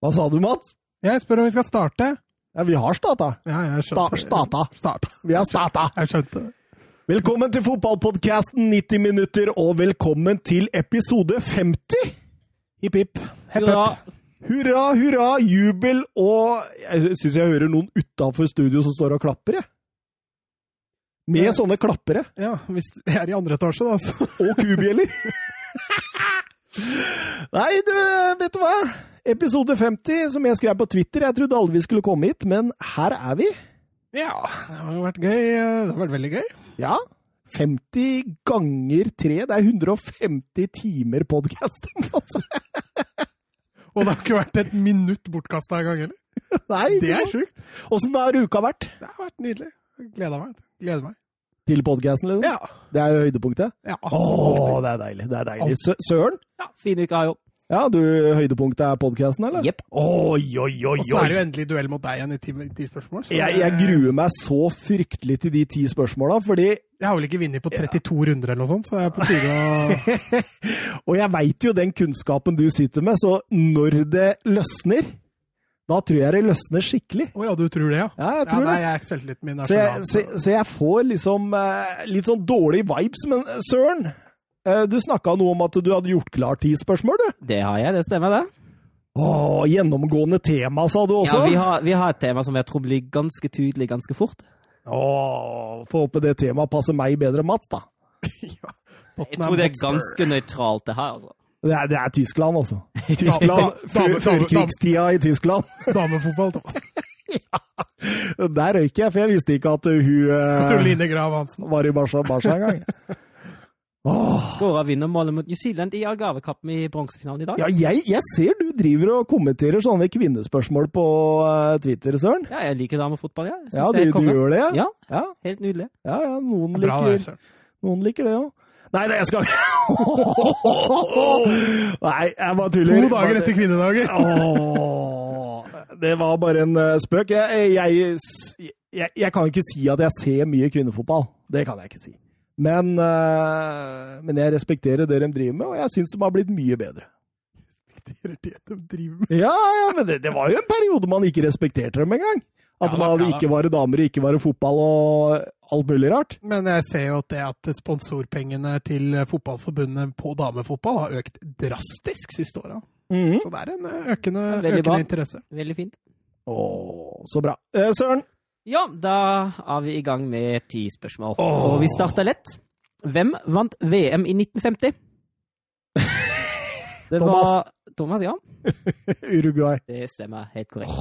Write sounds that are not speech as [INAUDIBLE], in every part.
Hva sa du, Mats? Jeg spør om vi skal starte. Ja, vi har starta. Ja, jeg Sta skjønte starta. Starta. Vi har starta. Jeg skjønte det. Velkommen til fotballpodkasten 90 minutter, og velkommen til episode 50! Hipp, hipp. Hepp, Hurra! hepp. Hurra, hurra, jubel, og jeg syns jeg hører noen utafor studio som står og klapper, jeg. Med Ja. sånne klappere. Ja, hvis jeg er i andre etasje, da, så Og kubjeller. [LAUGHS] Nei, du, vet du hva? Episode 50, som jeg skrev på Twitter. Jeg trodde aldri vi skulle komme hit, men her er vi. Ja, det har jo vært gøy. Det har vært veldig gøy. Ja. 50 ganger 3, det er 150 timer podkast. Altså. [LAUGHS] Og det har ikke vært et minutt bortkasta engang heller. Nei, Det er sjukt. Åssen har uka vært? Det har vært nydelig. Gleda meg. Gleder meg. Til podkasten, liksom? Ja. Det er høydepunktet? ja. Å, det er deilig. det er deilig. Søren? Ja, fin uke har jo. Ja, du, høydepunktet er podkasten, eller? Jepp. Oi, oi, oi, Og så er det jo endelig duell mot deg igjen i ti, ti spørsmål. så Jeg, jeg gruer meg så fryktelig til de ti spørsmåla, fordi Jeg har vel ikke vunnet på 32 runder eller noe sånt, så det er på tide å [LAUGHS] Og jeg veit jo den kunnskapen du sitter med, så når det løsner, da tror jeg det løsner skikkelig. Å ja, du tror det, ja? Ja, jeg Ja, tror nei, det. er selvtilliten min er Så jeg, så, så jeg får liksom uh, litt sånn dårlige vibes. Men eh, Søren, du snakka noe om at du hadde gjort klar ti spørsmål, du. Det har jeg, det stemmer det. Åh, gjennomgående tema, sa du også? Ja, vi har, vi har et tema som jeg tror blir ganske tydelig ganske fort. Åh, Får håpe det temaet passer meg bedre enn Mats, da. [LAUGHS] ja. Jeg tror det er ganske nøytralt, det her. altså. Det er, det er Tyskland, altså. [LAUGHS] Tyskland, Førkrigstida i Tyskland. [LAUGHS] Damefotball, Thomas. Der røyk jeg, for jeg visste ikke at hun uh, Line Grav Hansen. var i Barca en gang. Skåra vinnermålet mot New Zealand i Algarve-kappen i bronsefinalen i dag. Ja, jeg, jeg ser du driver og kommenterer sånne kvinnespørsmål på uh, Twitter, Søren. Ja, jeg liker damefotball, ja. Jeg Ja, Ja, jeg du, du gjør det? Ja, Ja, helt nydelig. ja, ja noen, Bra liker, noen liker det òg. Nei, nei, jeg skal [LAUGHS] Nei, jeg bare tuller. To dager etter kvinnedagen. Det var bare en uh, spøk. Jeg, jeg, jeg, jeg kan ikke si at jeg ser mye kvinnefotball. Det kan jeg ikke si. Men, eh, men jeg respekterer det de driver med, og jeg syns de har blitt mye bedre. Det er det de driver med. Ja, ja, men det, det var jo en periode man ikke respekterte dem engang. At Ja, man da, man ikke var damer, ikke var fotball og alt mulig rart. Men jeg ser jo at det at sponsorpengene til Fotballforbundet på damefotball har økt drastisk siste åra. Mhm. Så det er en økende, Ja, veldig økende interesse. Veldig fint. Åh, så bra. Eh, Søren, Ja, da er vi i gang med ti spørsmål. Oh. Og vi starter lett. Hvem vant VM i 1950? [LAUGHS] Det Thomas. var Thomas, ja. [LAUGHS] Uruguay. Det stemmer helt korrekt.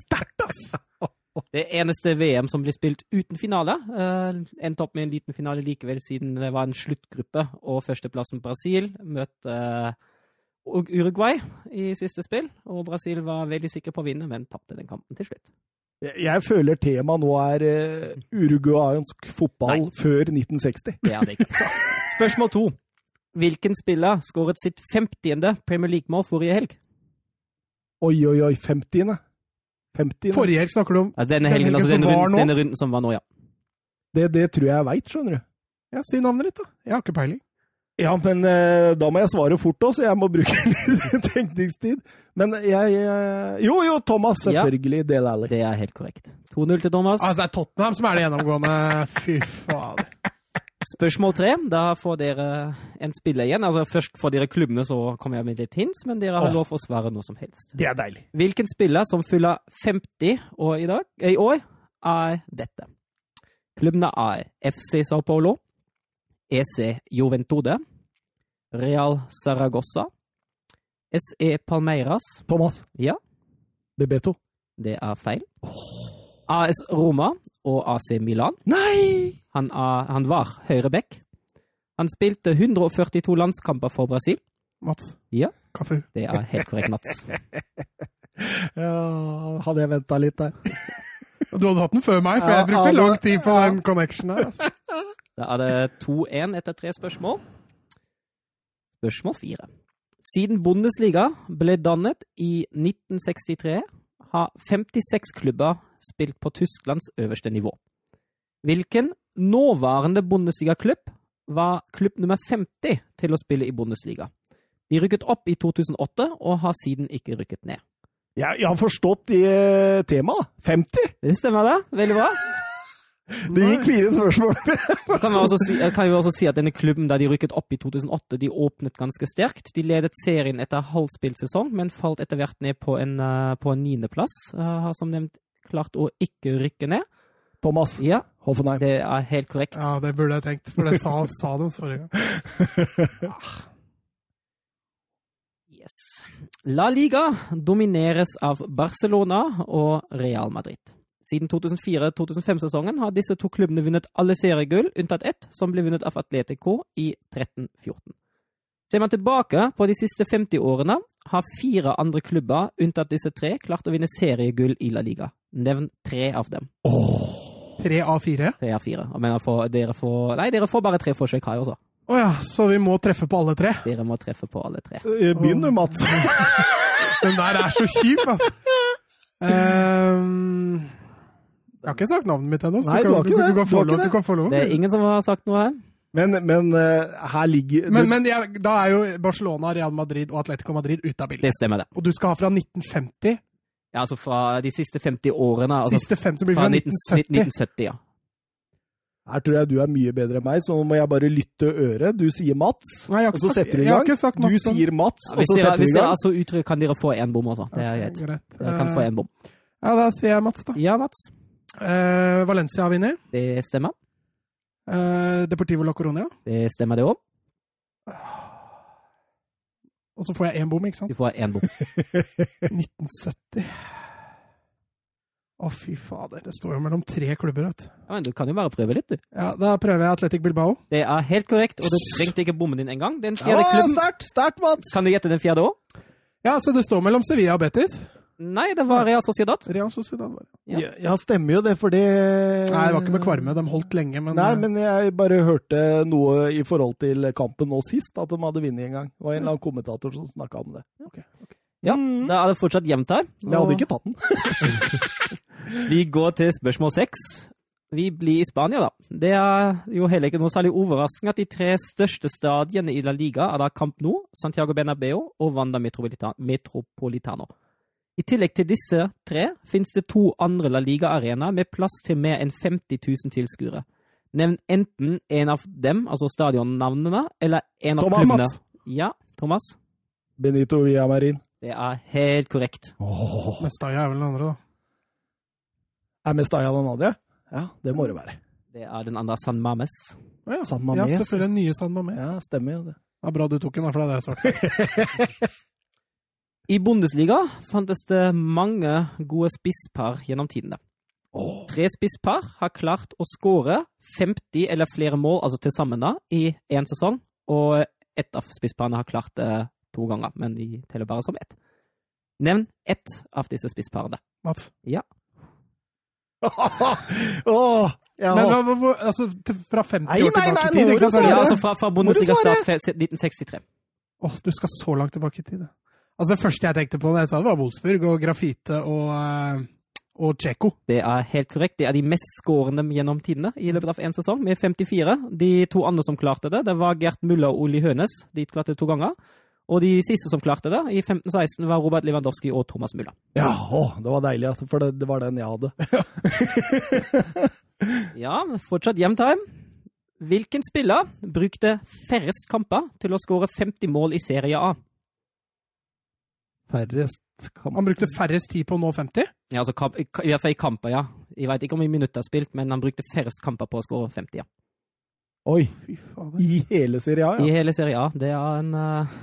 Sterkt, ass! [LAUGHS] Det eneste VM som ble spilt uten finale. Uh, endte opp med en liten finale likevel, siden det var en sluttgruppe. Og førsteplassen Brasil møtte eh, Uruguay i siste spill. Og Brasil var veldig sikker på å vinne, men tapte den kampen til slutt. Jeg, føler temaet nå er uh, uruguayansk fotball Nei. før 1960. Det er det ikke. [LAUGHS] Spørsmål to. Hvilken spiller skåret sitt 50. Premier League-mål forrige helg? Oi, oi, oi. 50. 50. Forrige helg snakker du om Altså denne Den helgen, helgen altså som denne var runden, nå? denne runden som var nå, ja. Det, det tror jeg jeg veit, skjønner du. Ja, si navnet ditt, da. Jeg har ikke peiling. Ja, men uh, da må jeg svare fort òg, så jeg må bruke [LAUGHS] litt tenkningstid. Men jeg, jeg Jo, jo, Thomas. Ja. Selvfølgelig. Dale Alli. Det er helt korrekt. 2-0 til Thomas. Altså, det er Tottenham som er det gjennomgående. Fy fader. Spørsmål tre. Da får dere en spiller igjen. Altså Først får dere klubbene, så kommer jeg med litt hints, men dere har Åh. lov å svare noe som helst. Det er deilig. Hvilken spiller som fyller 50 år i, dag, eh, i år, er dette? Klubbene er FC Sao Paulo, EC Juventode, Real Zaragoza, SE Palmeiras Thomas. Ja. Bebeto. Det er feil. AS Roma og AC Milan. Nei! Han, er, han var høyreback. Han spilte 142 landskamper for Brasil. Mats. Ja. Kaffe. Det er helt korrekt, Mats. [LAUGHS] Ja, hadde jeg venta litt der. Du hadde hatt den før meg, for jeg brukte ja, lang tid på den connection her. Altså. Da er det 2-1 etter tre spørsmål. Spørsmål fire. Siden Bundesliga ble dannet i 1963, har 56 klubber spilt på Tysklands øverste nivå. Hvilken nåværende Bundesliga-klubb var klubb nummer 50 til å spille i Bundesliga? De rykket opp i 2008 og har siden ikke rykket ned. Jeg, jeg har forstått eh, temaet. 50! Det stemmer, det. Veldig bra. Det gikk fire spørsmål. [LAUGHS] Kan vi også si, kan vi også si at denne klubben da de rykket opp i 2008, de åpnet ganske sterkt. De ledet serien etter halvspilt sesong, men falt etter hvert ned på en, eh, på en niendeplass. Uh, har som nevnt klart å ikke rykke ned. Thomas Ja, Hoffenheim. det er helt korrekt. Ja, det burde jeg tenkt, for det sa, [LAUGHS] sa de forrige gang. Yes. La Liga domineres av Barcelona og Real Madrid. Siden 2004-2005-sesongen har disse to klubbene vunnet alle seriegull, unntatt ett, som ble vunnet av Atletico i 13-14. Ser man tilbake på de siste 50 årene, har fire andre klubber, unntatt disse tre, klart å vinne seriegull i La Liga. Nevn tre av dem. Tre av fire? Tre av fire. Jeg mener, for, dere får Nei, dere får bare tre forsøk her også. Å ja, så vi må treffe på alle tre? Dere må treffe på alle tre. Eh, Begynn du, Mats. [LAUGHS] Den der er så kjip, altså. [LAUGHS] Ehm, jeg har ikke sagt navnet mitt ennå, så Nei, du kan, du, det. du kan få lov. Du kan få lov. Det er ingen som har sagt noe her. Men, men uh, her ligger Men, men ja, da er jo Barcelona, Real Madrid og Atletico Madrid ute av bildet. Det stemmer, det. Og du skal ha fra 1950. Ja, altså fra de siste 50 årene. Altså Siste fem som blir fra fra 1970. 1970, ja. Her tror jeg du er mye bedre enn meg, så nå må jeg bare lytte øret. Du sier Mats, Nei, og så setter du i gang. Du sier Mats, Ja, og hvis så setter du vi i gang. er så utrygge, kan dere få én bom også. Det er greit. Dere kan få en bom. Ja, da sier jeg Mats, da. Ja, Mats. Eh, Valencia vinner. Det stemmer. Uh, Deportivo La Coronia. Det stemmer, det òg. Og så får jeg én bom, ikke sant? Du får én bom. [LAUGHS] 1970. Å, fy fader. Det står jo mellom tre klubber, vet du. Ja, men du kan jo bare prøve litt, du. Ja, da prøver jeg Atletic Bilbao. Det er helt korrekt, og du trengte ikke bommen din engang. Den fjerde Ja, klubben Start, start, Mats! Kan du gjette den fjerde òg? Ja, så det står mellom Sevilla og Betis. Nei, det var Real Sociedad. Real Sociedad var det. Ja. Ja, stemmer jo det, for det Nei, det var ikke med Kvarme. De holdt lenge, men, Nei, men jeg bare hørte noe i forhold til kampen nå sist, at de hadde vunnet en gang. Det var en eller annen kommentator som snakka om det. Ja, da er det fortsatt jevnt her. Jeg hadde ikke tatt den. [LAUGHS] Vi går til spørsmål seks. Vi blir i Spania, da. Det er jo heller ikke noe særlig overraskende at de tre største stadiene i La Liga er da Camp Nou, Santiago Bernabeu og Wanda Metropolita- Metropolitano. I tillegg til disse tre finnes det to andre La Liga-arenaer med plass til mer enn 50 000 tilskuere. Nevn enten en av dem, altså stadionnavnene, eller en av Thomas. klubbene. Ja, Thomas? Benito Villamarin. Det er helt korrekt. Oh. Mestalla er vel den andre, da. er Mestalla den andre? Ja, det må det være. Det er den andre San Mames. Oh, ja. San ja, selvfølgelig den Nye San Mames. Ja, stemmer jo det. Det er bra du tok den, for det hadde jeg sagt. [LAUGHS] I Bundesliga fantes det mange gode spisspar gjennom tidene. Tre spisspar har klart å skåre 50 eller flere mål, altså til sammen da, i én sesong. Og ett av spissparene har klart det to ganger, men de teller bare som ett. Nevn ett av disse spissparene. Mats. Ja. [LAUGHS] oh, ja. Men hva, hva, hva- altså, fra 50 Nei, år nei, tilbake nei, i tid, nå må ikke sant? ja altså fra, fra Bundesliga start 1963. Åh, du skal så langt tilbake i tid. Altså, det første jeg tenkte på da jeg sa det, var Wolfsburg og Grafite og, eh, og Tsjekko. Det er helt korrekt. Det er de mest skårende gjennom tidene i løpet av én sesong, med 54. De to andre som klarte det, det var Gert Mulla og Oli Hønes. De klarte det to ganger. Og de siste som klarte det, i 15-16, var Robert Lewandowski og Thomas Mulla. Ja, å, det var deilig, for det, det var den jeg hadde. [LAUGHS] Ja, fortsatt jevn time. Hvilken spiller brukte færrest kamper til å skåre 50 mål i Serie A? Færrest kamper. Han brukte færrest tid på å nå 50. Ja, altså kamp, i hvert fall i kamper, ja. Jeg vet ikke om i minutter spilt, men han brukte færrest kamper på å skåre 50, ja. Oi, i hele Serie A, ja. I hele Serie A. Det er en uh,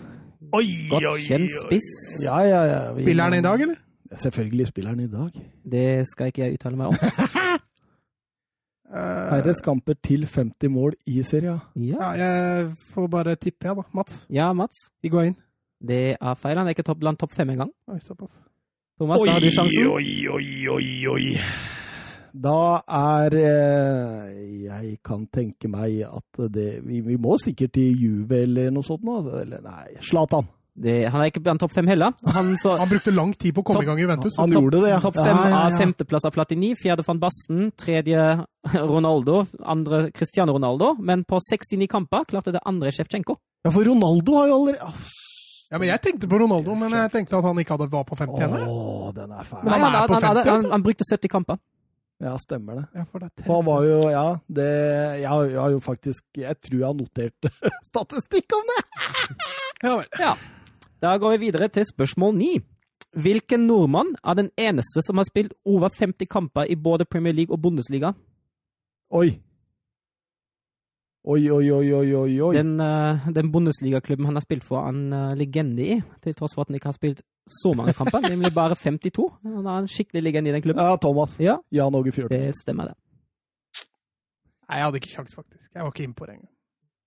Oi, godt oi, kjent oi. spiss. Ja, ja, ja. Vi- Spiller han i dag, eller? Selvfølgelig spiller han i dag. Det skal ikke jeg uttale meg om. [LAUGHS] Eh, Færrest kamper til 50 mål i Serie A. Ja, ja, jeg får bare tippe, jeg, da. Mats. ja Mats. Higuain. Det er feil. Han er ikke topp, blant topp fem engang. Oi, såpass. Thomas, da har du sjansen. oi, oi, oi, oi. Da er eh, Jeg kan tenke meg at det Vi, vi må sikkert til Juve eller noe sånt nå. Eller nei, Zlatan. Det, han er ikke blant topp fem heller. Han, så, Han brukte lang tid på å komme top, i gang i Juventus. Han top, gjorde det, ja. Topp fem ja, ja. av femteplass av Platini, fjerde van Basten, tredje [LAUGHS] Ronaldo, andre Cristiano Ronaldo. Men på 69 kamper klarte det andre Sjevtsjenko. Ja, for Ronaldo har jo allerede Ja, men Jeg tenkte på Ronaldo, men jeg tenkte at han ikke hadde var på 50 Å, ennå. den er fæl. Men han er på han, han, 50, han, han brukte 70 kamper. Ja, stemmer det. Ja, for det er han var jo Ja, det Jeg har, jeg har jo faktisk Jeg tror jeg har notert [LAUGHS] statistikk om det! Ja vel. Ja. Da går vi videre til spørsmål ni. Hvilken nordmann er den eneste som har spilt over 50 kamper i både Premier League og Bundesliga? Oi. Oi, oi, oi, oi, oi. oi. Den, uh, den Bundesliga-klubben han har spilt for, er en uh, legende i, til tross for at han ikke har spilt så mange kamper, [LAUGHS] nemlig bare 52. Han er en skikkelig legende i den klubben. Ja, Thomas. Ja, Jan Åge Fjørtoft. det stemmer det. Nei, jeg hadde ikke sjans, faktisk. Jeg var ikke inne på det engang.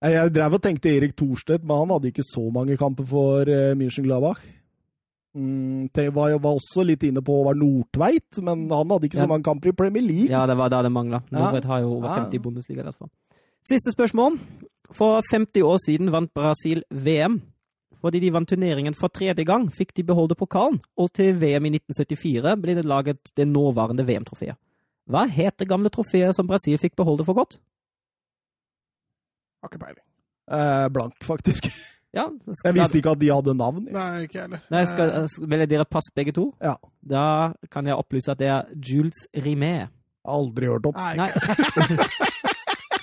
Jeg, drev og tenkte Erik Thorstvedt, men han hadde ikke så mange kamper for uh, München-Gladbach. Mm, det var, var også litt inne på var Nordtveit, men han hadde ikke så mange kamper i Premier League. Ja, det var da det mangla. Ja. Har jo over Ja. 50 i Bundesliga. Derfor. Siste spørsmål. For 50 år siden vant Brasil VM. Fordi de vant turneringen for tredje gang, fikk de beholde pokalen, og til VM i 1974 ble det laget det nåværende VM-trofeet. Hva het det gamle trofeet som Brasil fikk beholde for godt? Har ikke peiling. Eh, blank, faktisk. Ja, skal, [LAUGHS] Jeg visste ikke at de hadde navn. Nei, ikke heller. Nei, skal, skal, velger dere pass begge to? Ja. Da kan jeg opplyse at det er Jules Rimet. Aldri hørt om. Nei, Nei. [LAUGHS] [LAUGHS]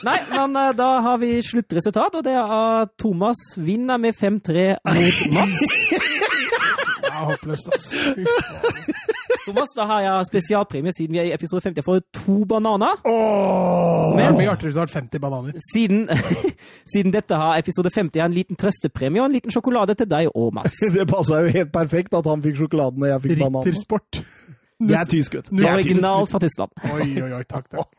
Nei, men uh, da har vi sluttresultat, og det er at Thomas vinner med 5-3 mot Mats. det er håpløst, ass. Thomas, da har jeg spesialpremie siden vi er i episode 50. Jeg får to bananer. Åh! Det Men blir artig hvis du har 50 bananer. siden, [LAUGHS] siden dette har episode 50, har jeg en liten trøstepremie og en liten sjokolade til deg og Mats. [LAUGHS] Det passa jo helt perfekt at han fikk sjokoladen og jeg fikk bananen. Rittersport. Jeg er tysk, vet du. Er. Originalt fra Tyskland. [LAUGHS] Oi, oi, oi, takk, takk.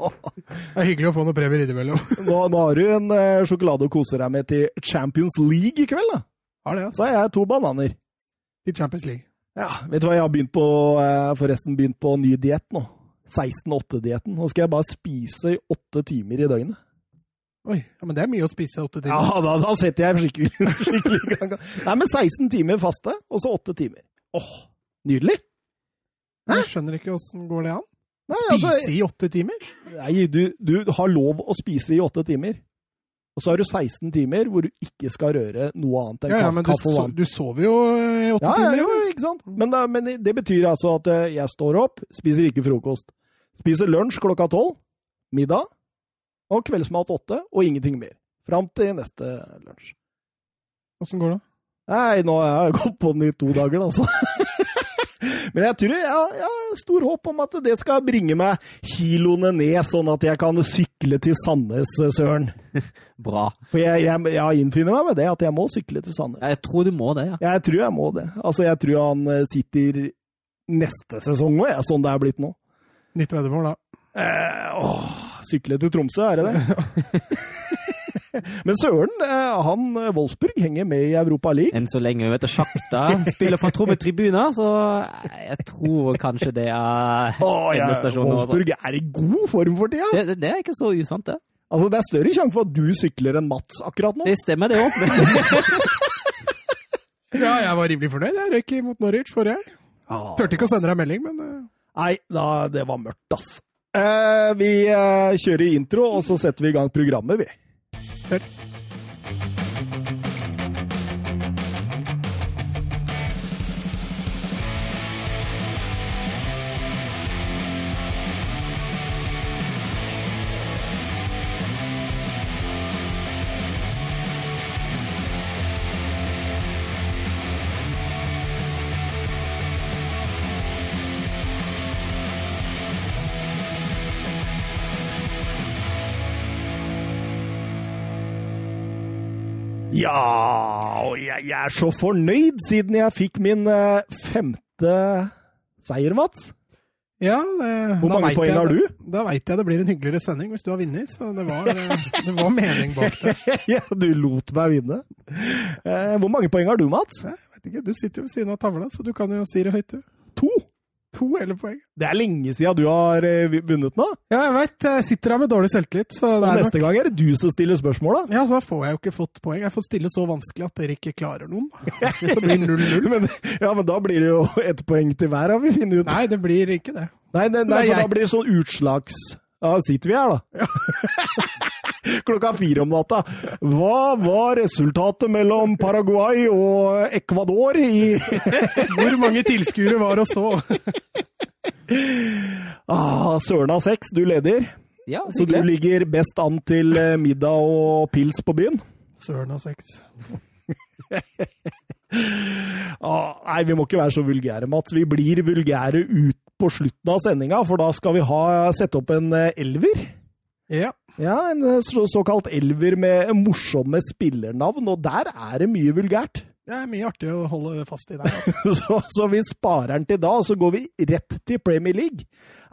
Det er hyggelig å få noen premier innimellom. [LAUGHS] Nå, nå har du en eh, sjokolade å kose deg med til Champions League i kveld, da. Har det, ja. Så har jeg to bananer. I Champions League. Ja, vet du hva, jeg har begynt på, eh, forresten begynt på ny diett nå. 16-8-dietten. Nå skal jeg bare spise i åtte timer i døgnet. Oi, ja, men det er mye å spise åtte timer. Ja, da, da setter jeg skikkelig, [LAUGHS] skikkelig i gang. Nei, men 16 timer faste, og så åtte timer. Åh, nydelig! Jeg skjønner ikke åssen går det an. Nei, Spise altså, i åtte timer? nei, du, du har lov å spise i åtte timer. Og så har du 16 timer hvor du ikke skal røre noe annet enn Ja, ja, men kaffe og vann. du sover jo i åtte Ja, timer. jo, ikke sant? Men, da, men det betyr altså at eh, jeg står opp, spiser ikke frokost. Spiser lunsj klokka tolv, middag, og kveldsmat åtte, og ingenting mer. Fram til neste lunsj. Åssen går det? Nei, nå har jeg gått på den i to dager, da, altså. [LAUGHS] Men jeg tror jeg har, jeg har stor håp om at det skal bringe meg kiloene ned, sånn at jeg kan sykle til Sandnes, Søren. [LAUGHS] Bra. For jeg, jeg, jeg innfinner meg med det, at jeg må sykle til Sandnes. Jeg tror du må det, ja. Jeg tror jeg må det. Altså, jeg tror han eh, sitter neste sesong òg, sånn det er blitt nå. Nytt veddemål, da. Eh, åh, sykle til Tromsø, er det det? [LAUGHS] [LAUGHS] Men søren, eh, han eh, Wolfsburg henger med i Europa League. Enn så lenge. Vet du, Sjakta spiller fra tomme tribuner, så jeg tror kanskje det er Åh, ja, altså. Wolfsburg er i god form for tida. Det, det, det er ikke så usant, det. Altså, det er større sjanse for at du sykler enn Mats akkurat nå. Det stemmer, det òg. [LAUGHS] Ja, jeg var rimelig fornøyd. Jeg røyk mot Norwich forrige helg. Ah, Tørte ikke å sende deg melding, men eh, Nei, da, det var mørkt, ass. Eh, vi eh, kjører intro, og så setter vi i gang programmet, vi. But Ja, og jeg, jeg er så fornøyd siden jeg fikk min eh, femte seier, Mats. Ja, det, Hvor da mange poeng har du? Da veit jeg det blir en hyggeligere sending hvis du har vunnet, så det var, eh, det var mening bak det. [LAUGHS] ja, du lot meg vinne. Eh, hvor mange poeng har du, Mats? Jeg vet ikke, Du sitter jo ved siden av tavla, så du kan jo si det høyt, du. To. To hele poeng. Det er lenge siden du har eh, vunnet nå. Ja, jeg veit. Jeg sitter her med dårlig selvtillit, så det Og neste nok gang er det du som stiller spørsmål, da. Ja, så får jeg jo ikke fått poeng. Jeg får stille så vanskelig at dere ikke klarer noen. Så blir [LAUGHS] 0-0. Men, ja, men da blir det jo ett poeng til hver, har vi funnet ut. Nei, det blir ikke det. Nei, nei, nei, Nei, for da blir det sånn utslags... Da sitter vi her, da. [LAUGHS] Klokka fire om natta. Hva var resultatet mellom Paraguay og Ecuador i [LAUGHS] Hvor mange tilskuere var og så? [LAUGHS] ah, Søren av seks, du leder. Ja, Så du ligger best an til eh, middag og pils på byen? Søren av seks. Ah, nei, vi må ikke være så vulgære, Mats. Vi blir vulgære ut på slutten av sendinga, for da skal vi ha, sette opp en eh, elver. Ja. Ja, en eh, så, såkalt elver med morsomme spillernavn, og der er det mye vulgært. Det er mye artig å holde fast i der. altså. [LAUGHS] Så, så vi sparer den til da, og så går vi rett til Premier League.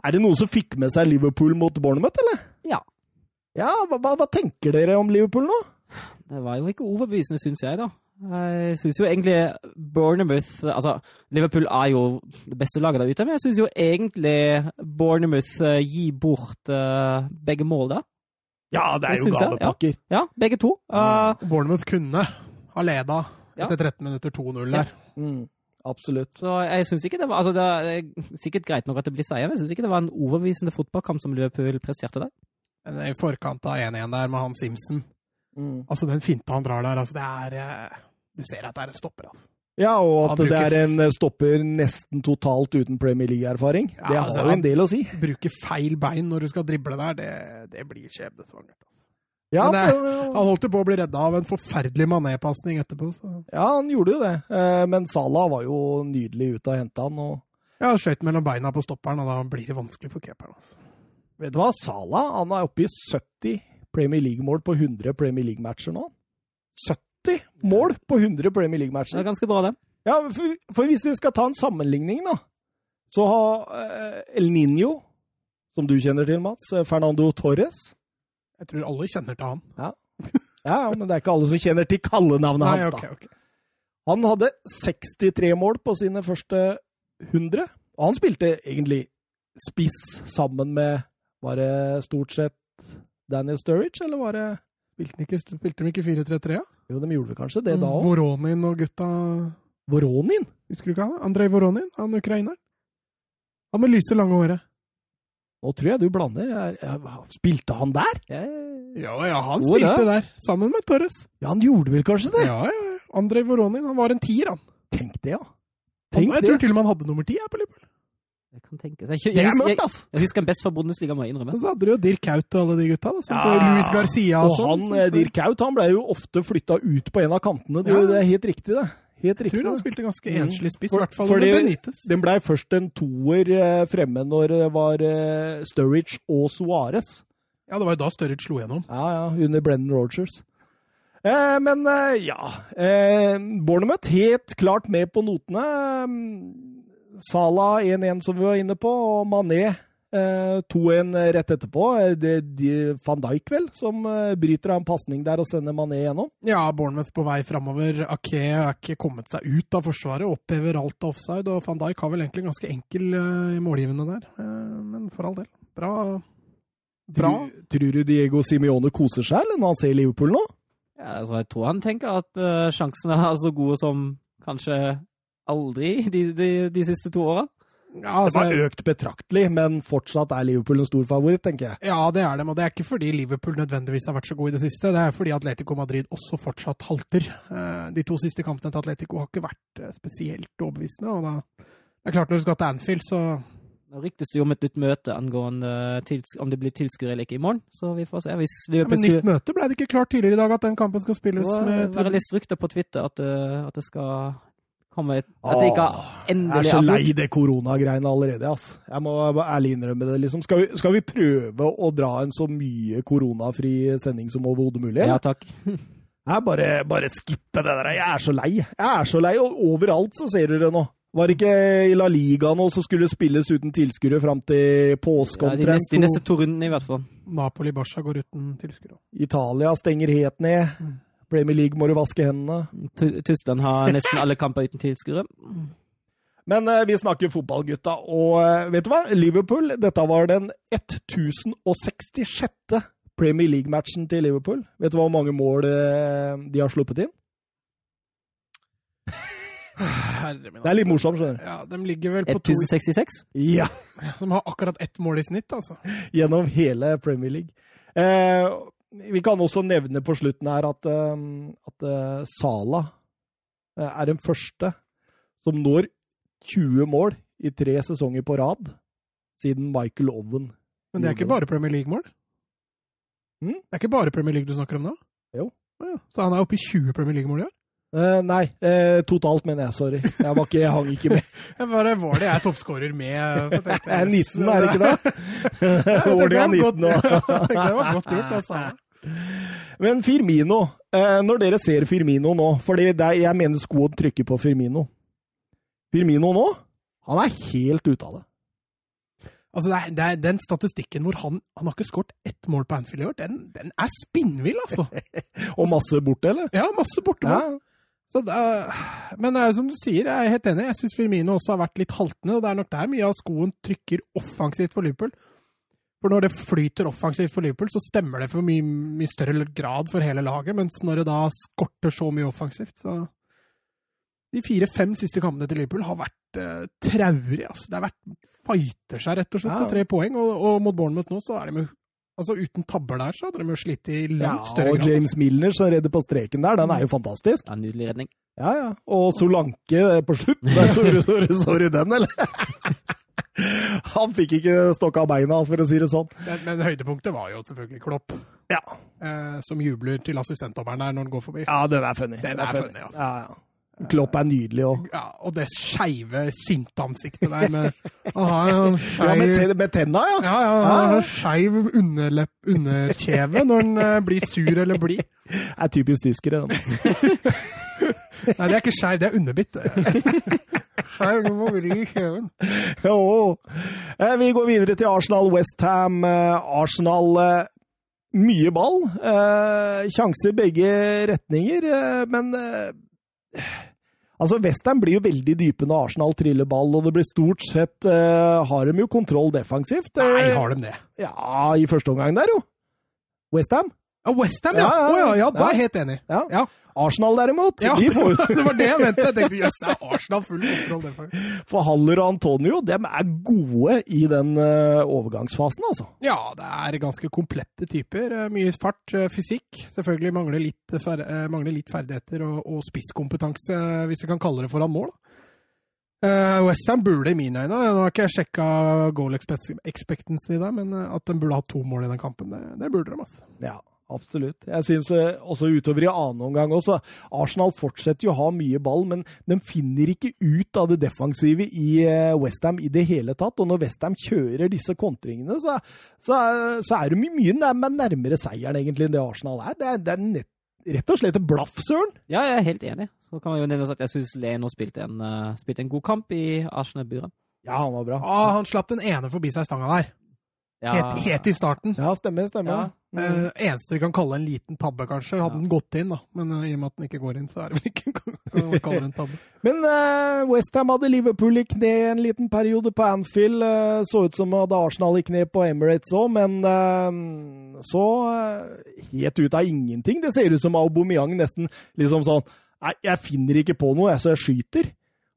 Er det noen som fikk med seg Liverpool mot Bournemouth, eller? Ja. Ja, hva, hva, hva tenker dere om Liverpool nå? Det var jo ikke overbevisende, syns jeg, da. Jeg syns jo egentlig Bournemouth Altså, Liverpool er jo det beste laget der ute, men jeg syns jo egentlig Bournemouth eh, gir bort eh, begge mål, da. Ja, det Det er jo gavepakker. ja. Ja, begge to. Eh, Bournemouth kunne ha leda Ja. etter 13 minutter 2-0 der. Mm, absolutt. så jeg synes ikke det var Altså, det er sikkert greit nok at det blir seier, men jeg syns ikke det var en overbevisende fotballkamp som Liverpool presterte der. I forkant av 1-1 der med han Simpson. Mm. Altså, den finta han drar der, altså, det er eh, Du ser at det er en stopper, altså. Ja, og at bruker, det er en stopper nesten totalt uten Premier League-erfaring. Ja, det har altså, jo en del å si. Bruke feil bein når du skal drible der, det, det blir skjebnesvangert. Altså. Ja, Men det- Han holdt jo på å bli redda av en forferdelig mané-pasning etterpå. Så. ja, han gjorde jo det. Eh, Men Salah var jo nydelig ute og henta han. og Ja, skøyt mellom beina på stopperen, og da blir det vanskelig for keeperen. Altså. Vet du hva? Salah han er oppe i 70 Premier League-mål på 100 Premier League-matcher nå. 70 mål på 100 Premier League-matcher. Det er ganske bra, det. Ja, for, for hvis vi skal ta en sammenligning, da, så har eh, El Niño, som du kjenner til, Mats, eh, Fernando Torres Jeg tror alle kjenner til han. Ja, ja, men det er ikke alle som kjenner til kallenavnet Nei, hans, da. da. okay. Han hadde 63 mål på sine første 100, og han spilte egentlig spiss sammen med Var det stort sett Daniel Sturridge, eller var det Spilte de ikke, spilte de ikke 4-3-3? Ja? Jo, de gjorde det kanskje det da òg. Voronin og gutta Voronin? Husker du ikke han? Andrej Voronin, han ukraineren. Han med lyse, lange håret. Nå tror jeg du blander. Jeg, jeg, spilte han der? Ja, Ja, ja, han Hvor spilte det. der, sammen med Torres. Ja, han gjorde vel kanskje det? Ja, ja. Andrej Voronin, han var en tier, han. Tenk det, ja. han Tenk jeg det. tror til og med han hadde nummer ti her på Liverpool. Det kan tenkes. Jeg, jeg, jeg, jeg, jeg husker han best fra Bundesliga, må jeg innrømme. Så hadde du jo Dirk Haut og alle de gutta. da, som Ja, Luis Garcia og, Og sånn. han, som eh, Dirk Haut, han ble jo ofte flytta ut på en av kantene. Du, Ja. Det er helt riktig, det. Helt Jeg tror han spilte ganske enslig spiss, i hvert fall fordi- under Benitez. Den blei først en toer eh, fremme når det var eh, Sturridge og Suárez. Ja, det var jo da Sturridge slo gjennom. Ja, ja, under Brennan Rogers. Eh, men eh, ja eh, Bournemouth helt klart med på notene. Salah 1-1, som vi var inne på, og Mané eh, 2-1 rett etterpå. Eh, Det de, Van Dijk, vel, som eh, bryter av en pasning der og sender Mané gjennom. Ja, Bournemouth på vei framover. Ake har ikke kommet seg ut av forsvaret, opphever alt av offside, og van Dijk har vel egentlig ganske enkel i målgivende der. Eh, men for all del. Bra. Bra. Tror, tror du Diego Simione koser seg eller når han ser Liverpool nå? Ja, altså, jeg tror han tenker at uh, sjansene er så gode som kanskje aldri de, de, de siste to åra. Ja, Det altså, har økt betraktelig, men fortsatt er Liverpool en stor favoritt, tenker jeg. ja, det er det, og det er ikke fordi Liverpool nødvendigvis har vært så god i det siste. Det er fordi Atletico Madrid også fortsatt halter. Eh, De to siste kampene til Atletico har ikke vært eh, spesielt overbevisende. og da det er klart Når du skal til Anfield, så Nå ryktes det jo om et nytt møte angående om det blir tilskuere eller ikke i morgen, så vi får se. Hvis ja, Men nytt møte ble det ikke klart tidligere i dag at den kampen skal spilles Det var litt rykter på Twitter at, uh, at det skal komme At det ikke har Åh, Jeg er så lei det koronagreiene allerede, ass. Jeg må bare ærlig innrømme det. liksom. Skal vi, skal vi prøve å dra en så mye koronafri sending som overhodet mulig? Ja, takk. Jeg bare, bare skippe det der. Jeg er så lei. Jeg er så lei, og overalt så ser du det nå. Var det ikke i La Liga nå som skulle spilles uten tilskuere fram til påske Ja, de, neste, de neste to rundene, i hvert fall. Napoli-Barca går uten tilskuere. Italia stenger helt ned. Mm. Premier League må du vaske hendene. Tyskland har nesten alle kamper uten tilskuere. Men eh, vi snakker fotball, gutta. Og eh, vet du hva? Liverpool, dette var den 1066. Premier League-matchen til Liverpool. Vet du hvor mange mål eh, de har sluppet inn? Herre min. Det er litt morsomt, skjønner du. Ja, de ligger vel på to 1066? Ja. som har akkurat ett mål i snitt, altså. Gjennom hele Premier League. Eh, vi kan også nevne på slutten her at, eh, at eh, Sala eh, er den første som når 20 mål i tre sesonger på rad siden Michael Owen. Men det er ikke bare Premier League-mål? Mm? Det er ikke bare Premier League du snakker om nå? Jo. Ja. Så han er oppe i 20 Premier League-mål i år? Uh, nei, uh, totalt mener jeg, sorry. Jeg, var ikke, jeg hang ikke med. [LAUGHS] Jeg bare, var det jeg er toppskårer med? [LAUGHS] Jeg er 19, er det ikke det? [LAUGHS] Årlig 19 nå. Det var godt gjort, altså. Men Firmino, eh, når dere ser Firmino nå For jeg mener skoen trykker på Firmino. Firmino nå, han er helt ute av det. Altså, det er, det er den statistikken hvor han, han har ikke skåret ett mål på Anfield i år, den, den er spinnvill, altså. [LAUGHS] Og masse borte, eller? Ja, masse borte. Ja. Er, men det er jo som du sier, jeg er helt enig. Jeg syns Firmino også har vært litt haltende, og det er nok der mye av skoen trykker offensivt for Liverpool. For når det flyter offensivt for Liverpool, så stemmer det for mye, mye større grad for hele laget, mens når det da skorter så mye offensivt, så De fire-fem siste kampene til Liverpool har vært uh, traurige. Altså. Det har vært fighter seg, rett og slett, Ja. til tre poeng. Og, og mot Bournemouth nå, så er de jo Altså, uten tabber der, så hadde de jo slitt i langt Ja, større og. James Milner som redder på streken der, den er jo fantastisk. Ja, nydelig redning. Ja, ja. Og Solanke på slutt. [LAUGHS] Sorry, sorry, sorry, den, eller? [LAUGHS] Han fikk ikke stokka beina, for å si det sånn. Men, men høydepunktet var jo selvfølgelig Klopp, Ja, eh, som jubler til assistentdommeren der når han går forbi. ja den er funny. Den er funny, altså. Ja, ja. Klopp er nydelig òg. Ja, og det skeive, sinte ansiktet der med Han har [LAUGHS] Ja, med, skeiv med tenna, ja. ja, ja, han har skeiv underkjeve når han eh, blir sur eller blid. [LAUGHS] Er typisk tyskere. den. Nei, det er ikke skeiv, det er underbitt. [LAUGHS] Skeiv, du må vri kjeven. Jo. Eh, Vi går videre til Arsenal Westham. Arsenal eh, mye ball. Eh, Sjanser begge retninger, eh, men eh, Altså, Westham blir jo veldig dype når Arsenal triller ball, og det blir stort sett uh, Har de jo kontroll defensivt. Eh, Nei, har de det? Ja, i første omgang der, jo. Westham. Ja, Westham, ja. Ja, ja, ja, ja, da er jeg helt enig. Ja. Arsenal, derimot, ja de får det var det jeg mente. Jeg tenkte jøss, er Arsenal full kontroll derfor? [LAUGHS] For Haller og Antonio dem er gode i den eh, overgangsfasen, altså. Ja, det er ganske komplette typer. Eh, Mye fart, eh, fysikk. Selvfølgelig mangler litt, fer mangler litt ferdigheter og, og spisskompetanse, hvis vi kan kalle det foran mål. Uh, Westham burde i mine øyne Nå har ikke jeg sjekka goal expect- expectancy der, men at de burde ha to mål i den kampen, det, det burde de. altså. Ja, absolutt. Jeg syns også utover i annen omgang også. Arsenal fortsetter jo å ha mye ball, men de finner ikke ut av det defensive i eh, Westham i det hele tatt. Og når Westham kjører disse kontringene, så, så, så er de mye nærmere, nærmere seieren egentlig enn det Arsenal er. Det er, det er nett, rett og slett et blaff, søren. Ja, jeg er helt enig. Så kan man jo nevne at jeg syns Leno spilte en, eh, spilte en god kamp i Arsenal-buret. Ja, han var bra. Ah, han slapp den ene forbi seg stanga der. Ja, Helt, helt i starten. Ja, stemmer, stemmer. Ja. Eh, eneste vi kan kalle en liten tabbe, kanskje. Hadde den gått inn, da. Men uh, i og med at den ikke går inn, så er det vel ikke å kalle det en tabbe. [LAUGHS] Men uh, Westham hadde Liverpool i kne en liten periode på Anfield. Uh, så ut som hadde Arsenal i kne på Emirates òg, men uh, så eh, helt ut av ingenting. Det ser ut som Aubameyang nesten liksom sånn Nei, jeg finner ikke på noe, jeg, så jeg skyter.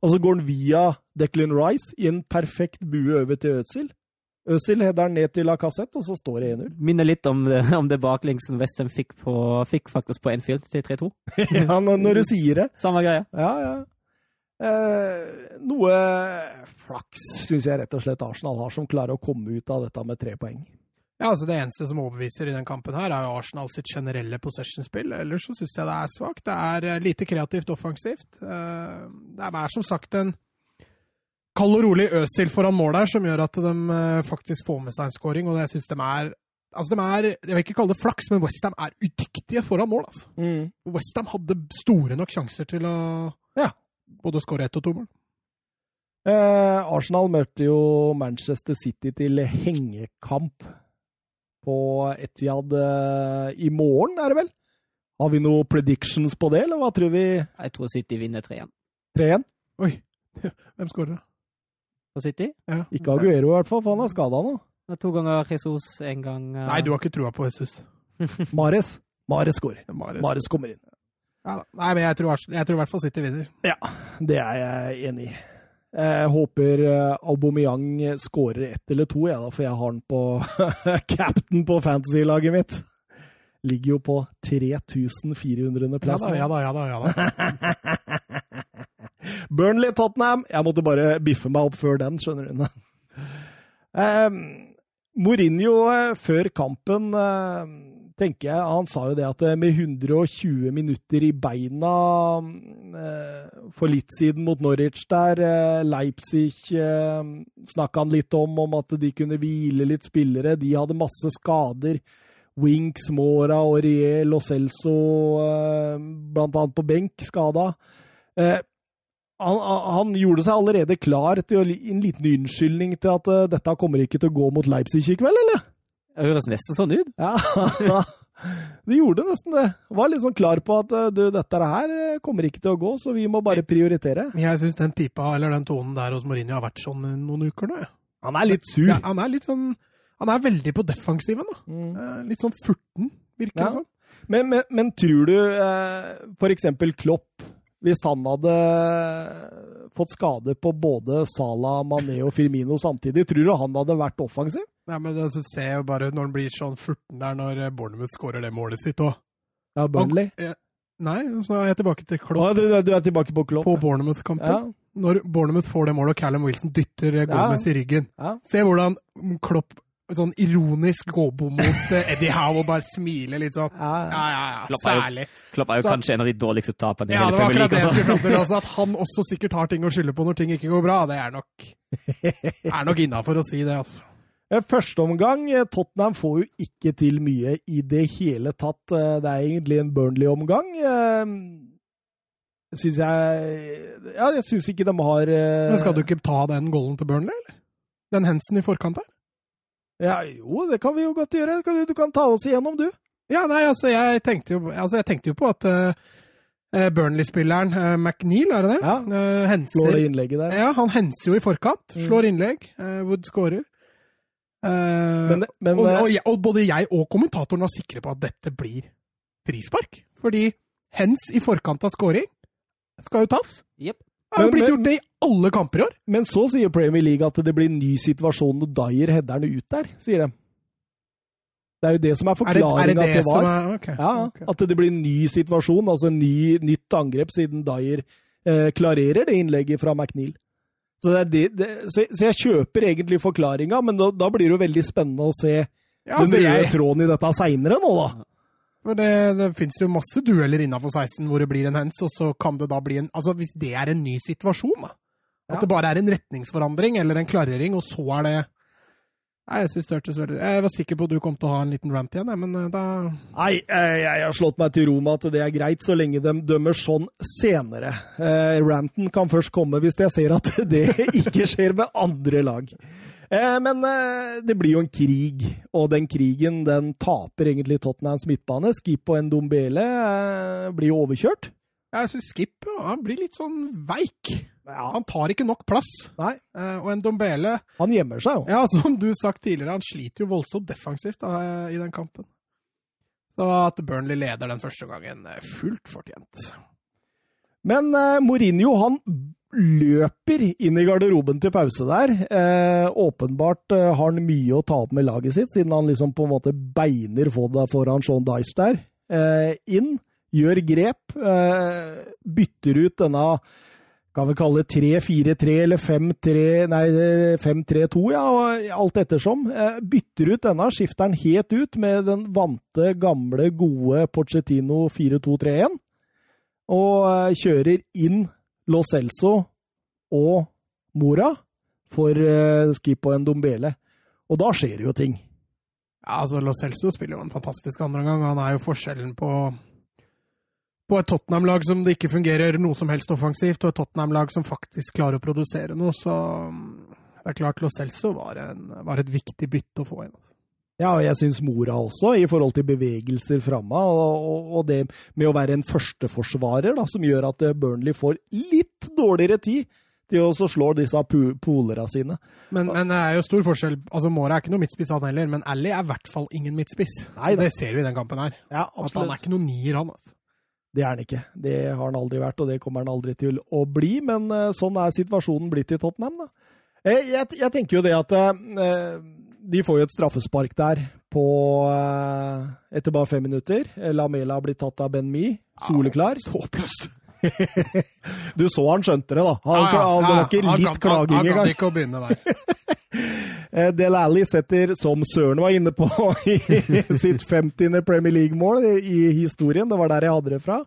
Og så går han via Declan Rice i en perfekt bue over til Øzil. Øzil header ned til Lacassette, og så står det 1-0. Minner litt om det, om det baklengsen Westham fikk, på, fikk faktisk på Enfield til 3-2. [LAUGHS] ja, når, når du sier det. Samme greie. Ja, ja. Eh, noe flaks syns jeg rett og slett Arsenal har, som klarer å komme ut av dette med tre poeng. Ja, altså Det eneste som overbeviser i den kampen, her er jo Arsenal sitt generelle possession-spill. Ellers så syns jeg det er svakt. Det er eh, lite kreativt offensivt. Eh, Det er som sagt en kald og rolig Øsil foran mål der, som gjør at de eh, faktisk får med seg en scoring. Og jeg syns de er Altså, de er Jeg vil ikke kalle det flaks, men Westham er udyktige foran mål. altså. Mm. Westham hadde store nok sjanser til å Ja. både skåre ett og to mål. Eh, Arsenal møtte jo Manchester City til hengekamp på Etiad eh, i morgen, er det vel? Har vi noen predictions på det, eller hva tror vi? Jeg tror City vinner 3-1. 3-1? Oi, [LAUGHS] hvem skårer? På City? Ja. Ikke Aguero i hvert fall, for han er skada nå. Det er To ganger Jesus, en gang uh... Nei, du har ikke trua på Jesus. [LAUGHS] Mares. Mares skårer. Mares. Mares kommer inn. Ja. Nei, men jeg tror, jeg tror i hvert fall City vinner. Ja, det er jeg enig i. Jeg håper eh, Aubameyang skårer ett eller to, jeg da, for jeg har han på [LAUGHS] captain på fantasy-laget mitt. Ligger jo på 3400. Ja plass. da, ja da, ja da. Ja, da. [LAUGHS] Burnley-Tottenham. Jeg måtte bare biffe meg opp før den, skjønner du. Um, [LAUGHS] Mourinho eh, før kampen uh, tenker jeg, Han sa jo det at eh, med 120 minutter i beina uh, for litt siden mot Norwich der, uh, Leipzig eh, snakka han litt om, om at de kunne hvile litt spillere. De hadde masse skader. Winks, Mora, Aurier, Lo Celso, blant annet på benk, skada. Eh, han, han gjorde seg allerede klar til å, en liten unnskyldning til at uh, dette kommer ikke til å gå mot Leipzig i kveld, eller? Det høres nesten sånn ut. Ja, [LAUGHS] det gjorde nesten det. Var litt sånn klar på at uh, du, dette her eh, kommer ikke til å gå, så vi må bare prioritere. Jeg syns den pipa, eller den tonen der hos Mourinho har vært sånn noen uker nå. Ja. Han er litt sur. Ja, han er litt sånn Han er veldig på defensiven, da. Mm. Litt sånn furten, virker Ja. det som. Men, men, men tror du eh, for eksempel Klopp, hvis han hadde fått skade på både Salah, Mané og Firmino samtidig, tror du han hadde vært offensiv? Ja, men det, ser jeg jo bare når han blir sånn furten der når eh, Bournemouth skårer det målet sitt òg. Ja, Burnley. Nei, så er jeg tilbake til Å, Klopp du, du er tilbake på Klopp? på Bournemouth-kampen. Ja, Når Bournemouth får det målet og Callum Wilson dytter Gomez ja. i ryggen. ja. Se hvordan Klopp sånn ironisk gåbo på mot eh, Eddie Howe og bare smiler litt sånn. ja. Ja, ja, ja, Klopp er jo- særlig. Klopp er jo Så- kanskje en av de dårligste taperne i Ja, det var akkurat det jeg Altså. skulle til også, at han også sikkert har ting å skylde på når ting ikke går bra. Det er nok, er nok innafor å si det, altså. Første omgang, eh, Tottenham får jo ikke til mye i det hele tatt. Eh, Det er egentlig en Burnley-omgang. Syns jeg Ja, jeg syns ikke de har Men skal du ikke ta den golden til Burnley, eller? Den Hensen i forkant der? Ja, jo, det kan vi jo godt gjøre. Du, du kan ta oss igjennom, du. Ja, nei, altså, jeg tenkte jo, altså, jeg tenkte jo på at uh, Burnley-spilleren uh, McNeil, er det det? Ja. uh, henser Slår det innlegget der. Ja, han henser jo i forkant. Mm. Slår innlegg. Uh, Wood scorer. Eh, Men, men og, og, og både jeg og kommentatoren var sikre på at dette blir frispark. Fordi hens i forkant av scoring skal jo tafs. Yep. Det har jo blitt men- gjort det i alle kamper i år. Men så sier Premier League at det blir en ny situasjon når Dyer header ut der, sier de. Det er jo det som er forklaringa til VAR. er okay, Ja, okay. At det blir en ny situasjon, altså en ny, nytt angrep, siden Dyer eh, klarerer det innlegget fra McNeil. Så, det det, så, så jeg kjøper egentlig forklaringa, men da, da blir det jo veldig spennende å se Ja, den altså, røde tråden i dette seinere nå, da. Men det, det finnes jo masse dueller innafor 16 hvor det blir en hens, og så kan det da bli en Altså, hvis det er en ny situasjon, da. At det bare er en retningsforandring eller en klarering, og så er det Nei, jeg synes det hørtes veldig Jeg var sikker på at du kom til å ha en liten rant igjen, men eh, da Nei, jeg, har slått meg til ro med at det er greit, så lenge de dømmer sånn senere. Eh, ranten kan først komme hvis jeg ser at [LAUGHS] det ikke skjer med andre lag. Eh, men det blir jo en krig, og den krigen den taper egentlig Tottenhams midtbane. Skip og Ndombele blir jo overkjørt. Jeg syns Skip ja, han blir litt sånn veik. Ja, Han tar ikke nok plass. Nei, Eh, og en Dombele han gjemmer seg jo. Ja, som du sagt tidligere, han sliter jo voldsomt defensivt da, i den kampen. Så at Burnley leder den første gangen, fullt fortjent. Men eh, Mourinho han løper inn i garderoben til pause der. Eh, åpenbart eh, har han mye å ta opp med laget sitt, siden han liksom på en måte beiner foran Sean Dice der. Eh, inn, gjør grep, eh, bytter ut denne kan vi kalle det 3-4-3 eller 5-3 Nei, 5-3-2, ja, alt ettersom. Eh, bytter ut denne, skifter den helt ut med den vante, gamle, gode Pochettino 4-2-3-1 og eh, kjører inn Lo Celso og Mora for uh, Skip og Ndombele. Og da skjer det jo ting. Ja, altså Lo Celso spiller jo en fantastisk andreomgang. Han er jo forskjellen på på et Tottenham-lag som det ikke fungerer noe som helst offensivt, og et Tottenham-lag som faktisk klarer å produsere noe. Så mm, det er klart Lo Celso var, en, var et viktig bytte å få inn. Ja, og jeg syns Mora også, i forhold til bevegelser framme, og, og, og det med å være en førsteforsvarer, da, som gjør at eh, Burnley får litt dårligere tid til å slå disse polera sine. Men, men det er jo stor forskjell. Altså Mora er ikke noe midtspiss, han heller, men Ally er i hvert fall ingen midtspiss. Nei det ser vi i den kampen her. Ja, At han er ikke noen nier, han. altså. Det er han ikke. Det har han aldri vært, og det kommer han aldri til å bli. Men uh, sånn er situasjonen blitt i Tottenham, da. Jeg, jeg, jeg tenker jo det at uh, de får jo et straffespark der på etter bare fem minutter. Lamela blitt tatt av Ben Mi. Soleklar. Ja, håpløst. [LAUGHS] du så han skjønte det, da. Han, ja, ja, det var ikke litt klaging engang. Han gadd ikke å begynne der. [LAUGHS] Del Alli setter, som Søren var inne på, [LAUGHS] sitt 50. Premier League-mål i historien. Det var der jeg hadde det fra.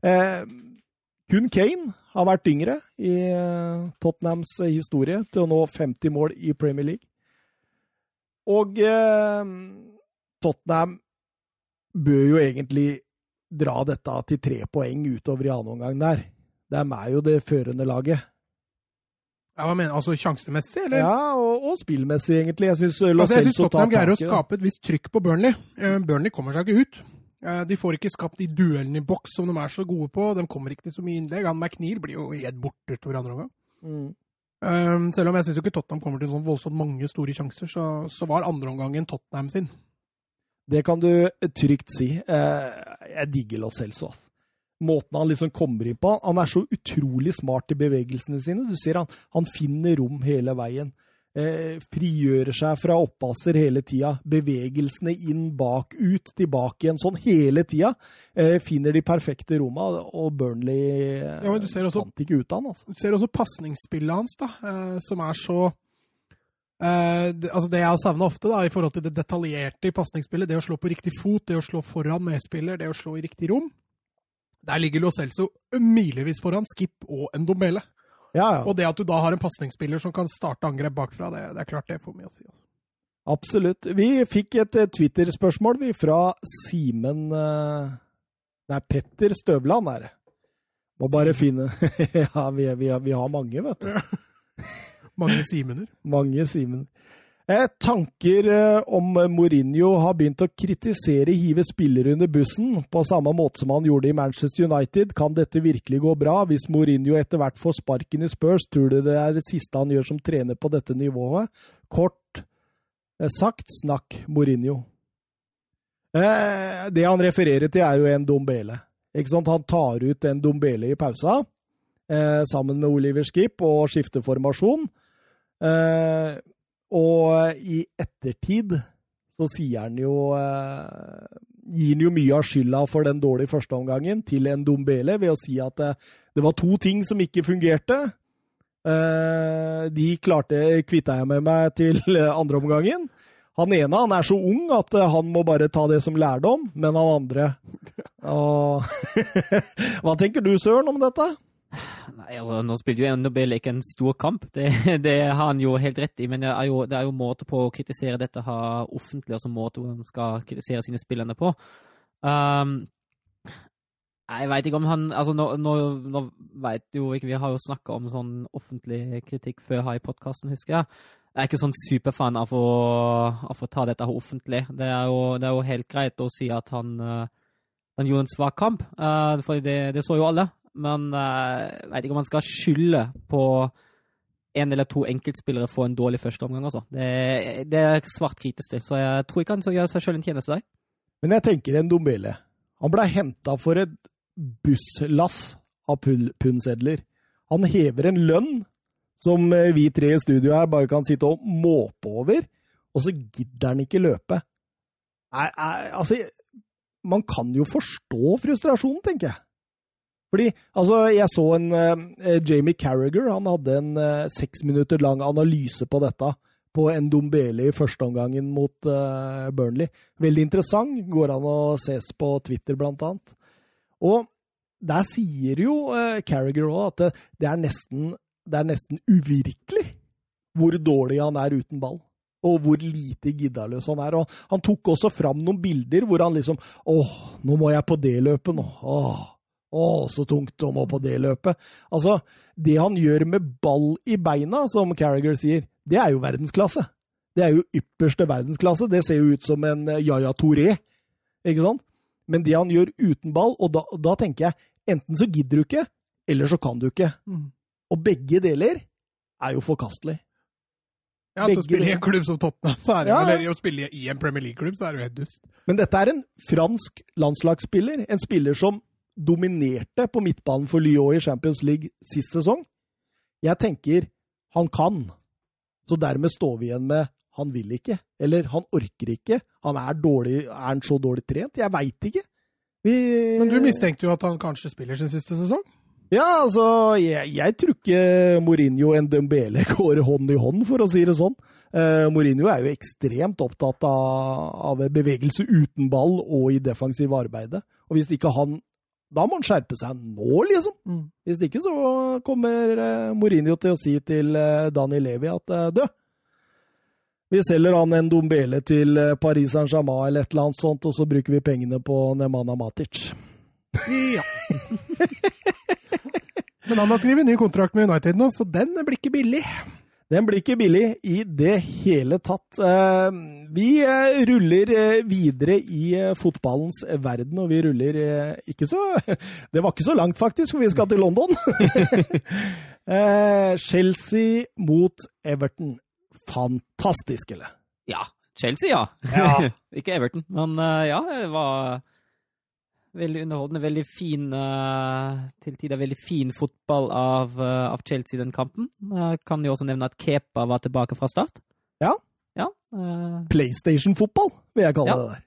Hun kun Kane har vært yngre i eh, Tottenhams historie til å nå 50 mål i Premier League. Og eh, Tottenham bør jo egentlig dra dette til tre poeng utover i annen omgang der. De er jo det førende laget. Ja, hva mener Altså sjansemessig, eller? Ja, og, og spillmessig, egentlig. Jeg syns altså, Tottenham greier å skape et visst trykk på Burnley. Uh, Burnley kommer seg ikke ut. Uh, de får ikke skapt de duellene i boks som de er så gode på. De kommer ikke til så mye innlegg. Han McNeil blir jo helt borte utover andre omgang. Mm. Um, selv om jeg syns ikke Tottenham kommer til sånn voldsomt mange store sjanser, så, så var andreomgangen Tottenham sin. Det kan du trygt si. Uh, jeg digger Lo Celso, altså måten han liksom kommer inn på. Han er så utrolig smart i bevegelsene sine. Du ser han, han finner rom hele veien. Eh, frigjører seg fra oppasser hele tida. Bevegelsene inn, bak, ut, tilbake igjen. Sånn hele tida. Eh, finner de perfekte romma, og Burnley eh, ja, fant ikke ut av han. Altså. Du ser også pasningsspillet hans, da, eh, som er så eh, det, altså det jeg har savna ofte da, i forhold til det detaljerte i pasningsspillet, det å slå på riktig fot, det å slå foran medspiller, det å slå i riktig rom. Der ligger Lo Celso milevis foran Skip og Ndombele. Ja, ja. Og det at du da har en pasningsspiller som kan starte angrep bakfra, det, det, er klart det får mye å si. Altså. Absolutt. Vi fikk et eh, Twitter-spørsmål fra Simen Det er Petter Støvland er det. Må bare finne [LAUGHS] Ja, vi, vi, vi, har mange, vet du. [LAUGHS] mange Simener. Mange Simener. Eh, tanker eh, om Mourinho har begynt å kritisere hive spillere under bussen, på samme måte som han gjorde i Manchester United. Kan dette virkelig gå bra? Hvis Mourinho etter hvert får sparken i Spurs, tror du det er det siste han gjør som trener på dette nivået? Kort eh, sagt, snakk Mourinho. det han refererer til, er jo en Dombele. Ikke sant? Han tar ut en Dombele i pausa, sammen med Oliver Skip, og skifter formasjon. Eh, og i ettertid så sier han jo eh, Gir han jo mye av skylda for den dårlige førsteomgangen til en Dombele ved å si at det, eh, det var to ting som ikke fungerte. Eh, de klarte kvitta jeg med meg til andreomgangen. Han ene han er så ung at han må bare ta det som lærdom, men han andre [LAUGHS] Hva tenker du, Søren, om dette? Nei, altså, Nå spilte jo Nobel ikke en stor kamp, det, [LAUGHS] det, har han jo helt rett i. Men det er jo, det er jo måte på å kritisere dette ha offentlig, altså måte han skal kritisere sine spillere på. Um, jeg veit ikke om han altså Nå, nå, nå veit jo ikke Vi har jo snakka om sånn offentlig kritikk før her i podkasten, husker jeg. Jeg er ikke sånn superfan av å, av å ta dette offentlig. Det er, jo, det er, jo, helt greit å si at han, uh, han gjorde en svak kamp, uh, for det, det, så jo alle men jeg uh, vet ikke om man skal skylde på en eller to enkeltspillere få en dårlig førsteomgang. Altså. Det, det er svart kritisk til, så jeg tror ikke han gjøre seg selv en tjeneste der. Men jeg tenker en Dombele. Han ble henta for et busslass av pundsedler. Han hever en lønn som eh, vi tre i studio her bare kan sitte og måpe over, og så gidder han ikke løpe. Nei, altså Man kan jo forstå frustrasjonen, tenker jeg. Fordi, altså, jeg så en uh, Jamie Carriger, han hadde en uh, seks minutter lang analyse på dette. På Ndombele i førsteomgangen mot uh, Burnley. Veldig interessant. Går an å ses på Twitter, blant annet. Og der sier jo uh, Carriger òg at det, det, er nesten, det er nesten uvirkelig hvor dårlig han er uten ball og hvor lite giddaløs han er. Og han tok også fram noen bilder hvor han liksom Åh, nå må jeg på det løpet nå. Åh, å, så tungt å må på det løpet. Altså, det han gjør med ball i beina, som Carriager sier, det er jo verdensklasse. Det er jo ypperste verdensklasse. Det ser jo ut som en Yaya Touré, ikke sant? Men det han gjør uten ball, og da, da tenker jeg enten så gidder du ikke, eller så kan du ikke. Mm. Og begge deler er jo forkastelig. Ja, til å spille i en klubb som Tottenham, så er det, ja. eller å spille i en Premier League-klubb, så er det jo helt dust. Men dette er en fransk landslagsspiller. En spiller som dominerte på midtbanen for Lyon i Champions League sist sesong. Jeg tenker han kan. Så dermed står vi igjen med han vil ikke, eller han orker ikke. Han er, dårlig, er han så dårlig trent? Jeg veit ikke. Vi, Men du mistenkte jo at han kanskje spiller sin siste sesong? Ja, altså, jeg, jeg tror ikke Mourinho og Dembele [LAUGHS] går hånd i hånd, for å si det sånn. Uh, Mourinho er jo ekstremt opptatt av, av, bevegelse uten ball og i defensiv arbeid. Og hvis ikke han Da må han skjerpe seg nå, liksom. Mm. Hvis ikke så kommer uh, Mourinho til å si til uh, Dani Levi at uh, du, vi selger han en Dombele til Paris Saint-Germain eller et eller annet sånt, og så bruker vi pengene på Nemanja Matic. Ja. [LAUGHS] Men han har skrevet ny kontrakt med United nå, så den blir ikke billig. Den blir ikke billig i det hele tatt. Eh, vi eh, ruller eh, videre i fotballens verden, og vi ruller ikke så [LAUGHS] Det var ikke så langt, faktisk, for vi skal til London. [LAUGHS] Chelsea mot Everton. Fantastisk, eller? Ja. Chelsea, ja. ja. [LAUGHS] ikke Everton, men ja, det var Veldig underholdende, veldig fin uh, til tider veldig fin fotball av, uh, av Chelsea den kampen. Jeg kan jo også nevne at Kepa var tilbake fra start. Ja. ja PlayStation-fotball, vil jeg kalle ja. det der.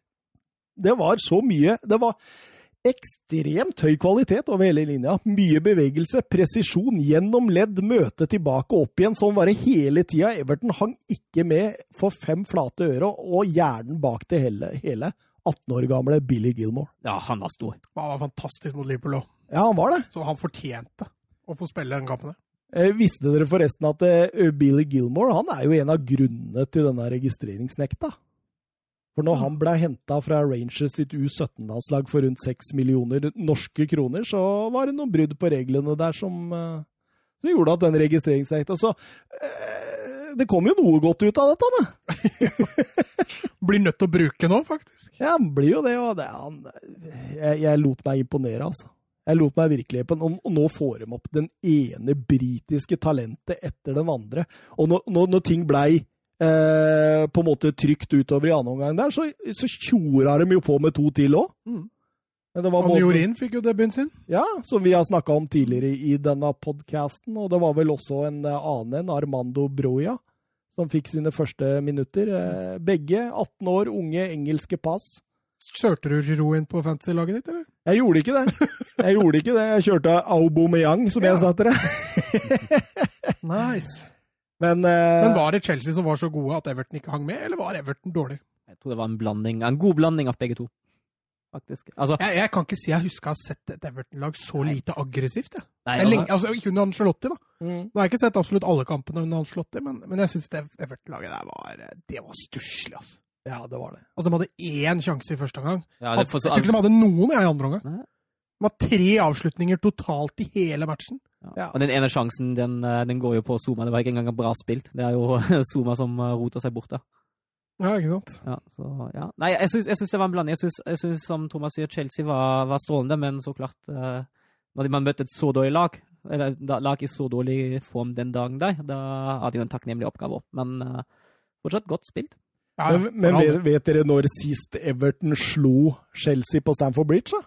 Det var så mye Det var ekstremt høy kvalitet over hele linja. Mye bevegelse, presisjon, gjennom ledd, møte tilbake opp igjen. Sånn var det hele tida. Everton hang ikke med for fem flate øre og hjernen bak det hele. hele. 18 år gamle Billy Gilmore. Ja, han var stor. Han var fantastisk mot Liverpool òg. Ja, han var det. Så han fortjente å få spille den kampen. Eh, visste dere forresten at eh, Billy Gilmore han er jo en av grunnene til denne registreringsnekta? For når han ble henta fra Rangers sitt U17-landslag for rundt 6 millioner norske kroner, så var det noen brudd på reglene der som, eh, som gjorde at den registreringsnekta Så eh, det kom jo noe godt ut av dette, da. [LAUGHS] Blir nødt til å bruke nå, faktisk. Ja, blir jo det. Og det, han, jeg, jeg, lot meg imponere, altså. Jeg lot meg virkelig og, og nå får de opp den ene britiske talentet etter den andre. Og når, når, når ting blei eh, på en måte trygt utover i annen omgang der, så, så tjora de jo på med to til òg. Mm. Anjorin fikk jo debuten sin. Ja, som vi har snakka om tidligere i denne podkasten. Og det var vel også en annen en, Armando Broya som fikk sine første minutter. Eh, begge 18 år, unge engelske pass. Kjørte du Giroud inn på fantasy-laget ditt, eller? Jeg gjorde ikke det. Jeg gjorde ikke det. Jeg kjørte Aubameyang, som ja. jeg sa til deg. [LAUGHS] nice. Men, uh, Men, var det Chelsea som var så gode at Everton ikke hang med, eller var Everton dårlig? Jeg tror det var en blanding, en god blanding av begge to faktisk. Altså, jeg, jeg, kan ikke si jeg husker å ha sett et Everton-lag så nei. lite aggressivt. Jeg. Nei, jeg lenge, altså, ikke under Ancelotti, da. Mm. Nå har jeg ikke sett absolutt alle kampene under Ancelotti, men, men jeg syns Everton-laget der var Det var stusslig, altså. Ja, det var det. Altså, De hadde én sjanse i første omgang. Ja, jeg tror ikke de hadde noen i andre omgang. De har tre avslutninger totalt i hele matchen. Ja. Og den ene sjansen, den, eh, den, går jo på Zuma. Det var ikke engang bra spilt. Det er jo [LAUGHS] Zuma som eh, roter seg bort der. Ja, ikke sant? Ja, så, ja. Nei, jeg syns, det var en blanding. Jeg syns, som Thomas sier, Chelsea var, var strålende, men så klart eh, Når man møtte et så dårlig lag, eller da, lag i så dårlig form den dagen der, da hadde jo en takknemlig oppgave òg. Men eh, fortsatt godt spilt. Ja, men, men vet, vet, dere når sist Everton slo Chelsea på Stamford Bridge? da?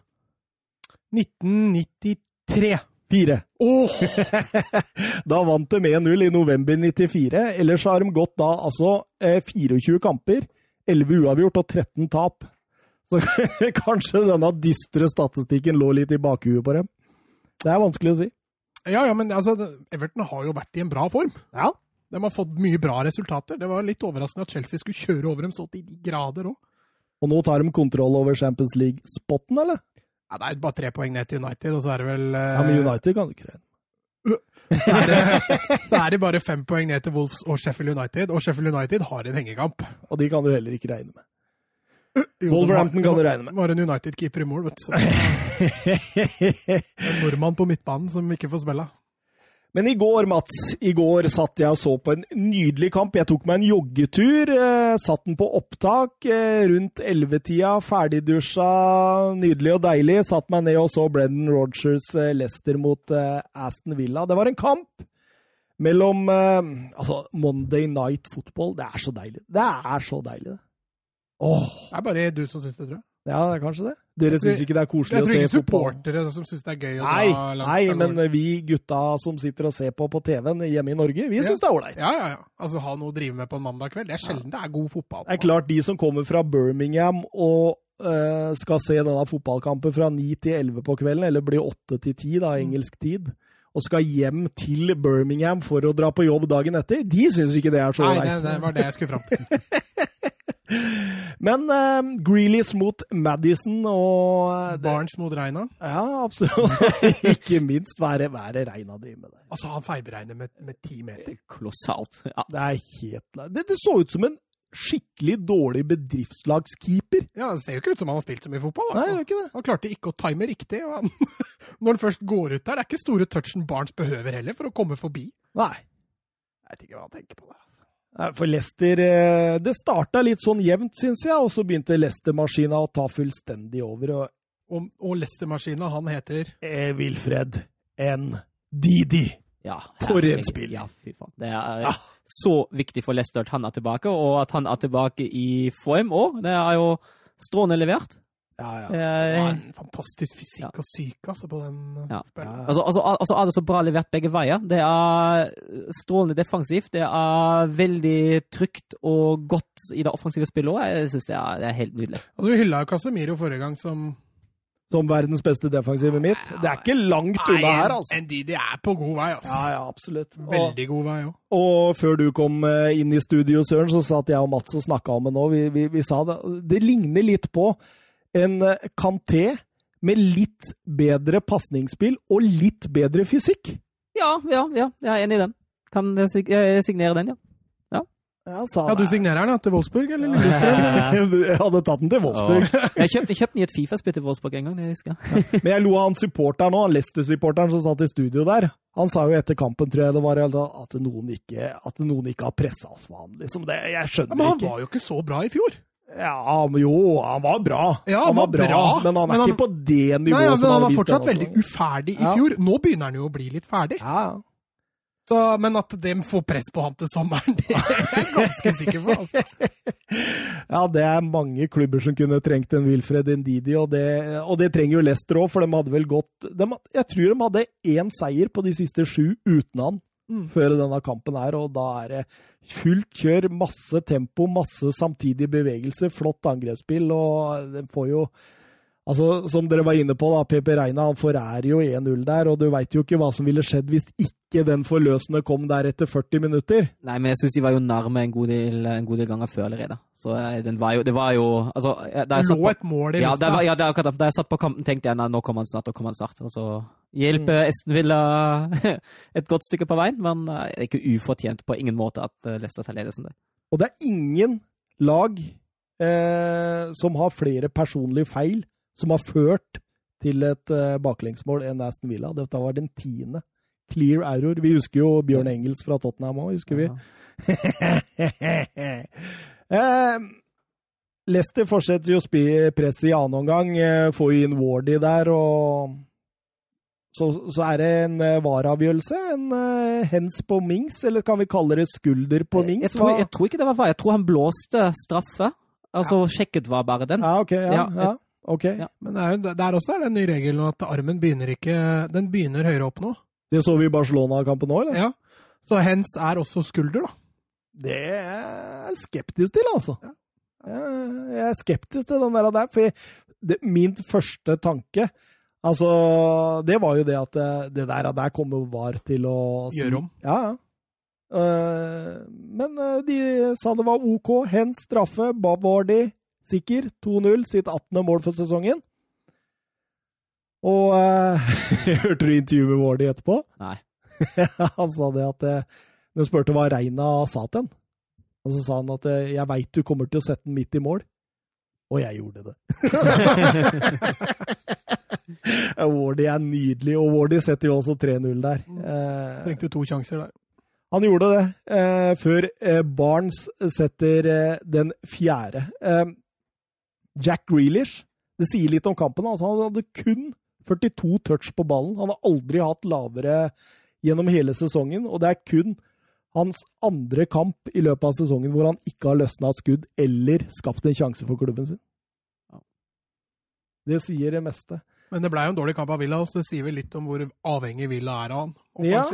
1993. Fire. Oh! [LAUGHS] da vant de 1-0 i november 94. Ellers har de gått da altså 24 eh, kamper, 11 uavgjort og 13 tap. Så [LAUGHS] kanskje denne dystre statistikken lå litt i bakhuet på dem. Det er vanskelig å si. Ja, ja, men altså, Everton har jo vært i en bra form. Ja. De har fått mye bra resultater. Det var litt overraskende at Chelsea skulle kjøre over dem så til de grader òg. Og nå tar de kontroll over Champions League-spotten, eller? Ja, Det er bare tre poeng ned til United, og så er det vel uh... Ja, Men United kan du ikke regne [LAUGHS] så er det bare fem poeng ned til Wolves og Sheffield United, og Sheffield United har en hengekamp. Og de kan du heller ikke regne med. [LAUGHS] Wolverhampton kan du regne med. Var en United-keeper i mål, vet du. [LAUGHS] en nordmann på midtbanen som ikke får spille. Men i går, Mats, i går satt jeg og så på en nydelig kamp. Jeg tok meg en joggetur. Eh, satt den på opptak eh, rundt ellevetida. Ferdigdusja, nydelig og deilig. Satt meg ned og så Brendan Rogers eh, Leicester mot Aston Villa. Det var en kamp mellom Altså, Monday Night Football. Det er så deilig. Det er så deilig, det. Åh. Det er bare du som syns det, tror jeg. Ja, det er kanskje det. Dere syns ikke det er koselig å se tror se ikke fotball? supportere som syns det er gøy å Nei, dra langt nei, men vi gutta som sitter og ser på på TV-en hjemme i Norge, vi Ja. syns det er ålreit. Ja, ja, ja. Altså ha noe å drive med på en mandag kveld. Det er sjelden det er god fotball. Det er klart, de som kommer fra Birmingham og eh, skal se denne fotballkampen fra 9 til 11 på kvelden, eller blir 8 til 10 da, Mm. engelsk tid, og skal hjem til Birmingham for å dra på jobb dagen etter, de syns ikke det er så Nei, det, det var det jeg skulle fram til. [LAUGHS] Men uh, Grealish mot Madison og eh, det, Barents mot Reina. Ja, absolutt. [LAUGHS] ikke minst. Hva er det, Reina driver med der? Altså, han feilberegner med, med ti meter. Kolossalt. Ja. Det er helt det, det så ut som en skikkelig dårlig bedriftslagskeeper. Ja, Det ser jo ikke ut som han har spilt så mye fotball. Nei, det ikke det. Han klarte ikke å time riktig. Og han, [LAUGHS] når han først går ut der, det er ikke store touchen Barents behøver heller for å komme forbi. Nei. Jeg vet ikke hva han tenker på der. For Leicester eh, Det starta litt sånn jevnt, syns jeg, og så begynte Leicester-maskina å ta fullstendig over. Og Og, og Leicester-maskina, han heter eh, Wilfred N. Didi. Ja, For en spill! Ja, fy faen. Det er så viktig for Leicester at han er tilbake, og at han er tilbake i form òg. Det er jo strålende levert. Ja, ja. Det ja, er, en fantastisk fysikk og syke altså, på den uh, Ja. spilleren. altså, altså, altså er det så bra levert begge veier. Det er strålende defensivt. Det er veldig trygt og godt i det offensive spillet òg. Jeg syns det, det er helt nydelig. Altså, vi hylla jo Casemiro forrige gang som Som verdens beste defensive mitt. Det er ikke langt unna her, altså. Ndidi er på god vei, altså. Ja, ja, absolutt. Og, Veldig god vei òg. og før du kom eh, inn i studio, Søren, så satt jeg og Mats og snakka om det nå. Vi, vi, vi sa det. Det ligner litt på en eh, Kanté med litt bedre pasningsspill og litt bedre fysikk. Ja, ja, ja, jeg er enig i den. Kan jeg sig- signere den, ja. Ja, Ja, du signerer den ja, til Wolfsburg, eller? Lillestrøm? [LAUGHS] Jeg hadde tatt den til Wolfsburg. Jeg kjøpte, kjøpt den i et Fifa-spill til Wolfsburg en gang. det husker jeg. Men jeg lo av han supporteren han Leicester-supporteren som satt i studio der. Han sa jo etter kampen, tror jeg det var, at noen ikke, at noen ikke har pressa oss vanlig. Liksom det, jeg Ja, ikke. men han ikke. var jo ikke så bra i fjor. Ja, jo, han var bra. Ja, han var bra, men han er men han- ikke på det nivået Nei, ja, som men han var fortsatt veldig uferdig i Ja. fjor. Nå begynner han jo å bli litt ferdig. Ja, Så, men at de får press på han til sommeren, [LAUGHS] det er jeg ganske sikker på. Altså. [LAUGHS] ja, det er mange klubber som kunne trengt en Wilfred Ndidi, og det, og det trenger jo Leicester òg, for de hadde vel gått de, Jeg tror de hadde én seier på de siste sju uten han Mm. før denne kampen her, og da er det fullt kjør, masse tempo, masse samtidige bevegelser, flott angrepsspill, og den får jo Altså, Som dere var inne på, da, PP Reina han forærer jo 1-0 der, og du veit jo ikke hva som ville skjedd hvis ikke den forløsende kom der etter 40 minutter. Nei, men jeg syns de var jo nærme en god del, en god del ganger før allerede. Så eh, den var jo, det var jo Altså, eh, da jeg satt lå på, et mål i lufta. det var, ja, det er akkurat det. Da jeg satt på kampen, tenkte jeg nei, nå kommer han snart, nå kommer han snart. Og så hjelper Esten Villa [LAUGHS] et godt stykke på veien, men eh, det er ikke ufortjent på ingen måte at eh, Leicester tar ledelsen der. Og det er ingen lag eh, som har flere personlige feil som har ført til et eh, baklengsmål enn Aston Villa. Dette var den tiende. Clear error. Vi husker jo Bjørn Engels fra Tottenham òg, husker vi. [LAUGHS] eh, Leicester fortsetter jo å spille press i annen omgang. Eh, får jo inn Wardy der, og så, så er det en uh, vareavgjørelse. En uh, hens på Mings, eller kan vi kalle det skulder på Mings? Jeg tror, jeg tror ikke det var VAR. Jeg tror han blåste straffe. Altså sjekket var bare den. Ja, ok. Ja, Ja, ja, ok. ja. Men det er jo, der også er det en ny regel nå at armen begynner ikke Den begynner høyere opp nå. Det så vi i Barcelona-kampen nå, eller? Ja. Så hens er også skulder, da. Det er jeg skeptisk til, altså. Jeg jeg er skeptisk til den der, der for jeg, det, min første tanke Altså, det var jo det at det, det der, der kommer VAR til å si Gjøre om. Ja, ja. Uh, men eh, de sa det var OK. Hens straffe. Bavardi sikker. 2-0. Sitt 18. mål for sesongen. Og jeg [LAUGHS] Hørte du intervjuet med Vardi etterpå? Nei. [LAUGHS] han sa det at hun De spurte hva Reina sa til han. Og så sa han at eh, 'jeg veit du kommer til å sette den midt i mål'. Og jeg gjorde det. [LAUGHS] [LAUGHS] Wardy er nydelig, og Wardy setter jo også 3-0 der. Eh, Trengte to sjanser der. han gjorde det eh, før eh, Barnes setter eh, den fjerde. Eh, Jack Grealish, det sier litt om kampen. Altså, han hadde kun 42 touch på ballen. Han har aldri hatt lavere gjennom hele sesongen, og det er kun hans andre kamp i løpet av sesongen hvor han ikke har løsna et skudd eller skapt en sjanse for klubben sin. Det sier det meste. Men det ble jo en dårlig kamp av Villa, så det sier vel litt om hvor avhengig Villa er av han. Ja,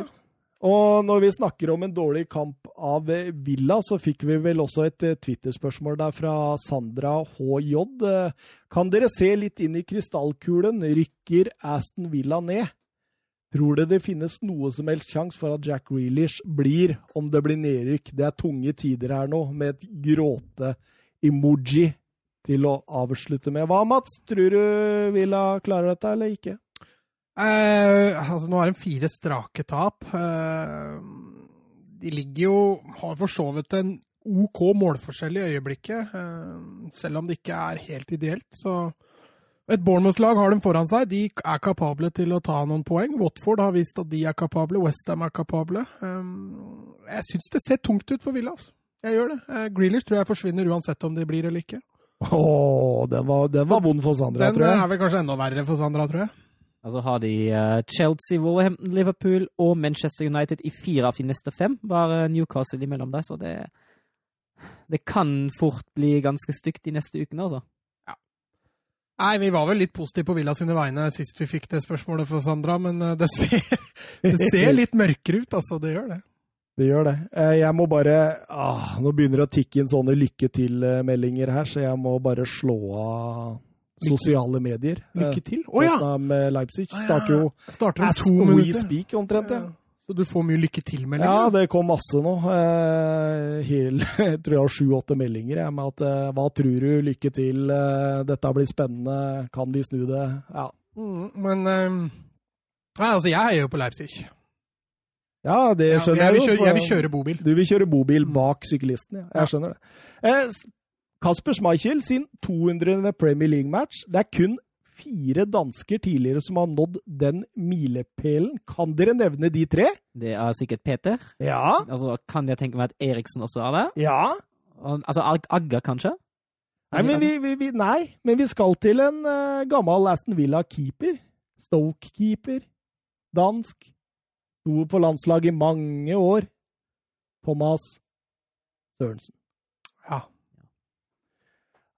og når vi snakker om en dårlig kamp av Villa, så fikk vi vel også et eh, Twitter-spørsmål der fra Sandra HJ. Kan dere se litt inn i krystallkulen? Rykker Aston Villa ned? Tror dere det finnes noe som helst sjanse for at Jack Reelish blir, om det blir nedrykk? Det er tunge tider her nå, med et gråte-emoji til å avslutte med. Hva, Mats? Tror du Villa klarer dette, eller ikke? Eh, altså, nå har de fire strake tap. Eh, de ligger jo Har for så vidt en OK målforskjell i øyeblikket, eh, selv om det ikke er helt ideelt. Så et Bournemouth-lag har dem foran seg. De er kapable til å ta noen poeng. Watford har vist at de er kapable. Westham er kapable. Eh, jeg syns det ser tungt ut for Villa. Altså. Jeg gjør det. Eh, Grealish tror jeg forsvinner uansett om de blir eller ikke. Åh, den var, den var vond for Sandra, Den tror jeg. Den er vel kanskje enda verre for Sandra, tror jeg. Altså så har de eh, Chelsea, Wolverhampton, Liverpool og Manchester United i fire av de neste fem. Bare Newcastle imellom der, så det Det kan fort bli ganske stygt de neste ukene, altså. Nei, vi var vel litt positive på Villa sine vegne sist vi fikk det spørsmålet fra Sandra, men eh, det ser, [LAUGHS] det ser litt mørkere ut, altså. Det gjør det. Det gjør det. Eh, Jeg må bare ah, Nå begynner det å tikke inn sånne lykke til-meldinger her, så jeg må bare slå av sosiale medier. Lykke til. Å ja! Tottenham eh, Leipzig Ah, ja. starter jo Starter as we minutter. speak, omtrent. Ja. Så du får mye lykke til-meldinger? ja, det kom masse nå. Eh, Hele, [LAUGHS] jeg tror jeg har sju-åtte meldinger jeg, med at eh, Hva tror du? Lykke til. eh, Dette blir spennende. Kan de snu det? Ja. Mm, men um, altså, jeg heier jo på Leipzig. Ja, det Ja, skjønner jeg, jeg, vil jo. kjøre, jeg vil kjøre bobil. Du vil kjøre bobil bak syklisten, ja. Ja. Jeg skjønner det. Eh, Kasper Schmeichel sin 200. Premier League-match. Det er kun fire dansker tidligere som har nådd den milepælen. Kan dere nevne de tre? Det er sikkert Peter. Ja. Altså, kan jeg tenke meg at Eriksen også er det? Ja. Altså Ag- Agga, kanskje? Nei, men vi, vi, vi, nei, men vi skal til en uh, gammel Aston Villa-keeper. Stoke-keeper. Dansk. Sto på landslaget i mange år. Thomas Sørensen. Ja.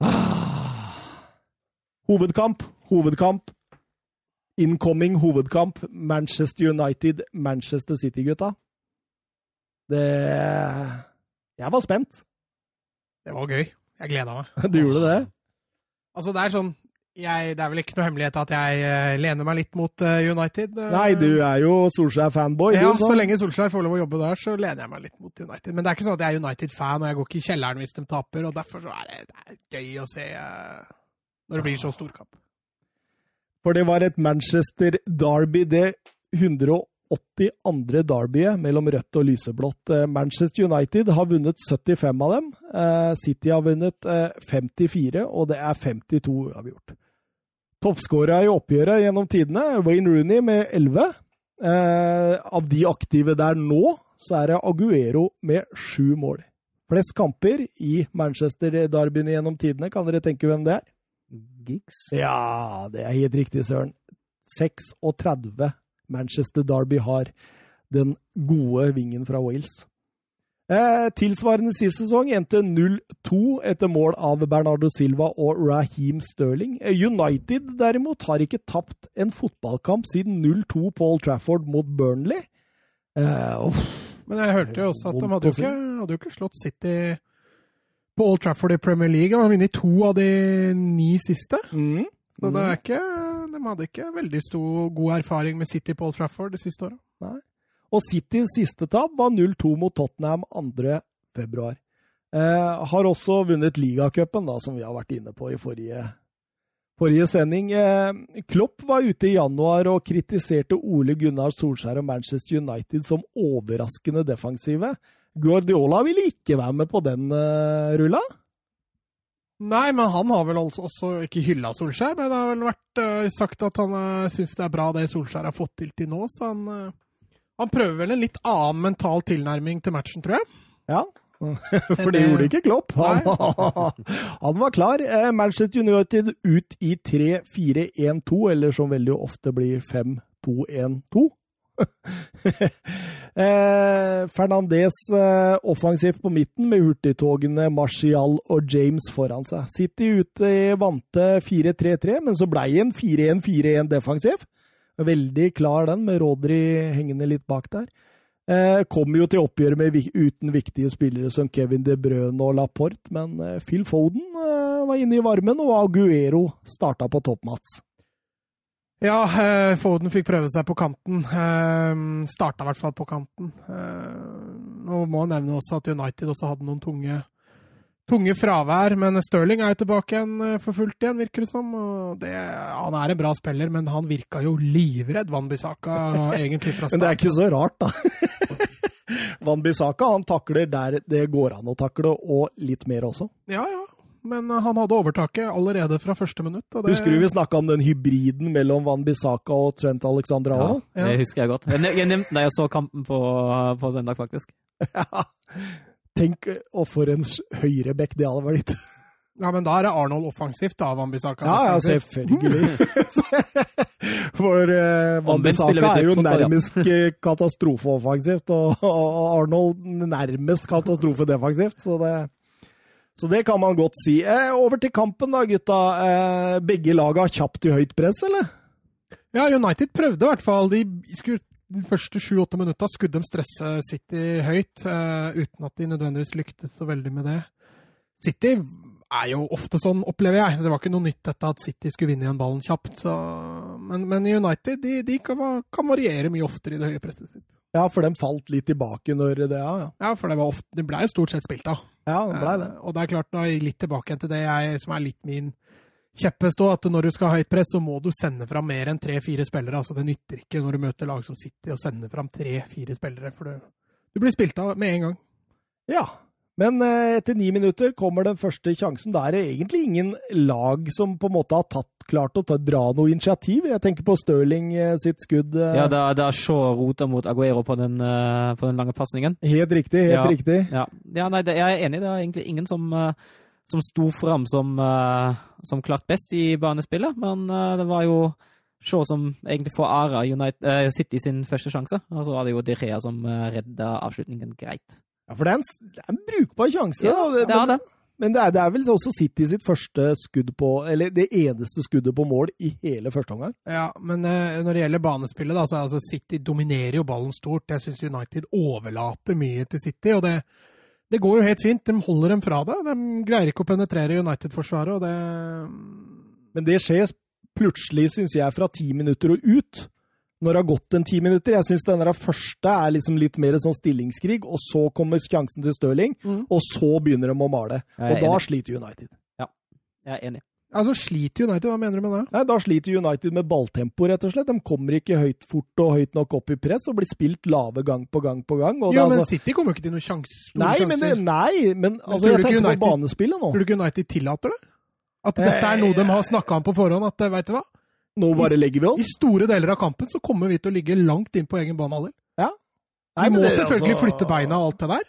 Ah. Hovedkamp, hovedkamp. Incoming hovedkamp. Manchester United, Manchester City-gutta. Det Jeg var spent. Det var gøy. Jeg gleda meg. [LAUGHS] Du gjorde det? Altså, det er sånn jeg, Det er vel ikke noe hemmelighet at jeg eh, lener meg litt mot eh, United. eh. Nei, du er jo Solskjær-fanboy. Ja, så lenge Solskjær får lov å jobbe der, så lener jeg meg litt mot United. Men det er ikke sånn at jeg er United-fan, og jeg går ikke i kjelleren hvis de taper. og Derfor så er det, det er gøy å se når det blir så stor kamp. For det var et Manchester Derby, det 182. derbyet mellom rødt og lyseblått. Manchester United har vunnet 75 av dem. City har vunnet eh, 54, og det er 52 uavgjort. Toppskåra i oppgjøret gjennom tidene, Wayne Rooney med 11. Eh, av de aktive der nå, så er det Aguero med sju mål. Flest kamper i Manchester-derbyene gjennom tidene. Kan dere tenke hvem det er? Giggs? Ja, det er helt riktig, Søren. 36 Manchester Derby har den gode vingen fra Wales. Eh, tilsvarende sist sesong endte 0-2 etter mål av Bernardo Silva og Raheem Sterling. Eh, United derimot har ikke tapt en fotballkamp siden 0-2 på Old Trafford mot Burnley. Eh. Men jeg hørte jo også at de hadde jo ikke, hadde jo ikke slått City på Old Trafford i Premier League. De har vunnet to av de ni siste. Mm. Så det er ikke, de hadde ikke veldig stor, god erfaring med City på Old Trafford de siste åra. Og Citys siste tap var 0-2 mot Tottenham 2. februar. Eh, har også vunnet ligacupen, som vi har vært inne på i forrige, forrige sending. Eh, Klopp var ute i januar og kritiserte Ole Gunnar Solskjær og Manchester United som overraskende defensive. Guardiola ville ikke være med på den eh, rulla. Nei, men han har vel altså også ikke hylla Solskjær, men det har vel vært eh, sagt at han uh, syns det er bra det Solskjær har fått til til nå, så han, eh, han prøver vel en litt annen mental tilnærming til matchen, tror jeg. Ja, [LAUGHS] for det det- gjorde ikke Klopp. Han, [LAUGHS] han var klar. Eh, Manchester United ut i 3-4-1-2, eller som veldig ofte blir 5-2-1-2. [LAUGHS] eh, Fernandez eh, offensivt på midten med hurtigtogene Martial og James foran seg. City ute i vante 4-3-3, men så blei en 4-1-4-1 defensiv. Veldig klar den, med Rodri hengende litt bak der. Eh, kommer jo til oppgjøret med, uten viktige spillere som Kevin De Brøne og Laporte, men eh, Phil Foden eh, var inne i varmen, og Aguero starta på topp, Mats. Ja, eh, Foden fikk prøve seg på kanten. Eh, starta i hvert fall på kanten. Eh, nå må nevne også at United også hadde noen tunge, tunge fravær, men Stirling er jo tilbake igjen eh, for fullt igjen, virker det som. Og det, han er en bra spiller, men han virka jo livredd Van Bissaka egentlig fra start. [LAUGHS] men det er ikke så rart, da. [LAUGHS] Van Bissaka han takler der det går an å takle, og litt mer også. Ja, ja. Men eh, han hadde overtaket allerede fra første minutt. Det... Husker du vi snakka om den hybriden mellom Van Bissaka og Trent Alexander Arnold? Ja, det husker jeg godt. Jeg nevnte da jeg så kampen på, på søndag, faktisk. [LAUGHS] Ja. Tenk å for en høyrebekk det hadde vært. Ja, men da er det Arnold offensivt, da, Wambisaka. Ja, ja, selvfølgelig. [LAUGHS] for uh, Van er jo nærmest katastrofeoffensivt, og, og Arnold nærmest katastrofedefensivt. Så det, så det kan man godt si. Eh, over til kampen, da, gutta. Eh, begge laga har kjapt i høyt press, eller? Ja, United prøvde i hvert fall. De skulle de første sju-åtte minutta skulle de stresse City høyt, uh, uten at de nødvendigvis lyktes så veldig med det. City er jo ofte sånn, opplever jeg. Det var ikke noe nytt dette at City skulle vinne igjen ballen kjapt. Så... Men, men, United de, de kan, kan, variere mye oftere i det høye presset sitt. Ja, for de falt litt tilbake når det Ja, ja. ja for det, var ofte, det ble jo stort sett spilt av. Ja, det ble det. Uh, og det er klart, nå er jeg litt tilbake til det jeg, som er litt min kjepphest òg, at når du skal ha høyt press, så må du sende fram mer enn tre-fire spillere. altså Det nytter ikke når du møter lag som sitter og sender fram tre-fire spillere, for du, du, blir spilt av med en gang. Ja, men eh, etter ni minutter kommer den første sjansen. Da er det egentlig ingen lag som på en måte har tatt, klart å ta, dra noe initiativ. Jeg tenker på Stirling eh, sitt skudd. Eh. Ja, da, da Shaw rota mot Aguero på den, på den lange pasningen. Helt riktig, helt ja, riktig. Ja, ja nei, det, jeg er enig. Det er egentlig ingen som som sto fram som, uh, som, klart best i banespillet. Men uh, det var jo Sjå som egentlig får Ara uh, City sin første sjanse. Og så var det jo De Rea som uh, redda avslutningen greit. Ja, for det er en, det er en brukbar sjanse. Ja, det, men, det. men det, er, det er, vel også City sitt første skudd på Eller det eneste skuddet på mål i hele første omgang. Ja, men når det gjelder banespillet, da, så altså City dominerer jo ballen stort. Jeg syns United overlater mye til City. og det det går jo helt fint. De holder dem fra det. De greier ikke å penetrere United-forsvaret, og det Men det skjer plutselig, syns jeg, fra ti minutter og ut. Når det har gått en ti minutter. Jeg syns den første er liksom litt mer sånn stillingskrig, og så kommer sjansen til Stirling, mm. og så begynner de å male. Og da sliter United. Ja, jeg er enig. Altså, Sliter United? Hva mener du med det? Nei, Da sliter United med balltempo, rett og slett. De kommer ikke høyt fort og høyt nok opp i press og blir spilt lave gang på gang på gang. jo, men altså... City kommer jo ikke til noen sjans, nei, sjanser. Men det, nei, men, men altså, jeg tenker United, på banespillet nå. Tror du ikke United tillater det? At dette er noe de har snakka om på forhånd? At, vet du hva? Nå bare legger vi oss? I store deler av kampen så kommer vi til å ligge langt inn på egen banehalvdel. Ja. vi må det, selvfølgelig altså... flytte beina og alt det der.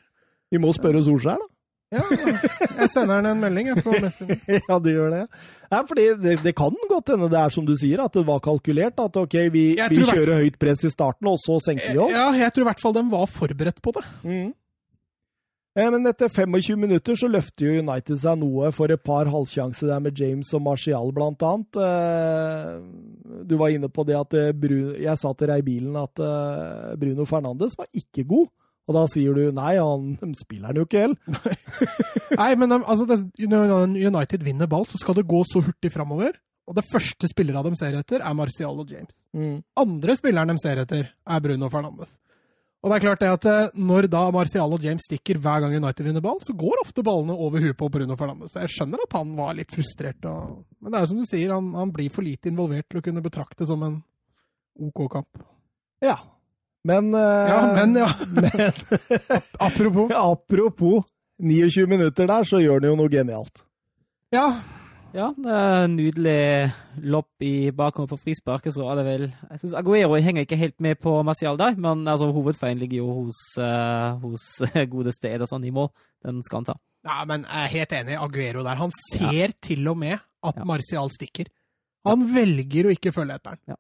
Vi må spørre Solskjær, da. Ja, jeg sender han en melding jeg, på Messenger. [LAUGHS] ja, du gjør det. Ja, fordi det, det, kan godt hende det er som du sier, at det var kalkulert. At ok, vi, vi kjører hvert... høyt press i starten, og så senker vi oss. Ja, jeg tror i hvert fall de var forberedt på det. Mm. Ja, men etter 25 minutter så løfter jo United seg noe for et par halvsjanser der med James og Martial, blant annet. Eh, du var inne på det at eh, Bruno, Jeg sa til deg i bilen at eh, Bruno Fernandes var ikke god. Og da sier du nei, han spiller han jo ikke heller. [LAUGHS] nei, men altså, det, når United vinner ball, så skal det gå så hurtig framover. Og det første spillere de ser etter, er Marcial og James. Mm. Andre spilleren de ser etter, er Bruno Fernandes. Og det er klart det at eh, når da Marcial og James stikker hver gang United vinner ball, så går ofte ballene over huet på Bruno Fernandes. Så jeg skjønner at han var litt frustrert. Og... Men det er jo som du sier, han, han blir for lite involvert til å kunne betrakte som en OK kamp. Ja, men uh, Ja, men, ja. [LAUGHS] men, [LAUGHS] apropos. [LAUGHS] apropos 29 minutter der, så gjør han jo noe genialt. Ja. Ja, det er nydelig lopp i bakhånd på frisparket, så er det vel Jeg synes Aguero henger ikke helt med på Marcial der, men altså, hovedfeilen ligger jo hos, uh, hos godeste Ederson i mål. Den skal han ta. Ja, men jeg er helt enig. Aguero der. Han ser ja. til og med at ja. Marcial stikker. Han velger å ikke følge etter den. Ja.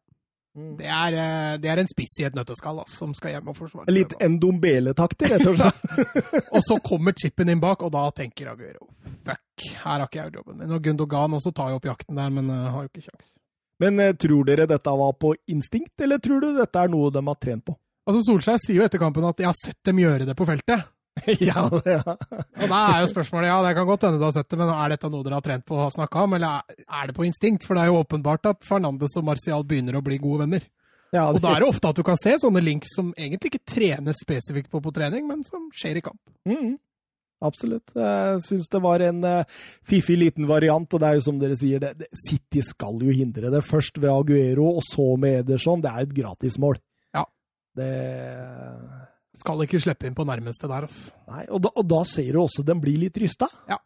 Det er, eh, det er en spiss i et nøtteskall altså, som skal hjem og forsvare. Litt Ndombele-takter, rett og slett. [LAUGHS] Og så kommer chipen inn bak, og da tenker Aguero fuck, her har ikke jeg jobben min. Og Gundogan også tar jo opp jakten der, men uh, har jo ikke kjangs. Men uh, tror dere dette var på instinkt, eller tror du dette er noe de har trent på? Altså Solskjær sier jo etter kampen at 'jeg har sett dem gjøre det på feltet'. [LAUGHS] ja, ja. Og da er jo spørsmålet ja, det kan godt hende du har sett det, men er dette noe dere har trent på og snakka om, eller er det på instinkt? For det er jo åpenbart at Fernandes og Martial begynner å bli gode venner. ja Og da er det ofte at du kan se sånne links som egentlig ikke trenes spesifikt på på trening, men som skjer i kamp. Mhm. Absolutt. Jeg syns det var en uh, fiffig liten variant, og det er jo som dere sier, det, det, City skal jo hindre det. Først ved Aguero, og så med Ederson. Det er et gratismål. Ja. Det Skal ikke slippe inn på nærmeste der, altså. Nei, og da, og da ser du også den blir litt rysta. Ja.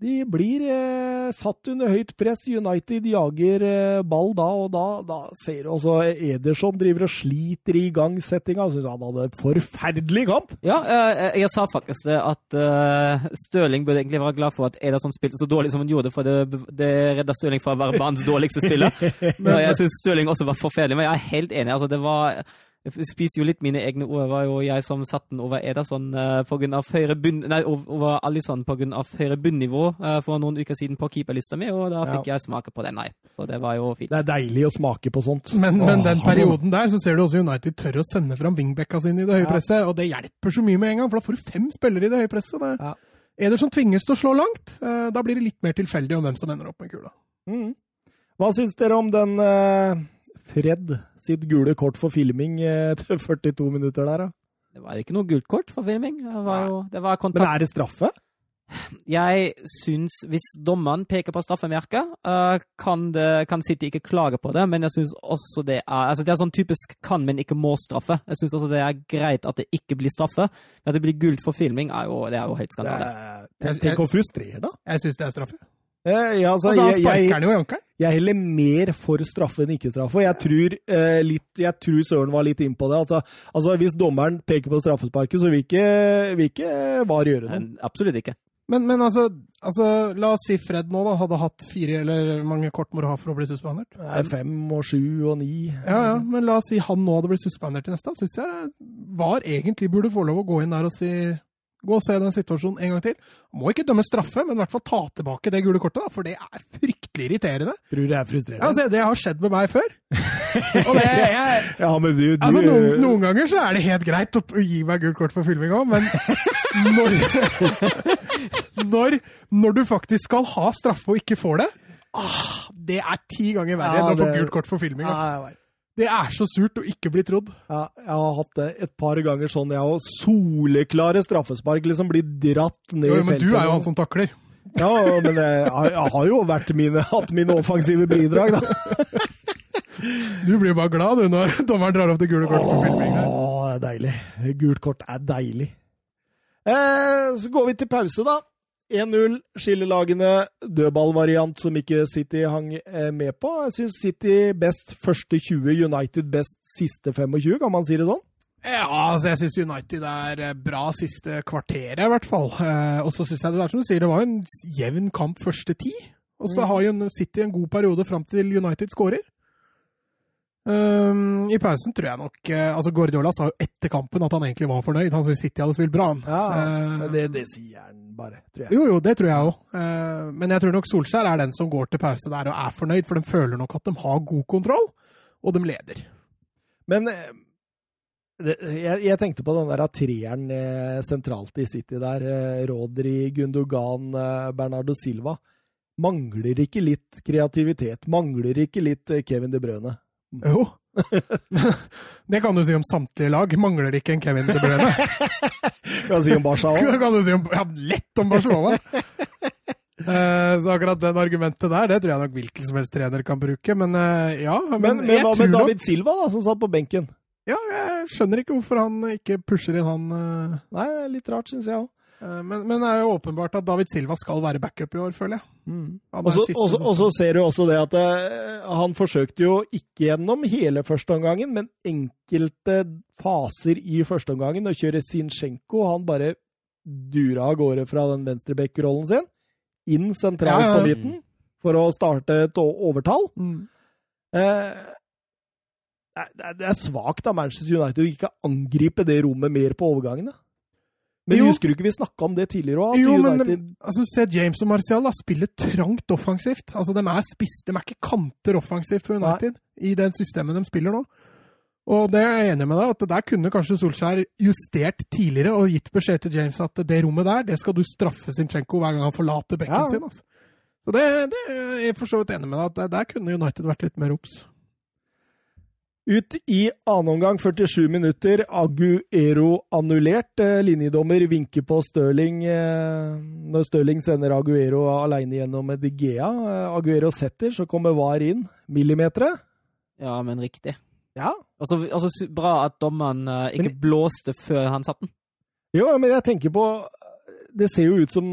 De blir eh, satt under høyt press. United jager eh, ball da, og da, da ser du også Ederson driver og sliter i igangsettinga. Syns han hadde en forferdelig kamp. Ja, eh, jeg sa faktisk det at eh, Støling burde egentlig være glad for at Ederson spilte så dårlig som han gjorde, for det, det redda Støling fra å være banens dårligste spiller. [LAUGHS] Men jeg syns Støling også var forferdelig, men jeg er helt enig. altså det var jeg spiser jo litt mine egne ord. Det var jo jeg som satte den over Ederson uh, på grunn av høyre bunn... Nei, over Alison pga. høyere bunnivå uh, for noen uker siden på keeperlista mi, og da fikk jeg smake på den, nei. Så det var jo fint. Det er deilig å smake på sånt. Men, men den perioden der, så ser du også United tør å sende fram wingbacka sine i det høye Ja. presset, og det hjelper så mye med en gang, for da får du fem spillere i det høye presset. Det. Ja. Ederson tvinges til å slå langt. Eh, Da blir det litt mer tilfeldig om hvem som ender opp med kula. Mm. Hva syns dere om den eh, Fred sitt gule kort for filming etter [LAUGHS] 42 minutter der, da? Det var ikke noe gult kort for filming. Det var jo det var Men er det straffe? Jeg syns hvis dommeren peker på straffemerket, eh, kan, det, kan City ikke klage på det, men jeg syns også det er altså Det er sånn typisk kan, men ikke må straffe. Jeg syns også det er greit at det ikke blir straffe. Men at det blir gult for filming, er jo, det er jo helt Det skandale. tenk, tenk hvor frustrerende. Jeg syns det er straffe. Eh, ja, altså, Altså, han sparker han jo i ankelen. jeg er heller mer for straffe enn ikke straffe. Jeg tror, eh, litt, jeg tror Søren var litt innpå det. Altså, altså, hvis dommeren peker på straffesparket, så vil ikke, vil ikke VAR gjøre noe. Absolutt ikke. Men, men altså, altså, la oss si Fred nå da, hadde hatt fire, eller mange kort må du ha for å bli suspendert? Det er fem og sju og ni. Ja, ja, men la oss si han nå hadde blitt suspendert i neste. Syns jeg VAR egentlig burde få lov å gå inn der og si Gå og se den situasjonen en gang til. Må ikke dømme straffe, men i hvert fall ta tilbake det gule kortet, da, for det er fryktelig irriterende. Tror det er frustrerende. Altså, det har skjedd med meg før. [LAUGHS] Det, jeg, Ja, men du, du altså, noen, noen ganger så er det helt greit å gi meg gult kort for filming òg, men [LAUGHS] når, [LAUGHS] når, når du faktisk skal ha straffe og ikke får det, ah, det er ti ganger verre Ja, enn å få gult kort for filming. ja, Altså. jeg vet. Det er så surt å ikke bli trodd. Ja, jeg har hatt det et par ganger sånn, jeg har soleklare straffespark liksom blir dratt ned Jo, jo, men feltet. du er jo han som takler. Ja, men jeg, jeg, har jo mine, hatt mine offensive bidrag, da. [LAUGHS] Du blir bare glad du når [LAUGHS] dommeren drar opp det gule kortet filming. Åh, det er deilig. Gult kort er deilig. Eh, så går vi til pause, da. 1-0. Skillelagene dødballvariant som ikke City hang eh, med på. Jeg syns City best første 20, United best siste 25, kan man si det sånn? Ja, altså jeg syns United er eh, bra siste kvarteret, i hvert fall. Eh, og så syns jeg det er som du sier, det var en jevn kamp første ti. Og så har jo City en god periode fram til United skårer. Um, I pausen tror jeg nok altså Guardiola sa jo etter kampen at han egentlig var fornøyd. Han syntes City hadde spilt bra. Ja, uh, det, det sier han bare, tror jeg. Jo, jo, det tror jeg òg. Men jeg tror nok Solskjær er den som går til pause der og er fornøyd, for de føler nok at de har god kontroll, og de leder. Men eh, jeg, jeg tenkte på den der treeren eh, sentralt i City der. Eh, Rodri, Gundogan, eh, Bernardo Silva. Mangler ikke litt kreativitet? Mangler ikke litt eh, Kevin De Brøne? Jo. [LAUGHS] det kan du si om samtlige lag. Mangler ikke en Kevin De Bruyne. [LAUGHS] Kan du si om Barca òg? kan du si om, ja, lett om Barcelona. [LAUGHS] Eh, så akkurat den argumentet der, det tror jeg nok hvilken som helst trener kan bruke. Men eh, ja, men, Men, men hva nok David Silva, da, som satt på benken? Ja, jeg skjønner ikke hvorfor han ikke pusher inn han eh, Nei, litt rart, syns jeg òg. Eh, men, men det er jo åpenbart at David Silva skal være backup i år, føler jeg. Mm. Og så- ser du også det at uh, han forsøkte jo ikke gjennom hele førsteomgangen, men enkelte faser i førsteomgangen å kjøre Zinchenko. Han bare dura av gårde fra den venstreback-rollen sin, inn sentralt Ja, ja. på midten, for å starte et overtall. Mm. Uh, det er, det er svakt av Manchester United å ikke angripe det rommet mer på overgangene. Men Jo. husker du ikke vi snakka om det tidligere òg? Jo, men altså, se James og Martial da, spiller trangt offensivt. Altså, De er spiss, de er ikke kanter offensivt for United i det systemet de spiller nå. Og det er jeg enig med deg, at der kunne kanskje Solskjær justert tidligere og gitt beskjed til James at det rommet der, det skal du straffe Zinchenko hver gang han forlater bekken Ja. sin. Altså. Så det, det er jeg for så vidt enig med deg at der, der kunne United vært litt mer obs. Ut i annen omgang, 47 minutter. Aguero annullert. Eh, Linjedommer vinker på Stirling eh, når Stirling sender Aguero alene gjennom med De Gea. Eh, Aguero setter, så kommer VAR inn. Millimetere. Ja, men riktig. Ja. Og så bra at dommeren ikke Men- blåste før han satte den. Jo, men jeg tenker på Det ser jo ut som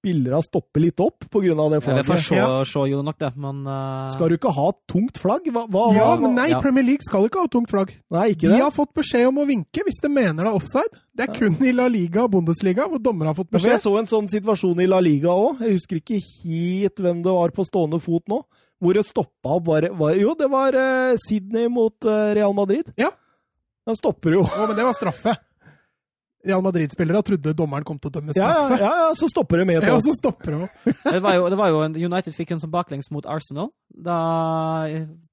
spillere stopper litt opp pga. det flagget. Det flagget. se, se jo nok det, men uh... Skal du ikke ha tungt flagg? Hva, hva, Ja, hva- men nei, Ja. Premier League skal ikke ha tungt flagg. Nei, ikke De det? har fått beskjed om å vinke hvis de mener det er offside. Det er kun i La Liga og Bundesliga hvor dommere har fått Ja, Jeg så en sånn situasjon i La Liga òg. Jeg husker ikke helt hvem det var på stående fot nå. Hvor det stoppa opp var, var Jo, det var uh, Sydney mot uh, Real Madrid. Ja. Da stopper jo Å, men det var straffe. Real Madrid-spillere trodde dommeren kom til å dømme straffe. ja, ja, ja, så stopper det med et Ja, så stopper de opp. det var jo, det var jo en, United fikk en som baklengs mot Arsenal da,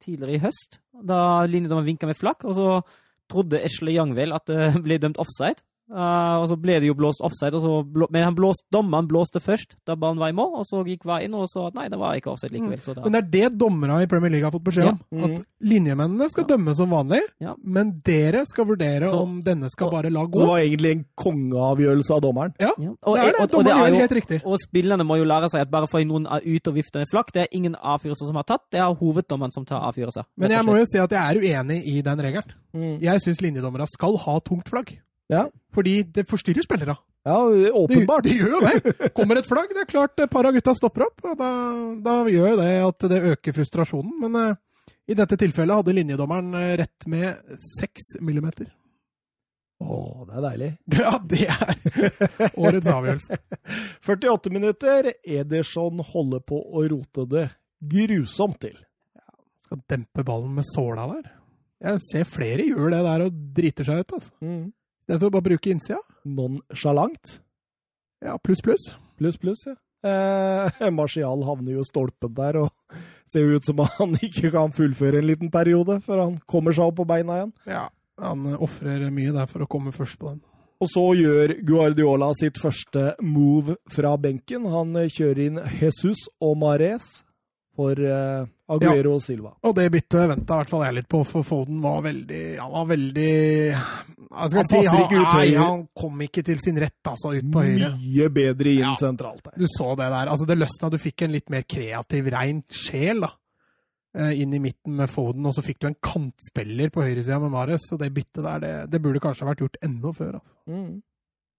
tidligere i høst. Da linjedommeren vinka med flakk, og så trodde Ashley Youngville at det ble dømt offside. Eh, og så ble det jo blåst offside, og så blå, men han blåst, dommeren blåste først da ballen var i mål, og så gikk veien og sa at nei, det var ikke offside likevel. Så da, Men det er det dommerne i Premier League har fått beskjed om. Ja. At linjemennene skal dømme som vanlig, Ja. men dere skal vurdere Så- om denne skal og- bare la Så det var egentlig en kongeavgjørelse av dommeren. Ja, ja. det er det. og, og Dommeren er gjør helt riktig. Og spillerne må jo lære seg at bare fordi noen er ute og vifter med flakk, det er ingen avfyrelser som har tatt, det er hoveddommeren som tar avfyrelser. Men jeg må jo si at jeg er uenig i den regelen. Mm. Jeg syns linjedommerne skal ha tungt flagg. Ja. Fordi det forstyrrer spillere. Ja, Det, åpenbart. det gjør jo det. Kommer et flagg, det er klart et par av gutta stopper opp. og Da, da gjør jo det at det øker frustrasjonen. Men uh, i dette tilfellet hadde linjedommeren eh, rett med seks millimeter. Å, det er deilig. [LAUGHS] Ja, det er [LAUGHS] årets avgjørelse. 48 minutter. Ederson holder på å rote det grusomt til. Skal dempe ballen med såla der. Jeg ser flere gjør det der og driter seg ut. altså. Mm. Istedenfor å bare bruke innsida. Nonsjalant. Ja, pluss, pluss. Pluss, pluss, ja. Eh, [LAUGHS] Martial havner jo stolpen der og ser jo ut som han [LAUGHS] ikke kan fullføre en liten periode før han kommer seg opp på beina igjen. Ja, Han ofrer mye der for å komme først på den. Og så gjør Guardiola sitt første move fra benken. Han kjører inn Jesus og Mares for eh, Aguero og Silva. Og det byttet venta i hvert fall jeg litt på, for Foden var veldig Han var veldig Han si? passer ikke ut nei, høyre. han kom ikke til sin rett, altså, ut på høyre. Mye bedre inn Ja. sentralt der. Du så det der. Altså, det løsna. Du fikk en litt mer kreativ, rein sjel da. eh, inn i midten med Foden, og så fikk du en kantspiller på høyresida med Mares. Så det byttet der, det, det burde kanskje vært gjort enda før. Altså. Mm.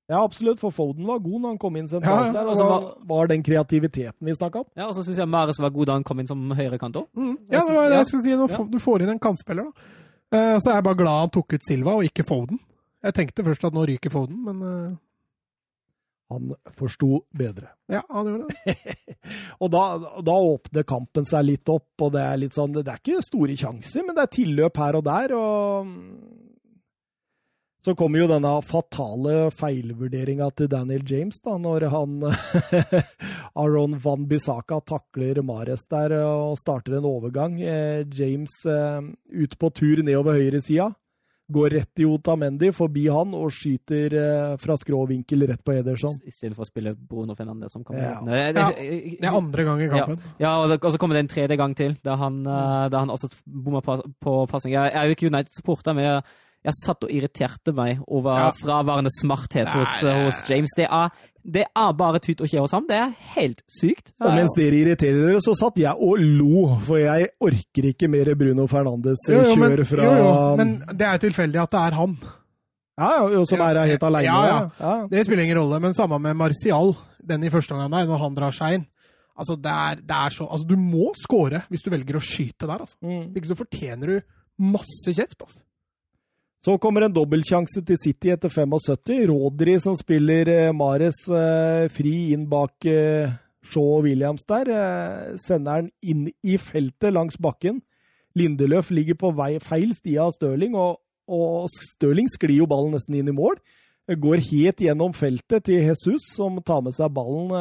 Ja, absolutt, for Foden var god når han kom inn sentralt Ja, ja. der. Og Altså, så var- var den kreativiteten vi snakka om. Ja, og så syns jeg Mares var god da han kom inn som høyrekant òg. Ja, det var det jeg skulle si. Når ja. Du får inn en kantspiller, da. Eh, så er jeg bare glad han tok ut Silva og ikke Foden. Jeg tenkte først at nå ryker Foden, men eh, Han forsto bedre. ja, han gjorde det. [LAUGHS] Og da, da åpner kampen seg litt opp, og det er litt sånn Det er ikke store sjanser, men det er tilløp her og der, og så kommer jo denne fatale feilvurderinga til Daniel James, da, når han [LAUGHS] Aron van Bissaka takler Mares der og starter en overgang. Eh, James eh, ut på tur nedover høyresida. Går rett i Otamendi, forbi han, og skyter eh, fra skrå vinkel rett på Ederson. I stedet for å spille Bruno Fernandez som kommer Ja. Ja, det- er andre gang i kampen. Ja, og, det, og så kommer det en tredje gang til, da han, eh, han også bommer på, på pasning. Jeg, jeg er jo ikke United-supporter, men jeg, jeg satt og irriterte meg over Ja. fraværende smarthet hos, Nei, eh, hos James. Det er, det er bare tut og kje hos ham. Det er helt sykt. Og mens dere irriterer dere, så satt jeg og lo, for jeg orker ikke mer Bruno Fernandes-kjør Jo, jo, men, fra jo, jo, men det er tilfeldig at det er han. Ja, jo, som er helt aleine. Ja, ja. ja. Det spiller ingen rolle, men samme med Martial, den i første omgang der, når han drar seg inn. Altså, det er, det er så, altså, du må score hvis du velger å skyte der. Altså. Mm. Hvis ikke så fortjener du masse kjeft. Altså. Så kommer en dobbeltsjanse til City etter 75. Rodri som spiller eh, Mares eh, fri inn bak eh, Shaw og Williams der. Sender den inn i feltet langs bakken. Lindeløf ligger på vei, feil sti av Stirling, og, og Stirling sklir jo ballen nesten inn i mål. Går helt gjennom feltet til Jesus, som tar med seg ballen.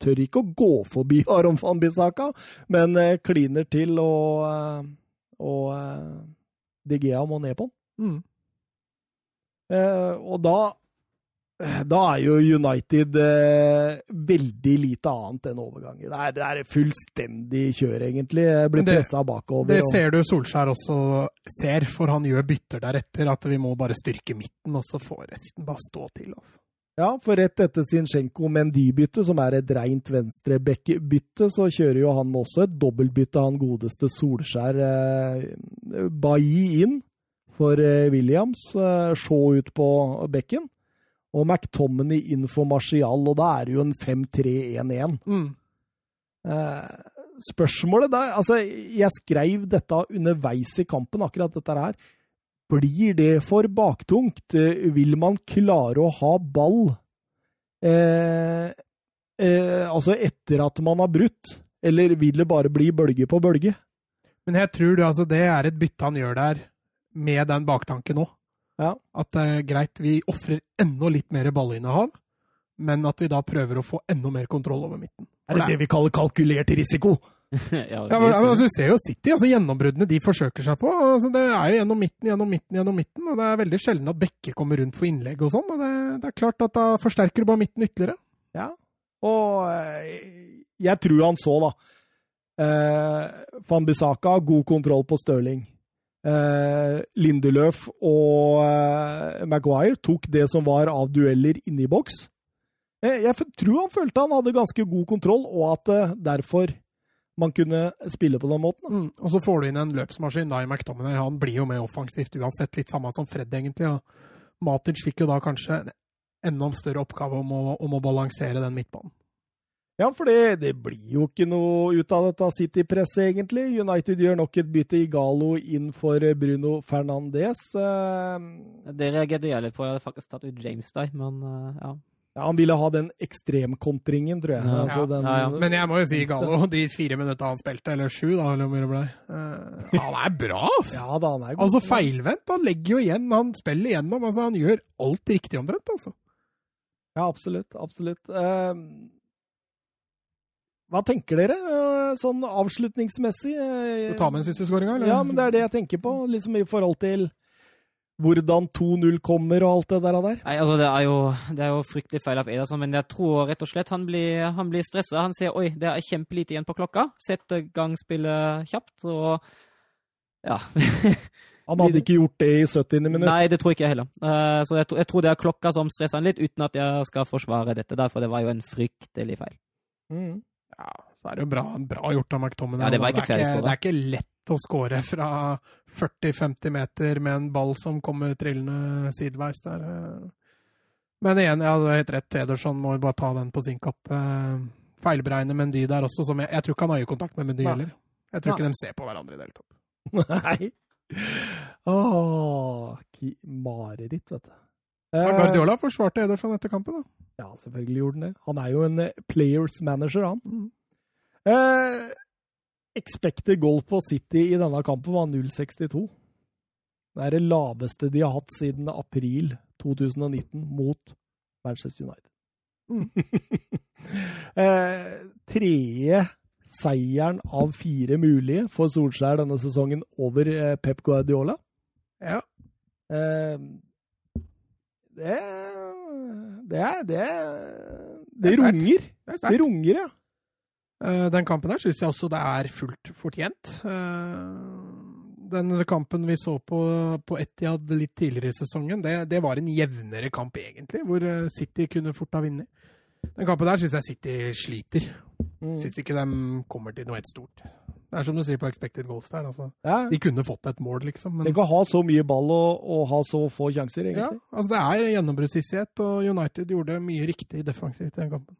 Tør ikke å gå forbi [LAUGHS] Aron van Bissaka, men kliner til og, og De Gea må ned på den. Mm. Eh, og da da er jo United eh, veldig lite annet enn overganger. Det er, det er fullstendig kjør, egentlig. Jeg blir pressa bakover. Det ser du Solskjær også ser, for han gjør bytter deretter. At vi må bare styrke midten, og så får resten bare stå til. Altså. Ja, for rett etter Zinchenko Mendy-bytte, som er et rent venstrebekke-bytte, så kjører jo han også et dobbeltbytte, han godeste Solskjær. Eh, Bailly inn for eh, Williams, se ut på bekken, og McTominay inn for Martial, og da er det jo en 5-3-1-1. Mm. Eh, spørsmålet der Altså, jeg skrev dette underveis i kampen, akkurat dette her. Blir det for baktungt? Eh, Vil man klare å ha ball eh, eh, altså etter at man har brutt? Eller vil det bare bli bølge på bølge? Men jeg tror altså, det er et bytte han gjør der, med den baktanken òg. Ja. At det er greit, vi ofrer enda litt mer ballinnehav, men at vi da prøver å få enda mer kontroll over midten. Er det det vi kaller kalkulert risiko? [LAUGHS] ja, Ja, men, altså, du ser jo City, altså Gjennombruddene de forsøker seg på. altså Det er jo gjennom midten, gjennom midten, gjennom midten. og Det er veldig sjelden at bekker kommer rundt for innlegg og sånn. og det, det er klart at Da forsterker du bare midten ytterligere. Ja, og eh, jeg tror han så, da. Eh, Van Bissaka, god kontroll på Stirling. Eh, Lindeløf og eh, Maguire tok det som var av dueller inne i boks. Eh, jeg tror han følte han hadde ganske god kontroll, og at derfor man kunne spille på den måten. Mm. Og så får du inn en løpsmaskin da i McDominay. Han blir jo mer offensivt uansett. Litt samme som Fred, egentlig. og Matic fikk jo da kanskje en enda større oppgave om å, om å balansere den midtbanen. Ja, for det, det blir jo ikke noe ut av dette City-presset, egentlig. United gjør nok et bytte i Galo inn for eh, Bruno Fernandes. Eh, Det reagerte jeg litt på. Jeg hadde faktisk tatt ut James der, men eh, ja. Ja, Han ville ha den ekstremkontringen, tror jeg. Ja. Altså, den, Ja, ja. Men jeg må jo si Gallo, de fire minuttene han spilte, eller sju, da, eller hvor mye det ble uh, Han er bra, altså! Ja da, han er god. Altså feilvendt. Han legger jo igjen, han spiller igjennom. altså Han gjør alt riktig omtrent, altså. Ja, absolutt. Absolutt. Eh, hva tenker dere, eh, sånn avslutningsmessig? Eh, du tar med den siste skåringa, eller? Ja, men det er det jeg tenker på, liksom i forhold til hvordan 2-0 kommer og alt det der. der. Nei, altså det er, jo, det er jo fryktelig feil av Ederson, men jeg tror rett og slett han blir, han blir stressa. Han sier oi, det er kjempelite igjen på klokka. Setter gang spillet kjapt, og ja. [LAUGHS] Han hadde ikke gjort det i 70. minutt. Nei, det tror ikke jeg heller. Eh, så jeg, tror- jeg tror det er klokka som stresser han litt, uten at jeg skal forsvare dette der, for det var jo en fryktelig feil. Mm. Ja, så er det jo bra, bra gjort av McTominay. Ja, det var ikke er ikke, det er ikke lett å skåre fra 40-50 meter med en ball som kommer trillende sideveis der. eh. Men igjen, ja, du har helt rett. Ederson må jo bare ta den på sin kapp. Eh, Feilberegne Mendy der også, som jeg, jeg tror ikke han har øyekontakt med Mendy heller. Jeg tror Nei. ikke de ser på hverandre i det hele tatt. [LAUGHS] Nei. Åh, mareritt, vet du. Ja, Eh, Guardiola forsvarte Ederson etter kampen, da. Ja, selvfølgelig gjorde han det. Han er jo en eh, players manager, han. Eh, expected goal på City i denne kampen var 0,62. Det er det laveste de har hatt siden april 2019 mot Manchester United. [LAUGHS] eh, tredje seieren av fire mulige for Solskjær denne sesongen over eh, Pep Guardiola. Ja. Eh, det Det er Det, det, Det er runger. Det er Det runger, ja. Eh, Den kampen der syns jeg også det er fullt fortjent. Eh, Den kampen vi så på, på Etihad litt tidligere i sesongen, det, det var en jevnere kamp egentlig, hvor eh, City kunne fort ha vunnet. Den kampen der syns jeg City sliter. Mm. Syns ikke de kommer til noe helt stort. Det er som du sier på expected goals der. Altså. ja. De kunne fått et mål, liksom. Men Tenk å ha så mye ball og, og ha så få sjanser, egentlig. ja, altså det er gjennombruddshissighet, og United gjorde mye riktig defensivt i den kampen.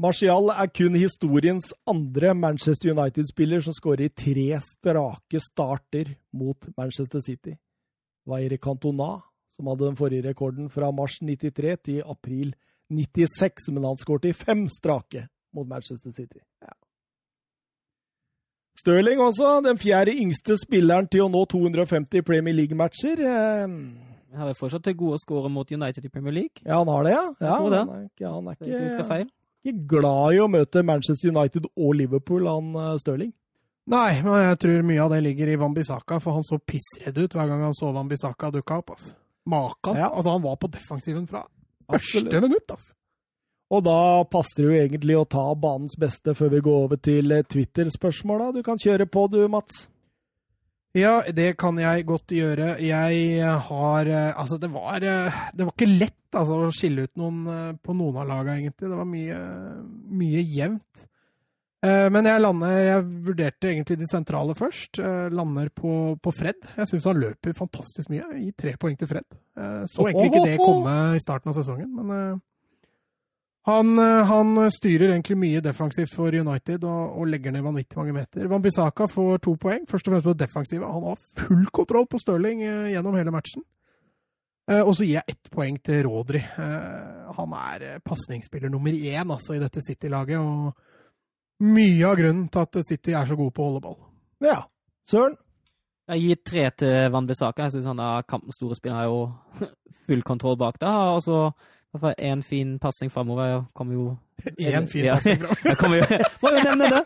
Martial er kun historiens andre Manchester United-spiller som skårer i tre strake starter mot Manchester City. Det var Erik Cantona som hadde den forrige rekorden fra mars 93 til april 96, men han skåret i fem strake mot Manchester City. Stirling også, den fjerde yngste spilleren til å nå 250 Premier League-matcher. Han har fortsatt til gode å skåre mot United i Premier League. Ja, han har det, ja. ja. Han er, ikke- han er ikke ikke, ikke glad i å møte Manchester United og Liverpool, han eh, Stirling. Nei, men jeg tror mye av det ligger i Wambisaka, for han så pissredd ut hver gang han så Wambisaka dukka opp. Altså. Makan. Ja. Altså, han var på defensiven fra første minutt, altså. Og da passer det jo egentlig å ta banens beste før vi går over til eh, Twitter-spørsmåla. Du kan kjøre på du, Mats. Ja, det kan jeg godt gjøre. Jeg har eh, Altså, det var, eh, det var ikke lett altså, å skille ut noen eh, på noen av laga, egentlig. Det var mye, mye jevnt. Eh, Men jeg lander Jeg vurderte egentlig de sentrale først. Eh, Lander på, på Fred. Jeg syns han løper fantastisk mye. Gir tre poeng til Fred. Eh, Så egentlig ikke det komme i starten av sesongen, men eh, han, eh, han styrer egentlig mye defensivt for United og, og legger ned vanvittig mange meter. Van Bissaka får to poeng, først og fremst på det defensive. Han har full kontroll på Stirling eh, gjennom hele matchen. Eh, og så gir jeg ett poeng til Rodri. Eh, han er eh, pasningsspiller nummer én altså, i dette City-laget, og mye av grunnen til at City er så god på å holde ball. Ja. Søren? Jeg gir tre til Van Bissaka. Jeg syns han er kampens store spiller. har jo [LAUGHS] full kontroll bak det. Og så én fin pasning framover. Kommer jo Én fin Ja. pasning [LAUGHS] framover? Ja, jo Må jo nevne det!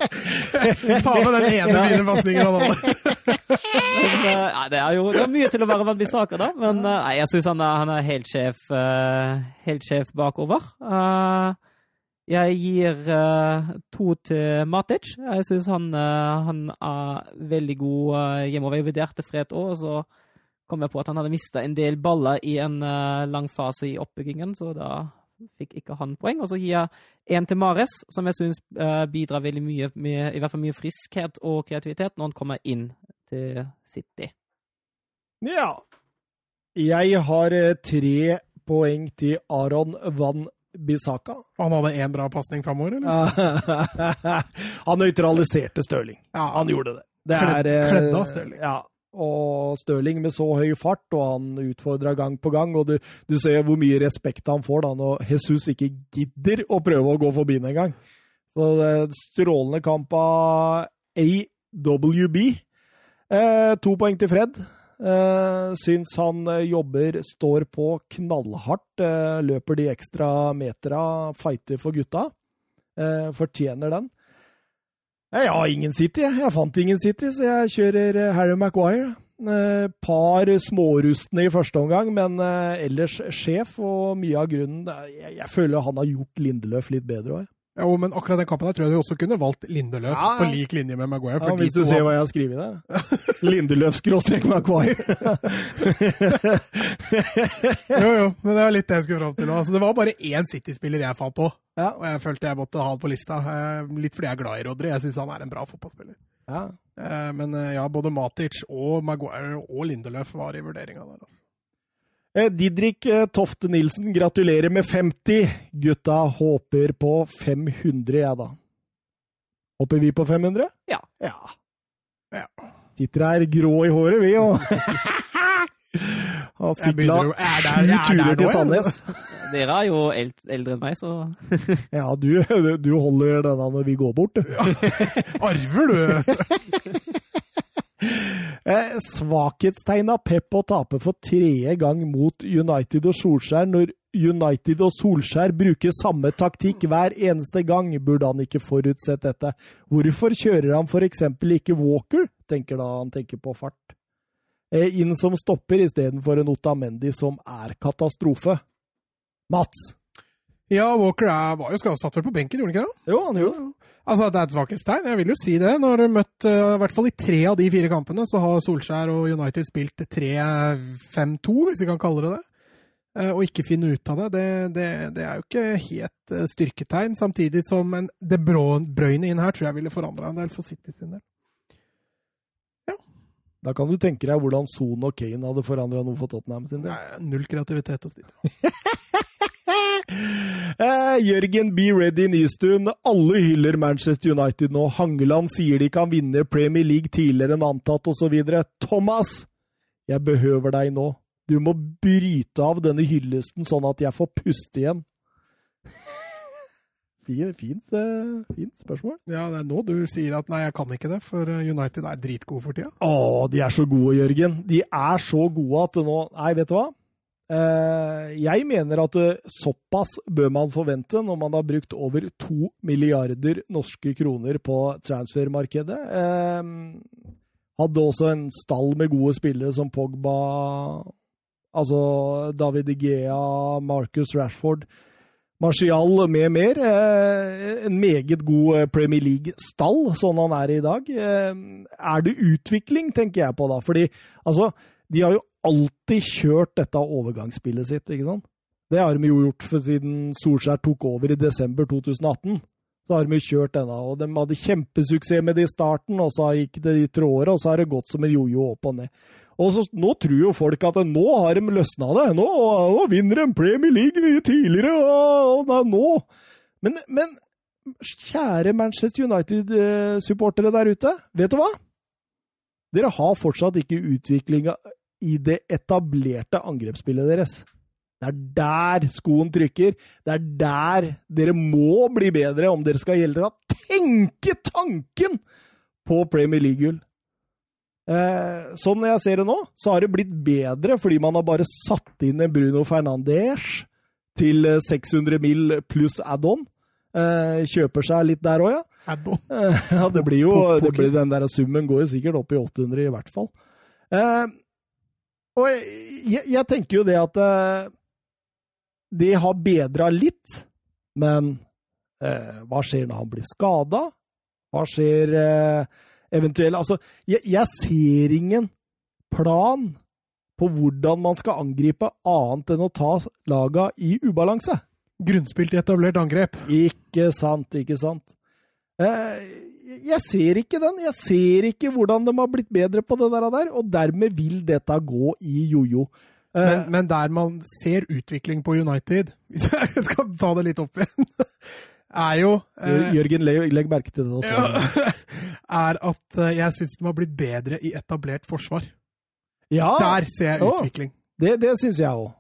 [LAUGHS] Ta med den ene fine pasningen av alle. Nei, det er jo det er mye til å være Van Bissaka, da. Men eh, nei, jeg syns han, han er helt sjef, uh, helt sjef bakover. Uh, jeg gir uh, to til Matic. Jeg syns han, han er veldig god uh, hjemover. Jeg vurderte Fred òg, så kom jeg på at han hadde mista en del baller i en uh, lang fase i oppbyggingen, så da fikk ikke han poeng. Og så gir jeg en til Mares, som jeg syns bidrar veldig mye med i hvert fall mye friskhet og kreativitet når han kommer inn til City. Ja. Jeg har eh, tre poeng til Aron Van Bissaka. Han hadde én bra pasning framover, eller? [LAUGHS] han nøytraliserte Stirling. Ja, Han gjorde det. det Kledd- eh, kledde av Stirling. Ja. Og Stirling med så høy fart, og han utfordra gang på gang. Og du, du ser hvor mye respekt han får da når Jesus ikke gidder å prøve å gå forbi den engang. Så det er strålende kamp av AWB. Eh, to poeng til Fred. Eh, syns han eh, jobber, står på knallhardt. Eh, løper de ekstra metera, fighter for gutta. Eh, fortjener den. Jeg har ingen City, jeg. Fant ingen City, så jeg kjører eh, Harry Maguire. Eh, par smårustne i første omgang, men eh, ellers sjef, og mye av grunnen jeg føler han har gjort Lindeløf litt bedre òg. Jo, men akkurat den kampen der tror jeg du også kunne valgt Lindeløf Ja, ja. på lik linje med Maguire. Ja, hvis du ser hva jeg har skrevet der. [LAUGHS] Lindeløf skråstrek Maguire. [LAUGHS] Jo, jo, men det var litt det jeg skulle fram til. Altså, det var bare én City-spiller jeg fant òg, Ja. og jeg følte jeg måtte ha han på lista. Eh, Litt fordi jeg er glad i Rodri. Jeg syns han er en bra fotballspiller. ja. Eh, Men eh, ja, både Matic og Maguire og Lindeløf var i vurderinga der. altså. Eh, Didrik eh, Tofte Nilsen, gratulerer med 50. Gutta håper på 500, jeg, da. Håper vi på 500? Ja. Ja. Ja. Sitter her grå i håret, vi, og [LAUGHS] Har sykla er sju er turer til. Sandnes. [LAUGHS] Dere er jo eld, eldre enn meg, så [LAUGHS] Ja, du, du holder denne når vi går bort, du. Arver, du! Eh, Svakhetstegn av Pep å tape for tredje gang mot United og Solskjær når United og Solskjær bruker samme taktikk hver eneste gang. Burde han ikke forutsett dette? Hvorfor kjører han f.eks. ikke Walker, tenker da han tenker på fart, eh, inn som stopper istedenfor en Otamendi som er katastrofe? Mats? Ja, Walker er, var jo skadesatt vel på benken, gjorde han ikke det? Jo, han gjorde det. Altså, det er et svakhetstegn, jeg vil jo si det. Når du har møtt, uh, i hvert fall i tre av de fire kampene, så har Solskjær og United spilt 3-5-2, hvis vi kan kalle det det. Uh, Og ikke finne ut av det, det, det, det er jo ikke helt uh, styrketegn. Samtidig som en De Bruyne inn her tror jeg ville forandra en del for City sin del. Da kan du tenke deg hvordan Son og Kane hadde forandra noe for Tottenham sin del. Nei, Null kreativitet hos dem. [LAUGHS] Eh, Jørgen B. Ready Nystuen. Alle hyller Manchester United nå. Hangeland sier de kan vinne Premier League tidligere enn antatt, osv. Thomas, jeg behøver deg nå. Du må bryte av denne hyllesten, sånn at jeg får puste igjen. [LAUGHS] Fint, fint, eh, fint spørsmål. Ja, det er nå du sier at nei, jeg kan ikke det, for eh, United er dritgode for tida. Å, de er så gode, Jørgen. De er så gode at nå Nei, vet du hva? Eh, jeg mener at såpass bør man forvente når man har brukt over to milliarder norske kroner på transfermarkedet. Hadde også en stall med gode spillere som Pogba, altså David Igea, Marcus Rashford. Martial med mer. Eh, en meget god eh, Premier League-stall, sånn han er i dag. Eh, er det utvikling, tenker jeg på da. Fordi altså, de har jo alltid kjørt dette overgangsspillet sitt, ikke sant? Det har de jo gjort siden Solskjær tok over i desember 2018. Så har de jo kjørt denne, og de hadde kjempesuksess med det i starten, og så gikk det i tråder, og så har det gått som en jojo opp og ned. Og så, Nå tror jo folk at nå har de løsna det. Nå, nå vinner de Premier League mye tidligere, og, og nå men, men kjære Manchester United-supportere der ute, vet du hva? Dere har fortsatt ikke utviklinga i det etablerte angrepsspillet deres. Det er der skoen trykker. Det er der dere må bli bedre om dere skal gjelde å tenke tanken på Premier League-gull. Eh, sånn jeg ser det nå, så har det blitt bedre fordi man har bare satt inn en Bruno Fernandes til 600 mil pluss add-on. Eh, kjøper seg litt der òg, ja. Add-on. Eh, ja, det blir jo det blir, Den der summen går jo sikkert opp i 800 i hvert fall. Eh, og jeg, jeg, tenker jo det at eh, det har bedra litt, men eh, hva skjer når han blir skada? Hva skjer eh, eventuelt Altså, jeg, jeg, ser ingen plan på hvordan man skal angripe annet enn å ta laga i ubalanse. Grunnspill til etablert angrep. Ikke sant, ikke sant. Eh, jeg ser ikke den. Jeg ser ikke hvordan de har blitt bedre på det der, og dermed vil dette gå i jojo. Men, eh, men, der man ser utvikling på United, hvis [LAUGHS] jeg skal ta det litt opp igjen, er jo eh, Jørgen, legg, legg, merke til det. Også. Ja, [LAUGHS] er at eh, jeg syns de har blitt bedre i etablert forsvar. Ja, der ser jeg utvikling. Det, det syns jeg òg.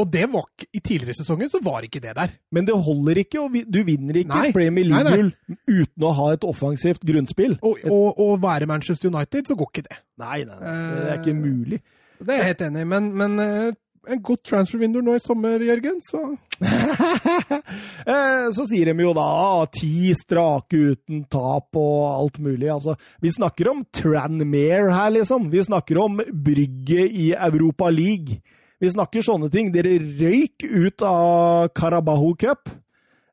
Og det var I tidligere sesonger så var ikke det der. Men det holder ikke, og du vinner ikke nei, Premier League-gull uten å ha et offensivt grunnspill. Og, og, og, være Manchester United, så går ikke det. Nei, nei, nei. det er ikke mulig. Det er jeg helt enig i, men, men eh, en godt transfer-vindu nå i sommer, Jørgen, så [LAUGHS] eh, Så sier de jo da ti strake uten tap og alt mulig. Altså, vi snakker om Tranmere her, liksom. Vi snakker om brygget i Europa League. Vi snakker sånne ting. Dere røyk ut av Carabaho Cup.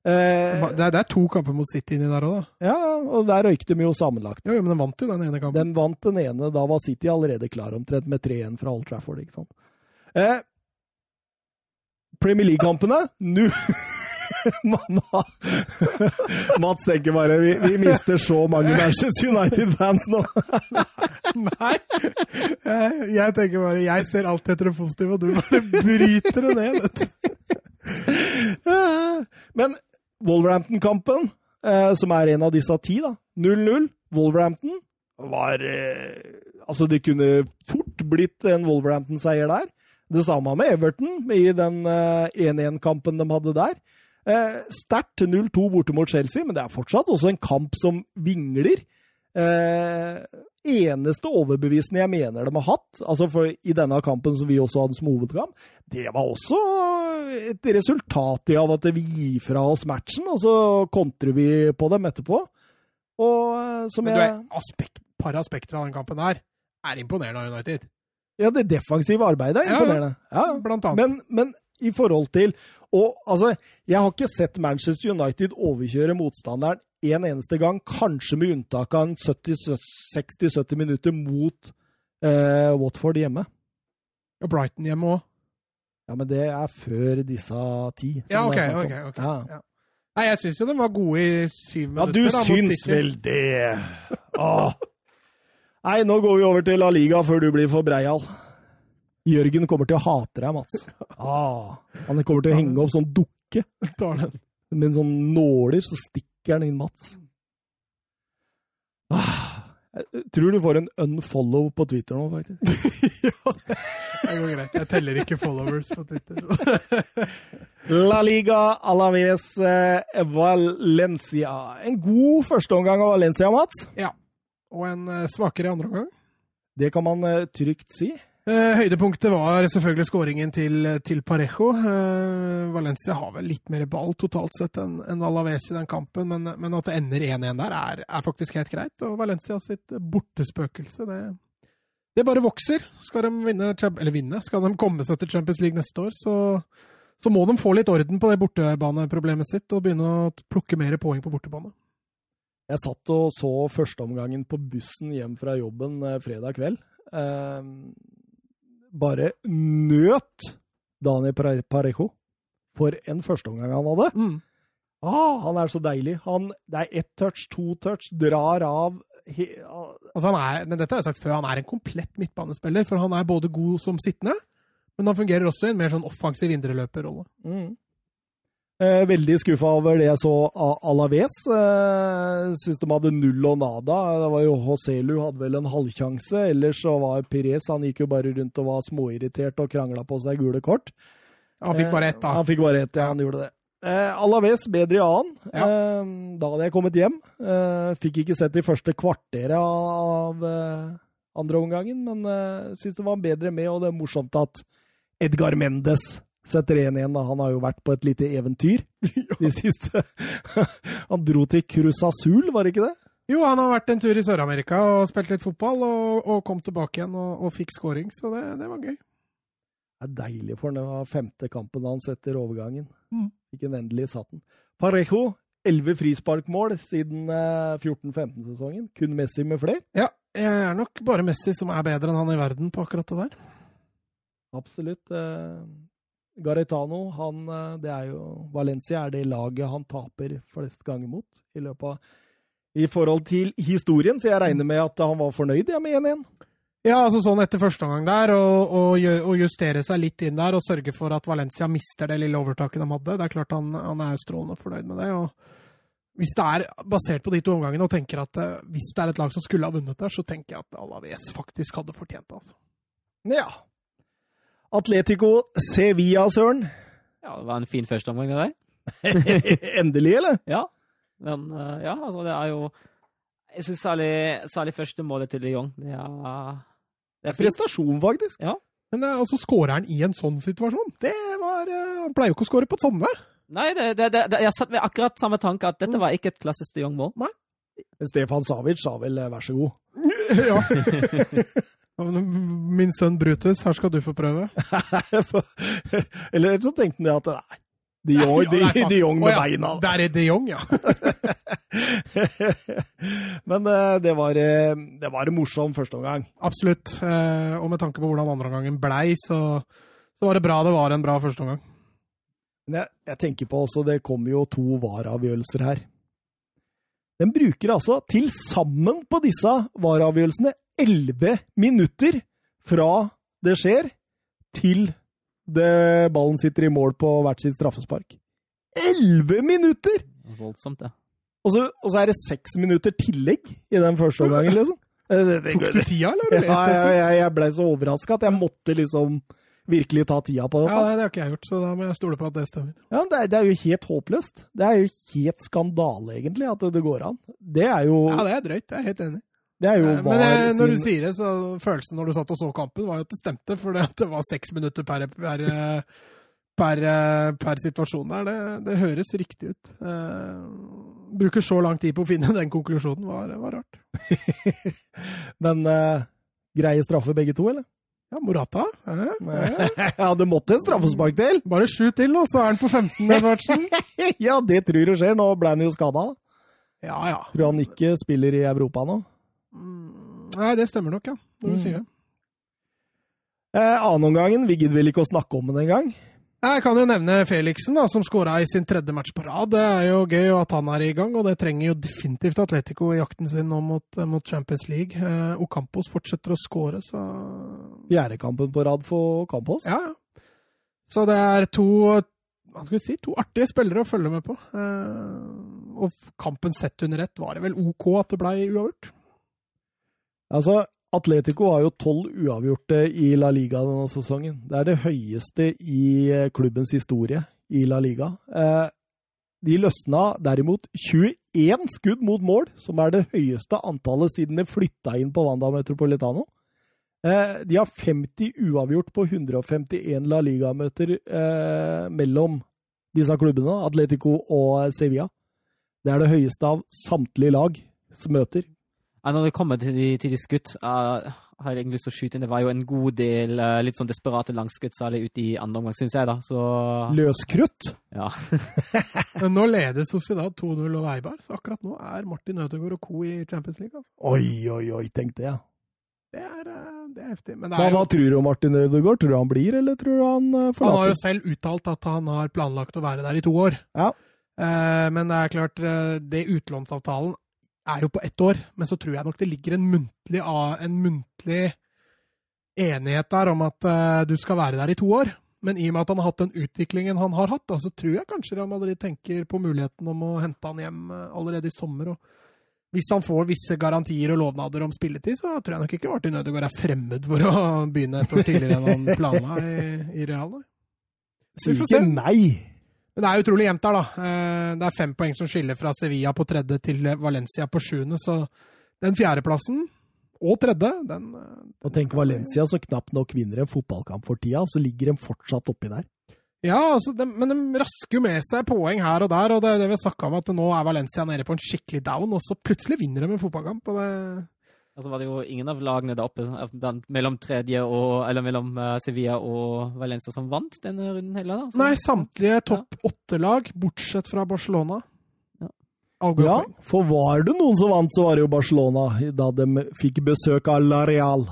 Eh, det, er, det, er, to kamper mot City inni der òg, da. Ja, og der røykte de jo sammenlagt. Ja, men den vant jo den ene kampen. Den vant den ene. Da var City allerede klar omtrent med 3-1 fra Old Trafford, ikke sant. Eh, Premier League-kampene nå [LAUGHS] Mats tenker bare vi, vi, mister så mange Manchester United-fans nå. [LAUGHS] Nei. Jeg, tenker bare Jeg ser alt etter det positive, og du bare bryter det ned. [LAUGHS] Men Wolverhampton-kampen, eh, som er en av disse ti, da 0-0. Wolverhampton var eh, Altså, det kunne fort blitt en Wolverhampton-seier der. Det samme med Everton i den 1-1-kampen eh, de hadde der. Eh, Sterkt 0-2 borte mot Chelsea, men det er fortsatt også en kamp som vingler. Eh, eneste overbevisende jeg mener de har hatt, altså for i denne kampen som vi også hadde som hovedkamp, det var også et resultat av at vi gir fra oss matchen, og så kontrer vi på dem etterpå. Og som men jeg Men aspekt, par aspekter av den kampen her er imponerende av United. Ja, det defensive arbeidet er imponerende. Ja, blant annet. Men, men, i forhold til Og altså, jeg har ikke sett Manchester United overkjøre motstanderen en eneste gang, kanskje med unntak av en 60-70 minutter mot eh, Watford hjemme. Og Brighton hjemme òg. Ja, men det er før disse ti. Ja, OK. ok, ok. Ja. Ja. Nei, jeg syns jo de var gode i syv minutter. Ja, du da, syns vel det! Åh. Nei, nå går vi over til La Liga før du blir for breial. Jørgen kommer til å hate deg, Mats. Ah, han kommer til å henge opp sånn dukke. Med en sånn nåler, så stikker han inn Mats. Ah, Jeg tror du får en unfollow på Twitter nå, faktisk. [LAUGHS] ja, det går greit. Jeg teller ikke followers på Twitter. [LAUGHS] La Liga Alaves eh, Valencia. En god førsteomgang av Valencia, Mats. Ja. Og en eh, svakere andre omgang. Det kan man eh, trygt si. Eh, høydepunktet var selvfølgelig skåringen til, til Parejo. Valencia har vel litt mer ball totalt sett enn en Alaves i den kampen, men, men at det ender 1-1 der, er, er, faktisk helt greit. Og Valencia sitt bortespøkelse, det, det bare vokser. Skal de vinne, eller vinne, skal de komme seg til Champions League neste år, så, så må de få litt orden på det bortebaneproblemet sitt og begynne å plukke mer poeng på bortebane. Jeg satt og så førsteomgangen på bussen hjem fra jobben eh, fredag kveld. Eh, bare nøt Dani Parejo for en førsteomgang han hadde. Mm. Ah, han er så deilig. Han, det er ett touch, to touch, drar av he, altså han er, men Dette har jeg sagt før, han er en komplett midtbanespiller. For han er både god som sittende, men han fungerer også i en mer sånn offensiv indreløperrolle. Mm. Eh, veldig skuffa over det jeg så av Alaves. Eh, Syns de hadde null og nada. Det var jo Hoselu hadde vel en halvsjanse. Ellers så var Pires Han gikk jo bare rundt og var småirritert og krangla på seg gule kort. Han fikk bare ett, da. Eh, han fikk bare ett, ja. Han gjorde det. Eh, Alaves bedre i annen. Ja. Eh, da hadde jeg kommet hjem. Eh, fikk ikke sett de første kvarteret av eh, andre omgangen, men eh, syns det var bedre med, og det er morsomt at Edgar Mendes setter 1-1. Han har jo vært på et lite eventyr [LAUGHS] de siste [LAUGHS] Han dro til Cruz Azul, var det ikke det? Jo, han har vært en tur i Sør-Amerika og spilt litt fotball, og, og, kom tilbake igjen og, og fikk scoring, så det, det, var gøy. Det er deilig for han. Det var femte kampen hans etter overgangen. Mm. Fikk en endelig satt den. Parejo, elleve frisparkmål siden eh, 14-15-sesongen. Kun Messi med flere. Ja, jeg er nok bare Messi som er bedre enn han i verden på akkurat det der. Absolutt. Eh, Garetano, han, eh, det er jo Valencia er det laget han taper flest ganger mot i løpet av I forhold til historien, så jeg regner med at han var fornøyd ja, med 1-1. Ja, altså sånn etter første omgang der, og, justere seg litt inn der og sørge for at Valencia mister det lille overtaket de hadde. Det er klart han, han er strålende fornøyd med det. og Hvis det er basert på de to omgangene og tenker at uh, hvis det er et lag som skulle ha vunnet der, så tenker jeg at Alaves faktisk hadde fortjent det. altså. Ja. Atletico Sevilla, Søren. Ja, det var en fin førsteomgang det deg. [LAUGHS] Endelig, eller? Ja. Men uh, ja, altså det er jo Jeg syns særlig, særlig første målet til de Jong det er, det er prestasjon, faktisk. Ja. Men uh, altså, skårer han i en sånn situasjon? Det var uh, Han pleier jo ikke å skåre på et sånne. Nei, det, det, det, jeg satt med akkurat samme tanke, at dette var ikke et klassisk de Jong-mål. Stefan Savic sa vel 'vær så god'. [LAUGHS] ja. [LAUGHS] Min sønn Brutus, her skal du få prøve. [LAUGHS] Eller så tenkte han at nei, de Jong, de, de Jong med oh, ja. beina. Der er de Jong, ja. [LAUGHS] Men uh, det var, uh, det var en morsom førsteomgang. Absolutt. Uh, og med tanke på hvordan andreomgangen blei, så, så var det bra det var en bra førsteomgang. Men jeg, jeg tenker på også, det kommer jo to VAR-avgjørelser her. Den bruker altså til sammen på disse VAR-avgjørelsene elleve minutter fra det skjer, til det ballen sitter i mål på hvert sitt straffespark. Elleve minutter! Voldsomt, ja. Og så, og så er det seks minutter tillegg i den første omgangen, liksom. Tok du tida, eller har du lest ja, jeg, jeg, jeg ble så overraska at jeg måtte liksom virkelig ta tida på det. Ja, nei, Det har ikke jeg gjort, så da må jeg stole på at det stemmer. Ja, det er, det er, jo helt håpløst. Det er jo helt skandale, egentlig, at det går an. Det er jo Ja, det er drøyt. Jeg er helt enig. Det er jo Men det, når du sier det, så følelsen når du satt og så kampen, var jo at det stemte. For det, det var seks minutter per, per, per, per situasjon der. Det, det, høres riktig ut. Uh, bruker så lang tid på å finne [LAUGHS] den konklusjonen, var, var rart. [LAUGHS] Men uh, greie straffe begge to, eller? Ja, Morata. Eh, eh. [LAUGHS] ja, det måtte en straffespark til! Bare sju til, nå, så er han på 15. Edvardsen. ja, det tror jeg skjer. Nå ble han jo skada. Ja, ja. Tror han ikke spiller i Europa nå. Mm, nei, det stemmer nok, ja. Når du mm. sier det. Eh, Annenomgangen, vi gidder vel ikke å snakke om den engang. Jeg kan jo nevne Felixen, da, som skåra i sin tredje match på rad. Det er jo gøy at han er i gang, og det trenger jo definitivt Atletico i jakten sin nå mot, mot Champions League. Eh, Ocampos fortsetter å skåre, så Fjerdekampen på rad for Campos? Ja, ja. Så det er to hva skal vi si, to artige spillere å følge med på. Eh, og kampen sett under ett var det vel OK at det blei uavgjort? Altså, Atletico har jo tolv uavgjorte i La Liga denne sesongen. Det er det høyeste i eh, klubbens historie i La Liga. Eh, de løsna derimot 21 skudd mot mål, som er det høyeste antallet siden de flytta inn på Wanda Metropolitano. Eh, de har 50 uavgjort på 151 La Liga-møter mellom disse klubbene, Atletico og Sevilla. Det er det høyeste av samtlige lag som møter. Når det kommer til de, til de skutt, uh, har jeg egentlig lyst til å skyte inn. Det var jo en god del uh, litt sånn desperate langskudd, særlig ute i andre omgang, syns jeg. da. Så... Løskrutt? Ja. [LAUGHS] Men nå leder Sociedad 2-0 over Eibar, så akkurat nå er Martin Ødegaard og co. i Champions League. Altså. Oi, oi, oi, tenk det. ja. Det er, eh, det er heftig. Men det er hva, jo... hva tror du om Martin Ødegaard? Tror du han blir, eller tror du han forlater? Han har jo selv uttalt at han har planlagt å være der i to år. Ja. Men det er klart, det utlånsavtalen er jo på ett år, men så tror jeg nok det ligger en muntlig, en muntlig enighet der om at uh, du skal være der i to år. Men i og med at han har hatt den utviklingen han har hatt, så tror jeg kanskje Real Madrid tenker på muligheten om å hente han hjem uh, allerede i sommer. og hvis han får visse garantier og lovnader om spilletid, så tror jeg nok ikke Martin Ødegaard er fremmed for å begynne et år tidligere enn han planla i, i Real. Sier ikke nei! Men det er utrolig jevnt der, da. Eh, det er fem poeng som skiller fra Sevilla på tredje til Valencia på sjuende, så den fjerdeplassen og tredje, den Og tenk Valencia som knapt nok vinner en fotballkamp for tida, så ligger de fortsatt oppi der. Ja, altså, de, men de rasker jo med seg poeng her og der, og det, det vi snakka om, at nå er Valencia nede på en skikkelig down, og så plutselig vinner de en fotballkamp. og det Altså var det jo ingen av lagene der oppe mellom og, eller mellom uh, Sevilla og Valencia som vant denne runden heller? da? Nei, samtlige topp åtte-lag, bortsett fra Barcelona. Ja. ja, for var det noen som vant, så var det jo Barcelona, da de fikk besøk av La Real.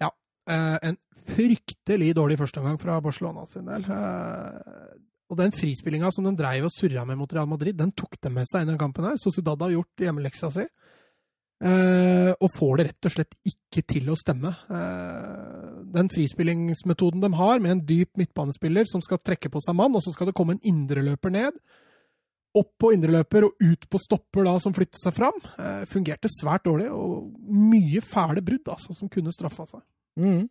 Ja, uh, en fryktelig dårlig førsteomgang fra Barcelona sin del. Uh, og den frispillinga som de dreiv og surra med mot Real Madrid, den tok de med seg inn i den kampen her. Sociedad har gjort hjemmeleksa si. Uh, og får det rett og slett ikke til å stemme. Uh, den frispillingsmetoden de har, med en dyp midtbanespiller som skal trekke på seg mann, og så skal det komme en indreløper ned, opp på indreløper og ut på stopper da, som flytter seg fram, uh, fungerte svært dårlig. Og mye fæle brudd altså, som kunne straffa seg. Mm.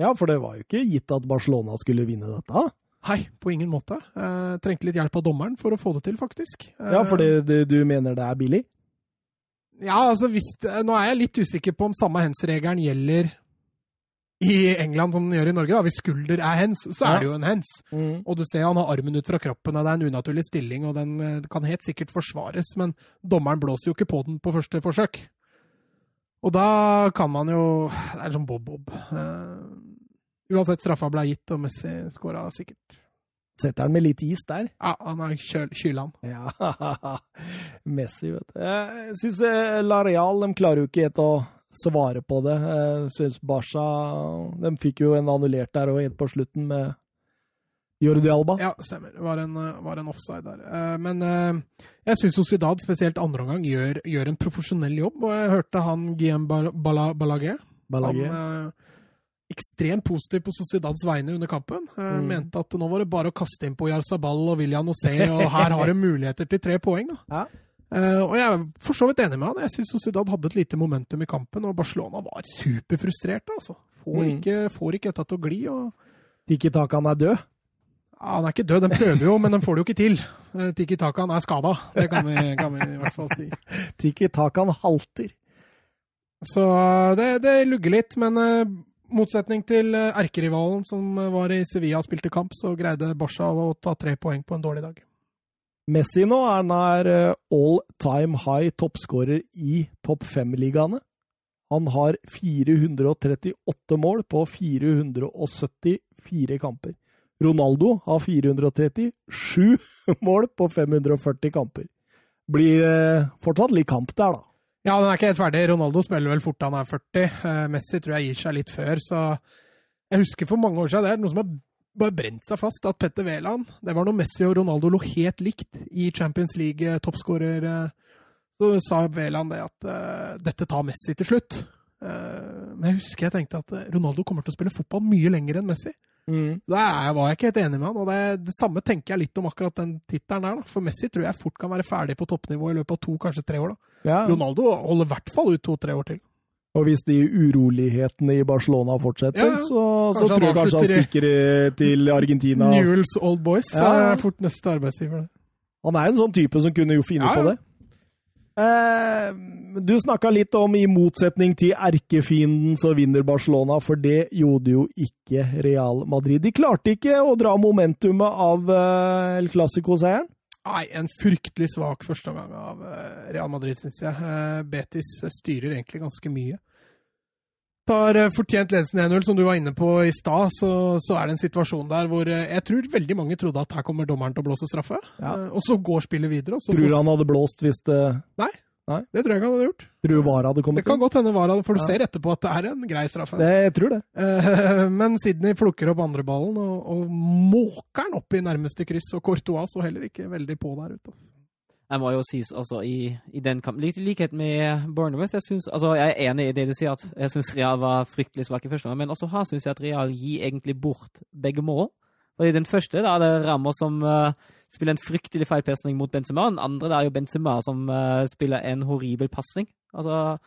Ja, for det var jo ikke gitt at Barcelona skulle vinne dette. Nei, på ingen måte. trengte litt hjelp av dommeren for å få det til, faktisk. ja, fordi du mener det er billig? Ja, altså hvis, Nå er jeg litt usikker på om samme hands-regelen gjelder i England som den gjør i Norge. da. Hvis skulder er hens, så er det jo en hens. Mm. Og du ser han har armen ut fra kroppen, og det er en unaturlig stilling, og den eh, kan helt sikkert forsvares, men dommeren blåser jo ikke på den på første forsøk. Og da kan man jo Det er sånn bob-bob. Uh, uansett, straffa ble gitt, og Messi skåra sikkert. Setter han med litt is der? Ja, han har kyla han. Ja, [LAUGHS] Messi, vet du. Jeg syns eh, Lareal de klarer jo ikke helt å svare på det. Jeg syns Barca De fikk jo en annullert der og helt på slutten med Jordi Alba. Ja, stemmer. Var en, var en offside der. Eh, men eh, jeg syns Sociedad, spesielt andre omgang, gjør, gjør, en profesjonell jobb. Og jeg hørte han Guillaume Balaguer. Balaguer. Han, ekstremt positiv på Sociedads vegne under kampen. Eh, mm. Mente at nå var det bare å kaste inn på Jarzabal og William Ose, og her har de muligheter til tre poeng. Ja. Uh, og jeg er for så vidt enig med han. Jeg syns Sociedad hadde et lite momentum i kampen, og Barcelona var superfrustrert. altså. Får, mm. ikke, får ikke dette til å gli. og... Tiki Takan er død? Ja, Han er ikke død, den prøver jo, men den får det jo ikke til. Uh, Tiki Takan er skada, det kan vi, kan vi, i hvert fall si. [LAUGHS] Tiki Takan halter. Så det, det lugger litt, men uh, motsetning til eh, erkerivalen som eh, var i Sevilla og spilte kamp, så greide Barca å ta tre poeng på en dårlig dag. Messi nå er nær eh, all time high toppskårer i topp fem-ligaene. Han har 438 mål på 474 kamper. Ronaldo har 437 [LAUGHS] mål på 540 kamper. Blir fortsatt litt kamp der, da. Ja, den er ikke helt ferdig. Ronaldo spiller vel fort han er 40. Eh, Messi tror jeg gir seg litt før, så jeg husker for mange år siden det er noe som har bare brent seg fast, at Petter Wæland Det var når Messi og Ronaldo lå helt likt i Champions League-toppskårer. Eh, så sa Wæland det at uh, dette tar Messi til slutt. Uh, men jeg husker jeg tenkte at Ronaldo kommer til å spille fotball mye lenger enn Messi. Mm. Da var jeg ikke helt enig med han, og det, det samme tenker jeg litt om akkurat den tittelen der. Da. For Messi tror jeg fort kan være ferdig på toppnivå i løpet av to, kanskje tre år. da. Ja. Ronaldo holder i hvert fall ut to-tre år til. Og hvis de urolighetene i Barcelona fortsetter, Ja, så, så tror jeg kanskje han stikker i- til Argentina. Newells Old Boys Ja, er fort neste arbeidsgiver. Han er en sånn type som kunne jo finne Ja, ja. på det. Eh, du snakka litt om i motsetning til erkefienden så vinner Barcelona, for det gjorde jo ikke Real Madrid. De klarte ikke å dra momentumet av eh, El Clásico-seieren. Nei, en fryktelig svak førsteomgang av eh, Real Madrid, syns jeg. Eh, Betis styrer egentlig ganske mye. Tar eh, fortjent ledelsen 1-0, som du var inne på i stad, så, så er det en situasjon der hvor eh, jeg tror veldig mange trodde at her kommer dommeren til å blåse straffe. Ja. Eh, Og så går spillet videre. Og så Tror du han hadde blåst hvis det Det tror jeg ikke han hadde gjort. Tror du VAR hadde kommet Det kan godt hende var det, for du Ja. ser etterpå at det er en grei straffe. Det, jeg tror det. Eh, [LAUGHS] Men Sydney plukker opp andreballen og, og måker den opp i nærmeste kryss, og Courtois så heller ikke veldig på der ute. altså. Jeg må jo sies altså i, i den kampen Litt i likhet med Bournemouth. Jeg, synes, altså, jeg er enig i det du sier, at jeg syns Real var fryktelig svak i første omgang. Men også her syns jeg at Real gir egentlig bort begge mål. Og i den første da er det Ramos som eh, spiller en fryktelig feilpasning mot Benzema. Den andre det er jo Benzema som uh, spiller en horribel pasning. Altså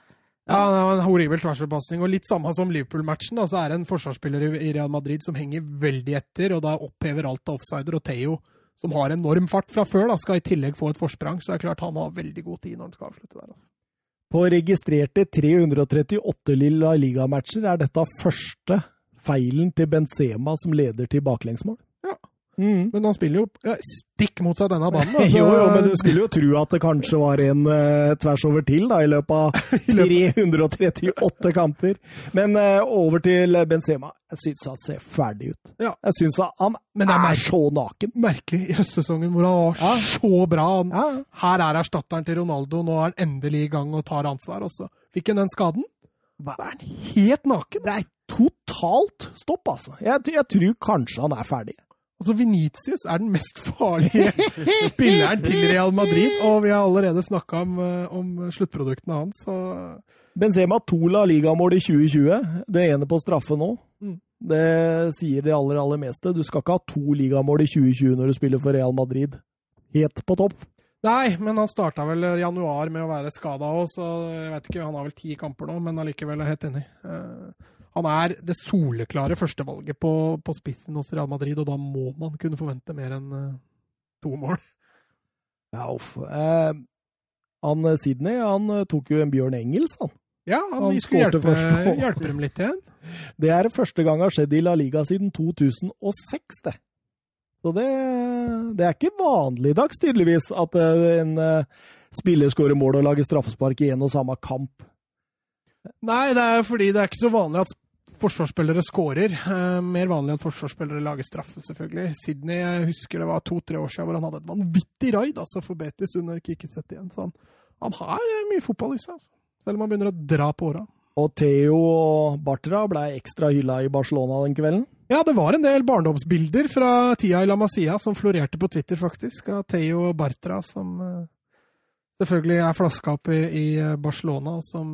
Ja, det var en horribel tverrpasning, og litt samme som Liverpool-matchen. Så er det en forsvarsspiller i i Real Madrid som henger veldig etter, og da opphever alt av offsider. Og Theo, som har enorm fart fra før, da, skal i tillegg få et forsprang. Så det er klart han har veldig god tid når han skal avslutte der. altså. På registrerte 338 Lilla Liga-matcher er dette første feilen til Benzema som leder til baklengsmål. Ja. Mm. Men han spiller jo ja, stikk motsatt denne banen. da, [LAUGHS] Jo, jo, men du skulle jo tro at det kanskje var en uh, tvers over til da, i løpet av [LAUGHS] 338 kamper. Men uh, over til Benzema. Jeg syns han ser ferdig ut. Ja. Jeg syns han Men er er så naken. Merkelig i høstsesongen hvor han var Ja. så bra. Han. Her er erstatteren til Ronaldo, nå er han endelig i gang og tar ansvar. også. fikk han den skaden. Da er han helt naken. Det er totalt stopp, altså. Jeg, jeg tror kanskje han er ferdig. Altså, Venitius er den mest farlige [LAUGHS] spilleren til Real Madrid, og vi har allerede snakka om, eh, om sluttproduktene hans. Så Benzema to La Liga-mål i 2020. Det ene på straffe nå. Mm. Det sier det aller, aller meste. Du skal ikke ha to ligamål i 2020 når du spiller for Real Madrid. Helt på topp. Nei, men han starta vel i januar med å være skada òg, så jeg vet ikke, han har vel ti kamper nå, men allikevel er helt enig. Eh, han er det soleklare førstevalget på, på spissen hos Real Madrid, og da må man kunne forvente mer enn eh, to mål. Ja, uff. Eh, han Sidney Sydney han eh, tok jo en Bjørn Engels, han. Ja, han, Han vi skulle hjelpe, hjelpe dem litt igjen. [LAUGHS] Det er første gang har skjedd i La Liga siden 2006, det. Så det, det er ikke vanligdags, tydeligvis, at eh, en eh, spiller skårer mål og lager straffespark i en og samme kamp. Nei, det er fordi det er ikke så vanlig at forsvarsspillere skårer. Eh, mer vanlig at forsvarsspillere lager straffe, selvfølgelig. Sydney jeg husker det var to-tre år siden hvor han hadde et vanvittig raid altså for Betis under Kikiset igjen. Så han, han har eh, mye fotball i seg, altså. selv om han begynner å dra på åra. Og Theo og Bartra ble ekstra hylla i Barcelona den kvelden. Ja, det var en del barndomsbilder fra tida i La Masia som florerte på Twitter, faktisk. Av Theo og Bartra, som eh, selvfølgelig er flaska opp i, i Barcelona, og som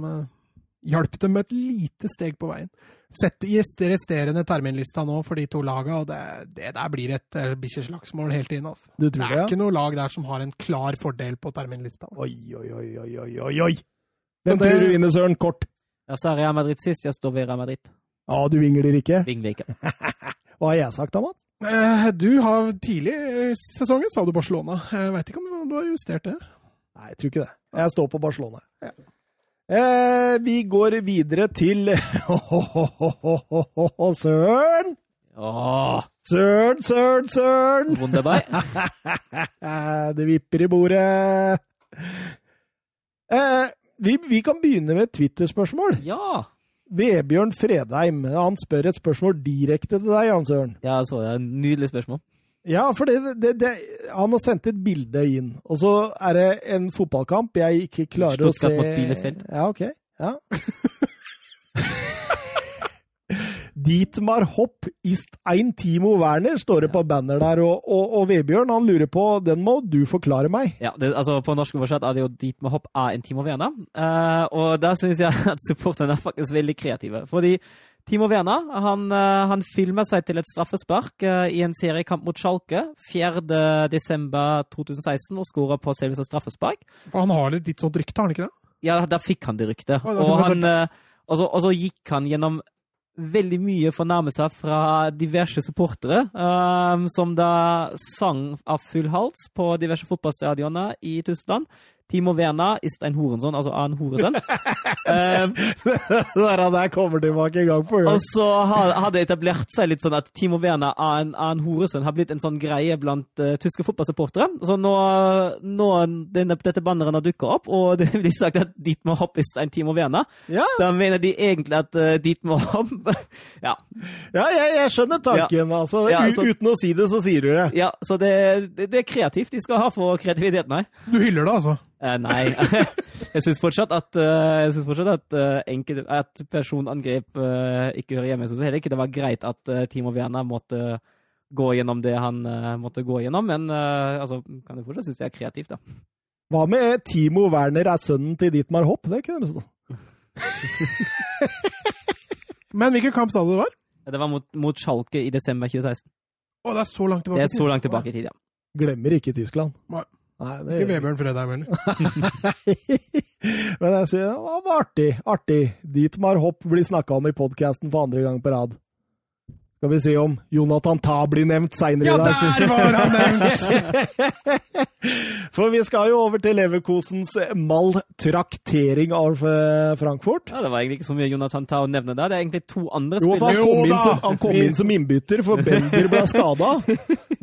hjalp dem med et lite steg på veien. Sett i rest- resterende terminlista nå for de to lagene, og det, det der blir et bikkjeslagsmål helt inn. Altså. Du Det er det, ja? ikke noe lag der som har en klar fordel på terminlista. Oi, oi, oi, oi, oi, oi! Hvem det- tror du vinner, Søren? Kort. Jeg sa Real Madrid sist, jeg står ved Real Madrid. Ja, du vingler ikke. Vingler ikke. [LAUGHS] Hva har jeg sagt da, Mats? Eh, du har tidlig i sesongen sa du Barcelona. Jeg veit ikke om du har justert det? Nei, jeg tror ikke det. Jeg står på Barcelona. Ja. Eh, vi går videre til Søren! Åh, Søren, søren, søren! Wunderbar. [LAUGHS] det vipper i bordet. Eh, vi, vi kan begynne med et Twitter-spørsmål. Ja! Vebjørn Fredheim han spør et spørsmål direkte til deg, Jan Søren. Ja, så det er et nydelig spørsmål. Ja, for det, det, det, han har sendt et bilde inn, og så er det en fotballkamp jeg ikke klarer å se Stuttgart mot Bielefeld. Ja, ok. Ja. [LAUGHS] Dietmar Hopp ist ein Timo Werner, står det på banner der. Og, og, og Vebjørn han lurer på Den må du forklare meg. Ja, det, altså På norsk oversett er det jo dit med hopp er en Timo Werner. Uh, og der syns jeg [LAUGHS] at supporterne er faktisk veldig kreative. Fordi Timo Werner han, eh, han filmer seg til et straffespark eh, i en seriekamp mot Schalke 4.12.2016 og skårer på selveste straffespark. Han har litt, litt sånt rykte, har han ikke det? Ja, der fikk han det ryktet. Og han Og så, og så gikk han gjennom veldig mye fornærmelser fra diverse supportere, um, som da sang av full hals på diverse fotballstadioner i Tyskland. Timo Werner ist ein Horenson, altså en horesønn. um, [LAUGHS] Der han der kommer tilbake en gang på gang. og så har, det etablert seg litt sånn at Timo Werner er en, er en horesønn, har blitt en sånn greie blant uh, tyske fotballsupportere. Så nå, nå denne, dette banneren har dukka opp, og det blir sagt at Dietmar Hopp ist ein Timo Werner. Ja, Da mener de egentlig at uh, Dietmar Hopp [LAUGHS] Ja. ja jeg, jeg skjønner tanken. Altså, Ja, altså- uten å si det, så sier du det. ja så det, det, det er kreativt de skal ha for kreativiteten her. Du hyller det, altså? Eh, nei. [LAUGHS] [LAUGHS] jeg syns fortsatt at, uh, synes fortsatt at, uh, enkel, at personangrep uh, ikke hører hjemme. Jeg syns heller ikke det var greit at uh, Timo Werner måtte gå gjennom det han måtte gå gjennom, men altså, kan jeg fortsatt synes det er kreativt, da. Hva med Timo Werner er sønnen til Dietmar Hopp? Det kunne det stå. [LAUGHS] Men hvilken kamp sa du det var? Det var mot, mot Schalke i desember 2016. Å, det er så langt tilbake. Det er så langt tilbake i tid, ja. Glemmer ikke Tyskland. Nei. Nei, det Ikke Vebjørn Fredheim heller. [LAUGHS] Men jeg sier det var artig. Artig. Dietmar Hopp blir snakka om i podkasten for andre gang på rad. Skal vi se om Jonathan Ta blir nevnt seinere Ja, i dag. Ja, der var han nevnt! [LAUGHS] For vi skal jo over til Leverkosens maltraktering av eh, Frankfurt. ja. Det var egentlig ikke så mye Jonathan Ta å nevne der. Det er egentlig to andre Jo, han spillere. Jo kom, inn som, han kom inn som innbytter, for Bender ble skada.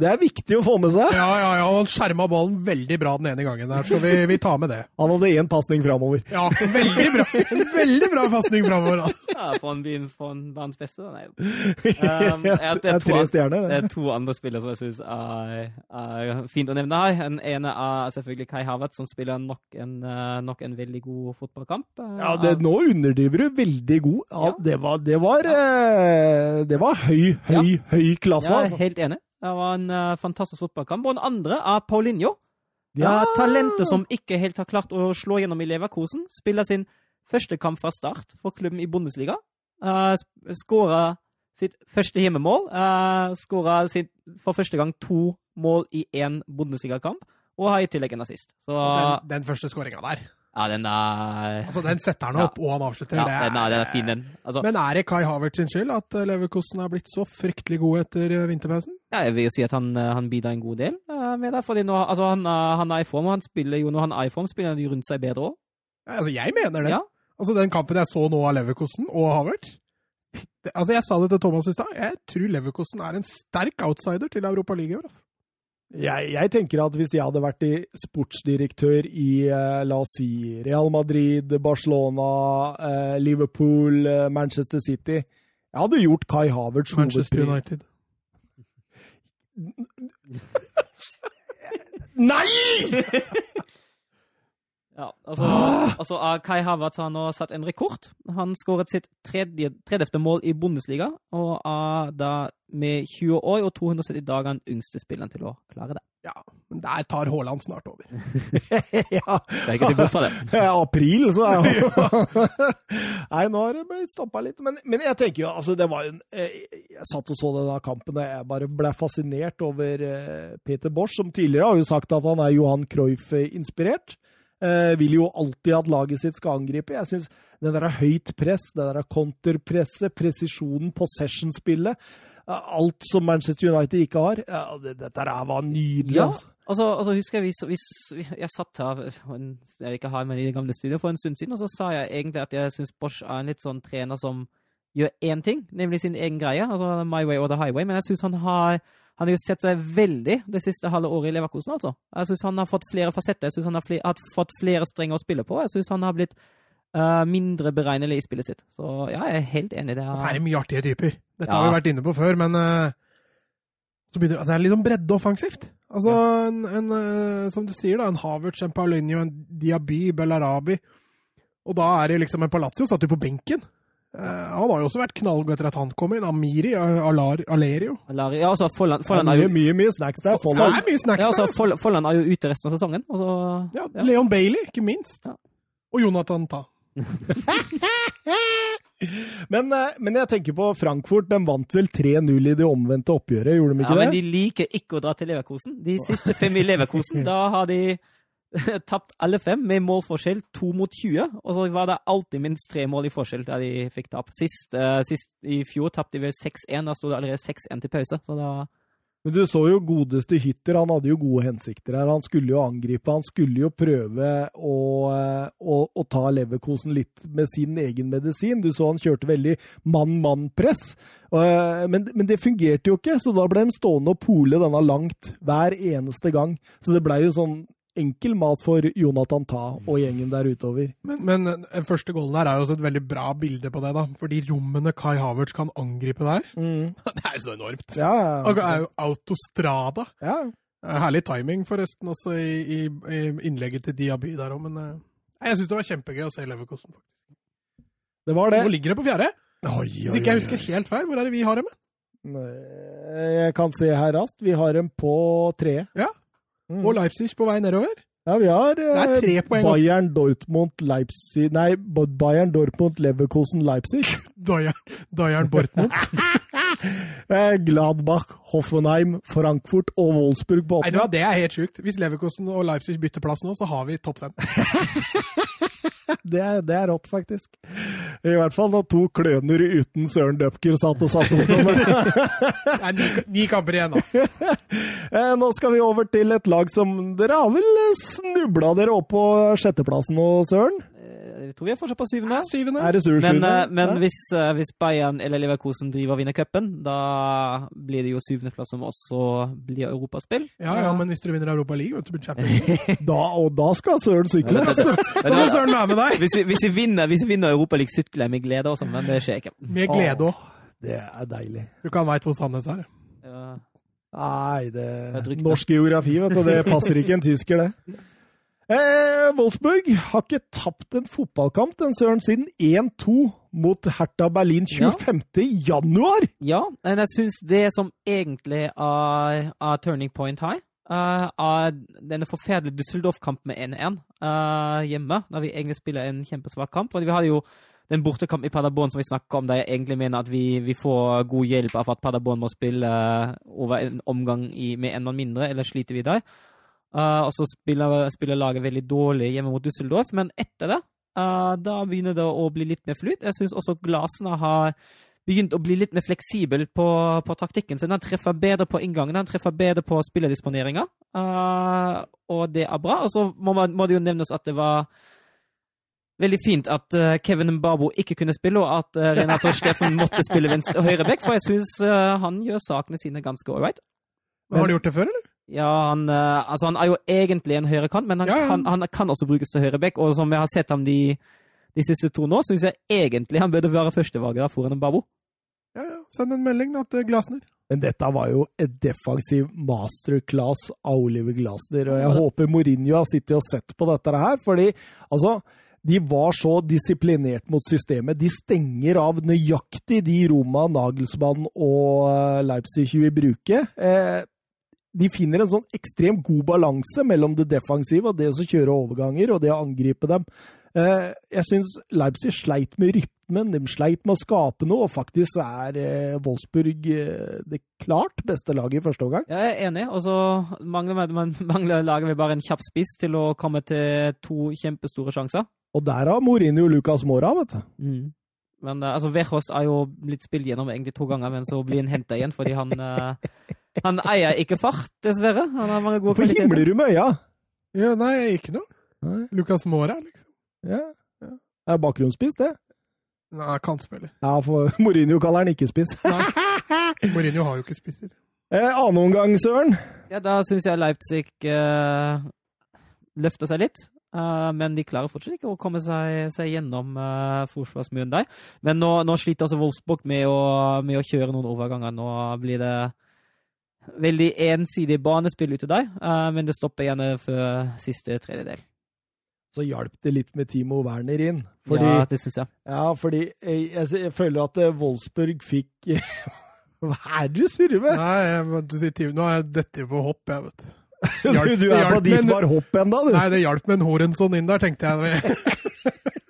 Det er viktig å få med seg. Ja, ja, ja, og han skjerma ballen veldig bra den ene gangen der, så vi, vi tar med det. Han hadde én pasning framover. Ja, veldig bra En veldig bra pasning framover. Ja, for en, blir for en verdens beste. da. Nei. [LAUGHS] Um, [LAUGHS] det ja, er tre stjerner, Det er to andre spillere som jeg syns er, er fint å nevne her. Den ene er selvfølgelig Kai Havert, som spiller nok en, eh, nok en veldig god fotballkamp. Eh, Ja, det, nå underdriver du veldig god. Ja, Ja. det var, det var, ja. det var høy, høy, høy klasse, Jeg er altså. helt enig. Det var en uh, fantastisk fotballkamp. Og den andre er Paulinho. Ja. Uh, talentet som ikke helt har klart å slå gjennom i Leverkosen. Spiller sin første kamp fra start for klubben i Bundesliga. Uh, Skåra sitt første hjemmemål. Uh, Skåra for første gang to mål i én Bundesliga-kamp. Og har i tillegg en assist. Så Den, den første skåringa der. ja, den er Altså, Den setter han Ja. opp, og han avslutter. ja, det er, den er, den er fin, den. Altså, Men er det Kai Havertz sin skyld at eh, Leverkosten har blitt så fryktelig god etter eh, vinterpausen? ja, jeg vil jo si at han, eh, han bidrar en god del eh, med det. fordi nå, altså, han, er- han er i form, og han spiller jo når han er i form, spiller han rundt seg bedre òg. Altså, jeg mener det. Ja. Altså, Den kampen jeg så nå av Leverkosten og Havertz Altså, Jeg sa det til Thomas i stad. Jeg tror Leverkosten er en sterk outsider til Europa League i år. Altså. Jeg, jeg tenker at hvis jeg hadde vært i sportsdirektør i eh, la oss si Real Madrid, Barcelona, eh, Liverpool, eh, Manchester City Jeg hadde gjort Kai Havertz Manchester United. Nei! [LAUGHS] Ja, altså, altså uh, Kai Havertz har nå satt en rekord. Han skåret sitt tredje, tredjefte mål i Bundesliga, og er da med 20 år og 270 dager den yngste spilleren til å klare det. Ja, men der tar Haaland snart over. [LAUGHS] ja. [LAUGHS] er ikke så bort fra det. [LAUGHS] April, så er jo Nei, nå har det blitt stoppa litt. Men, men jeg tenker jo, altså det var jo en eh, Jeg satt og så denne kampen, og jeg bare ble fascinert over eh, Peter Bosch, som tidligere har jo sagt at han er Johan Cruyff-inspirert. Eh, vil jo alltid at laget sitt skal angripe. Jeg syns det der er høyt press, det der er konterpresset, presisjonen, possession-spillet eh, Alt som Manchester United ikke har. Ja, det, dette her var nydelig. Ja, altså. altså, altså husker jeg hvis, hvis Jeg satt her en, Jeg ikke har med i det gamle studioet for en stund siden, og så sa jeg egentlig at jeg syns Bosch er en litt sånn trener som gjør én ting, nemlig sin egen greie. altså My way or the highway. Men jeg syns han har han har jo sett seg veldig det siste halve året i Leverkosen, altså. Jeg syns han har fått flere fasetter. Jeg syns han har, fle- har fått flere strenger å spille på. Jeg syns han har blitt uh, mindre beregnelig i spillet sitt. Så ja, jeg er helt enig. i Det Og er mye artige typer. Dette Ja. har vi vært inne på før, men uh, så begynner, altså, det er liksom bredde offensivt. Altså, en, en, uh, som du sier, da, en Havertz, en Paulinho, en Diaby, Bellarabi. Og da er det liksom en Palazzo satt jo på benken. Eh, han har jo også vært knallgod etter at han kom inn. Amiri, eh, Alar, Alerio. Alari, ja, altså, Folland, Det Folland er mye, mye, mye snacks der. Det er mye snacks ja, altså, der. Folland er jo ute resten av sesongen. Så, Ja, ja. Leon Bailey, ikke minst. Ja. Og Jonathan Ta. [LAUGHS] Men, eh, men jeg tenker på Frankfurt. De vant vel 3-0 i det omvendte oppgjøret, gjorde de ikke Ja, ikke men de liker ikke å dra til Leverkosen. De siste fem i Leverkosen, [LAUGHS] da har de [LAUGHS] tapt alle fem med målforskjell 2 mot 20. Og så var det alltid minst tre mål i forskjell der de fikk tap. Sist, uh, sist i fjor tapte de vel 6-1. Da sto det allerede 6-1 til pause. Så da men du så jo godeste Hytter, han hadde jo gode hensikter her. Han skulle jo angripe, han skulle jo prøve å, å, å ta Leverkosen litt med sin egen medisin. Du så han kjørte veldig mann-mann-press, men, men, det fungerte jo ikke. Så da ble de stående og pole denne langt hver eneste gang. Så det blei jo sånn enkel mat for Jonathan Ta og gjengen der utover. Men, men den første goalen her er jo også et veldig bra bilde på det, da. Fordi rommene Kai Havertz kan angripe der, mm. [LAUGHS] det er jo så enormt. Ja, ja, ja. Det er jo autostrada. Ja. Herlig timing, forresten, også i, i, i innlegget til Diaby der òg, men uh, jeg syns det var kjempegøy å se Leverkosten. Det var det. Hvor ligger det på fjerde? Oi, oi, Hvis ikke jeg husker helt feil, hvor er det vi har dem? Jeg kan se her raskt. Vi har dem på tre. Ja, Mm. Og Leipzig på vei nedover. Ja, vi har eh, Bayern Dortmund Leipzig Nei, Bayern Dortmund Leverkosen Leipzig. [LAUGHS] Bayern, Bayern Dortmund. [LAUGHS] Eh, Gladbach, Hoffenheim, Frankfurt og Wolfsburg på åttende. Det er helt sjukt. Hvis Leverkosen og Leipzig bytter plass nå, så har vi topp fem. [LAUGHS] [LAUGHS] det, er, det er rått, faktisk. I hvert fall da to kløner uten Søren Dupker satt og satt mot dem. det er ni, ni kamper igjen, nå. [LAUGHS] Eh, nå skal vi over til et lag som Dere har vel snubla dere opp på sjetteplassen nå, Søren? Jeg tror vi er fortsatt på syvende. Ja, syvende. Er det sur, men, uh, men ja. hvis, uh, hvis, Bayern eller Leverkosen driver og vinner cupen, da blir det jo syvendeplass som også blir europaspill. Ja, ja, men hvis dere vinner Europa League, så blir det [LAUGHS] da, og da skal Søren sykle! da skal Søren være med deg! Hvis vi, hvis vi vinner, hvis vi vinner Europa League, sykler jeg med glede også, men det skjer ikke. Med glede òg. Det er deilig. Du kan veit hvor Sandnes er? Ja. Nei, det, det Norsk geografi, vet du. Det passer ikke en tysker, det. [LAUGHS] Eh, Wolfsburg har ikke tapt en fotballkamp den søren siden 1-2 mot Hertha Berlin 25. Ja. januar! Ja, men jeg syns det som egentlig er, er turning point her, uh, er denne forferdelige Düsseldorf-kampen med 1-1 uh, eh, hjemme, når vi egentlig spiller en kjempesvak kamp. fordi vi hadde jo den bortekamp i Paderborn som vi snakker om, der jeg egentlig mener at vi, vi får god hjelp av at Paderborn må spille over en omgang i, med en mann mindre, eller sliter vi der. Uh, og så spiller, spiller, laget veldig dårlig hjemme mot Düsseldorf, men etter det uh, da begynner det å bli litt mer flyt. Jeg syns også Glasene har begynt å bli litt mer fleksibel på, på taktikken sin. Han treffer bedre på inngangen, han treffer bedre på spillerdisponeringa, uh, og det er bra. Og så må, må, det jo nevnes at det var veldig fint at Kevin Mbabo ikke kunne spille, og at Renato [LAUGHS] Steffen måtte spille høyreback, for jeg syns han gjør sakene sine ganske ålreit. Har du gjort det før, eller? Ja, han, uh, altså han er jo egentlig en høyrekant, men han, ja, ja. Kan, han kan også brukes til høyreback. Og som jeg har sett ham de, de siste to nå, syns jeg egentlig han burde være førstevalget foran en Babo. Ja, ja. Send en melding da, til Glasner. Men dette var jo et defensiv masterclass av Oliver Glasner, og jeg håper Mourinho har sittet og sett på dette her, fordi altså de var så disiplinert mot systemet. De stenger av nøyaktig de Roma, Nagelsmann og eh, Leipzig vil bruke. Eh, de finner en sånn ekstremt god balanse mellom det defensive og det å kjøre overganger og det å angripe dem. Eh, jeg syns Leipzig sleit med rytmen, de sleit med å skape noe, og faktisk er eh, Wolfsburg eh, det klart beste laget i første omgang. Jeg er enig, og så mangler, mangler laget bare en kjapp spiss til å komme til to kjempestore sjanser. Og der har Mourinho Lucas Mora, vet du. Mm. Men altså, Verhost er jo blitt spilt gjennom egentlig to ganger, men så blir han henta igjen fordi han Han eier ikke fart, dessverre. Han har mange gode Hvorfor kvaliteter. himler du med øya? Ja, nei, ikke noe. Nei. Lucas Mora, liksom. Ja. ja. Det er bakgrunnsspiss, det. Nei, kan spille. Ja, for [LAUGHS] Mourinho kaller han ikke spiss. [LAUGHS] Mourinho har jo ikke spisser. Eh, annen omgang, Søren? Ja, da syns jeg Leipzig eh, løfter seg litt. Uh, men de klarer fortsatt ikke å komme seg, seg gjennom uh, forsvarsmuren der. Men nå, nå, sliter også Wolfsburg med å, med å kjøre noen overganger. Nå blir det veldig ensidig banespill ut til deg, men det stopper gjerne før siste tredjedel. Så hjalp det litt med Timo Werner inn. Fordi, ja, det syns jeg. Ja, fordi jeg, jeg, jeg føler at eh, Wolfsburg fikk [LAUGHS] Hva er det du surrer med? Nei, du sier Timo. Nå er dette på hopp, jeg, vet [LAUGHS] du. Hjalp, du er på dit var hopp ennå, du. Nei, det hjalp med en Horensson inn der, tenkte jeg.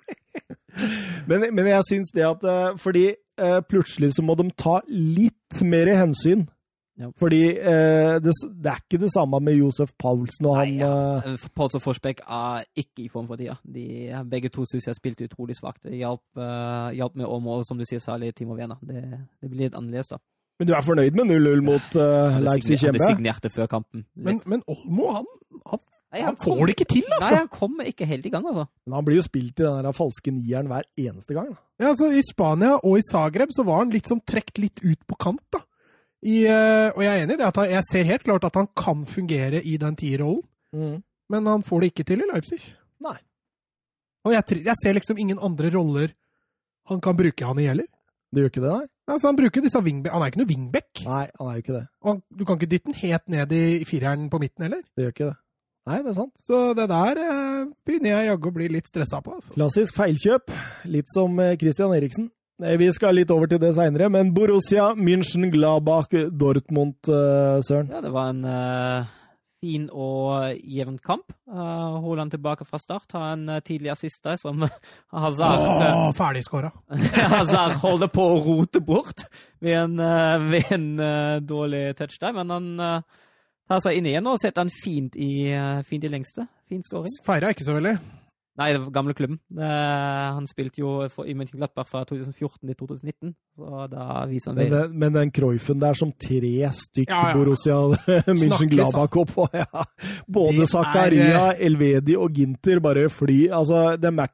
[LAUGHS] men, men, jeg syns det at eh, Fordi uh, plutselig så må de ta litt mer hensyn Ja. Fordi eh, det, det er ikke det samme med Josef Paulsen og han Nei, ja. eh, Pauls og Forsbekk er ikke i form for tida. De, begge to syns jeg spilte utrolig svakt. Det hjalp, uh, hjalp med Åmo, og som du sier, særlig Timo Werner. Det, det blir litt annerledes, da. Men du er fornøyd med 0-0 mot uh, Leipzig hjemme? hadde signert det før kampen. Men, men Olmo, han, han, Nei, han kom- får det ikke til, Nei, altså! han kommer ikke helt i gang, altså. Men han blir jo spilt i den der falske nieren hver eneste gang. Da. Ja, altså, I Spania og i Zagreb så var han liksom sånn trukket litt ut på kant. da. I, eh, og jeg er enig i det at jeg ser helt klart at han kan fungere i den tierrollen, men han får det ikke til i Leipzig. Nei. Og jeg, jeg ser liksom ingen andre roller han kan bruke han i heller. Det gjør ikke det, nei? Altså, han bruker disse wingback. Han er ikke noe wingback. Nei, han er jo ikke det. Og han, du kan ikke dytte den helt ned i, i fireren på midten heller. Det gjør ikke det. Nei, det er sant. Så det der eh, begynner jeg jaggu å bli litt stressa på. altså. Klassisk feilkjøp. Litt som eh, Christian Eriksen. Vi skal litt over til det seinere, men Borussia München Gladbach Dortmund, eh, Søren. Ja, det var en uh, fin og jevn kamp. Uh, Haaland tilbake fra start. Har en uh, tidlig assist der som [LAUGHS] Hazard Åh, ferdigskåra! [LAUGHS] Hazard holder på å rote bort ved en, ved en dårlig touch der, men han tar seg inn igjen og setter den fint i, fint i lengste. Fin skåring. Feira ikke så veldig. Nei, det var gamle klubben. Eh, han spilte jo for, i Mönchenglattberg fra 2014 til 2019, så da viser han Men, den- men den Cruyffen der som tre stykk Ja, ja. Borussia [LAUGHS] München Snakkes, Gladbach opp på. [LAUGHS] Ja. Både De er, Zakaria, Elvedi og Ginter bare fly. Altså, de er,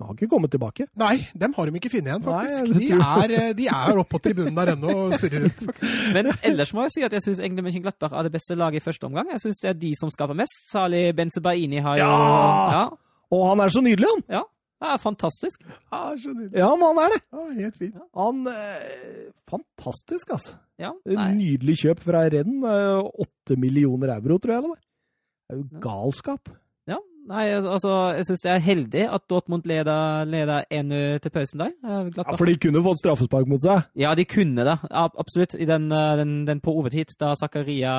har ikke kommet tilbake. Nei, dem har de ikke funnet igjen, faktisk. Nei, de, er, eh, de er oppe på tribunen der ennå og surrer rundt. faktisk. [LAUGHS] Men ellers må jeg si at jeg syns egentlig Mönchenglattberg er det beste laget i første omgang. Jeg syns det er de som skaper mest. Særlig Benzebaini har jo Ja! ja. Og han er så nydelig, han! Ja, det er fantastisk. Ja, så nydelig. Ja, men han er det. Ja, helt fint. Han eh, Fantastisk, altså. Ja, En nei. Nydelig kjøp fra Renn. eh, Åtte millioner euro, tror jeg det var. Det er jo galskap. Ja, nei, altså, jeg syns det er heldig at Dortmund leder, leder 1 til pausen der. Eh, Ja, for de kunne fått straffespark mot seg. Ja, de kunne det. Absolutt. I den, eh, den, den på overtid, da Zakaria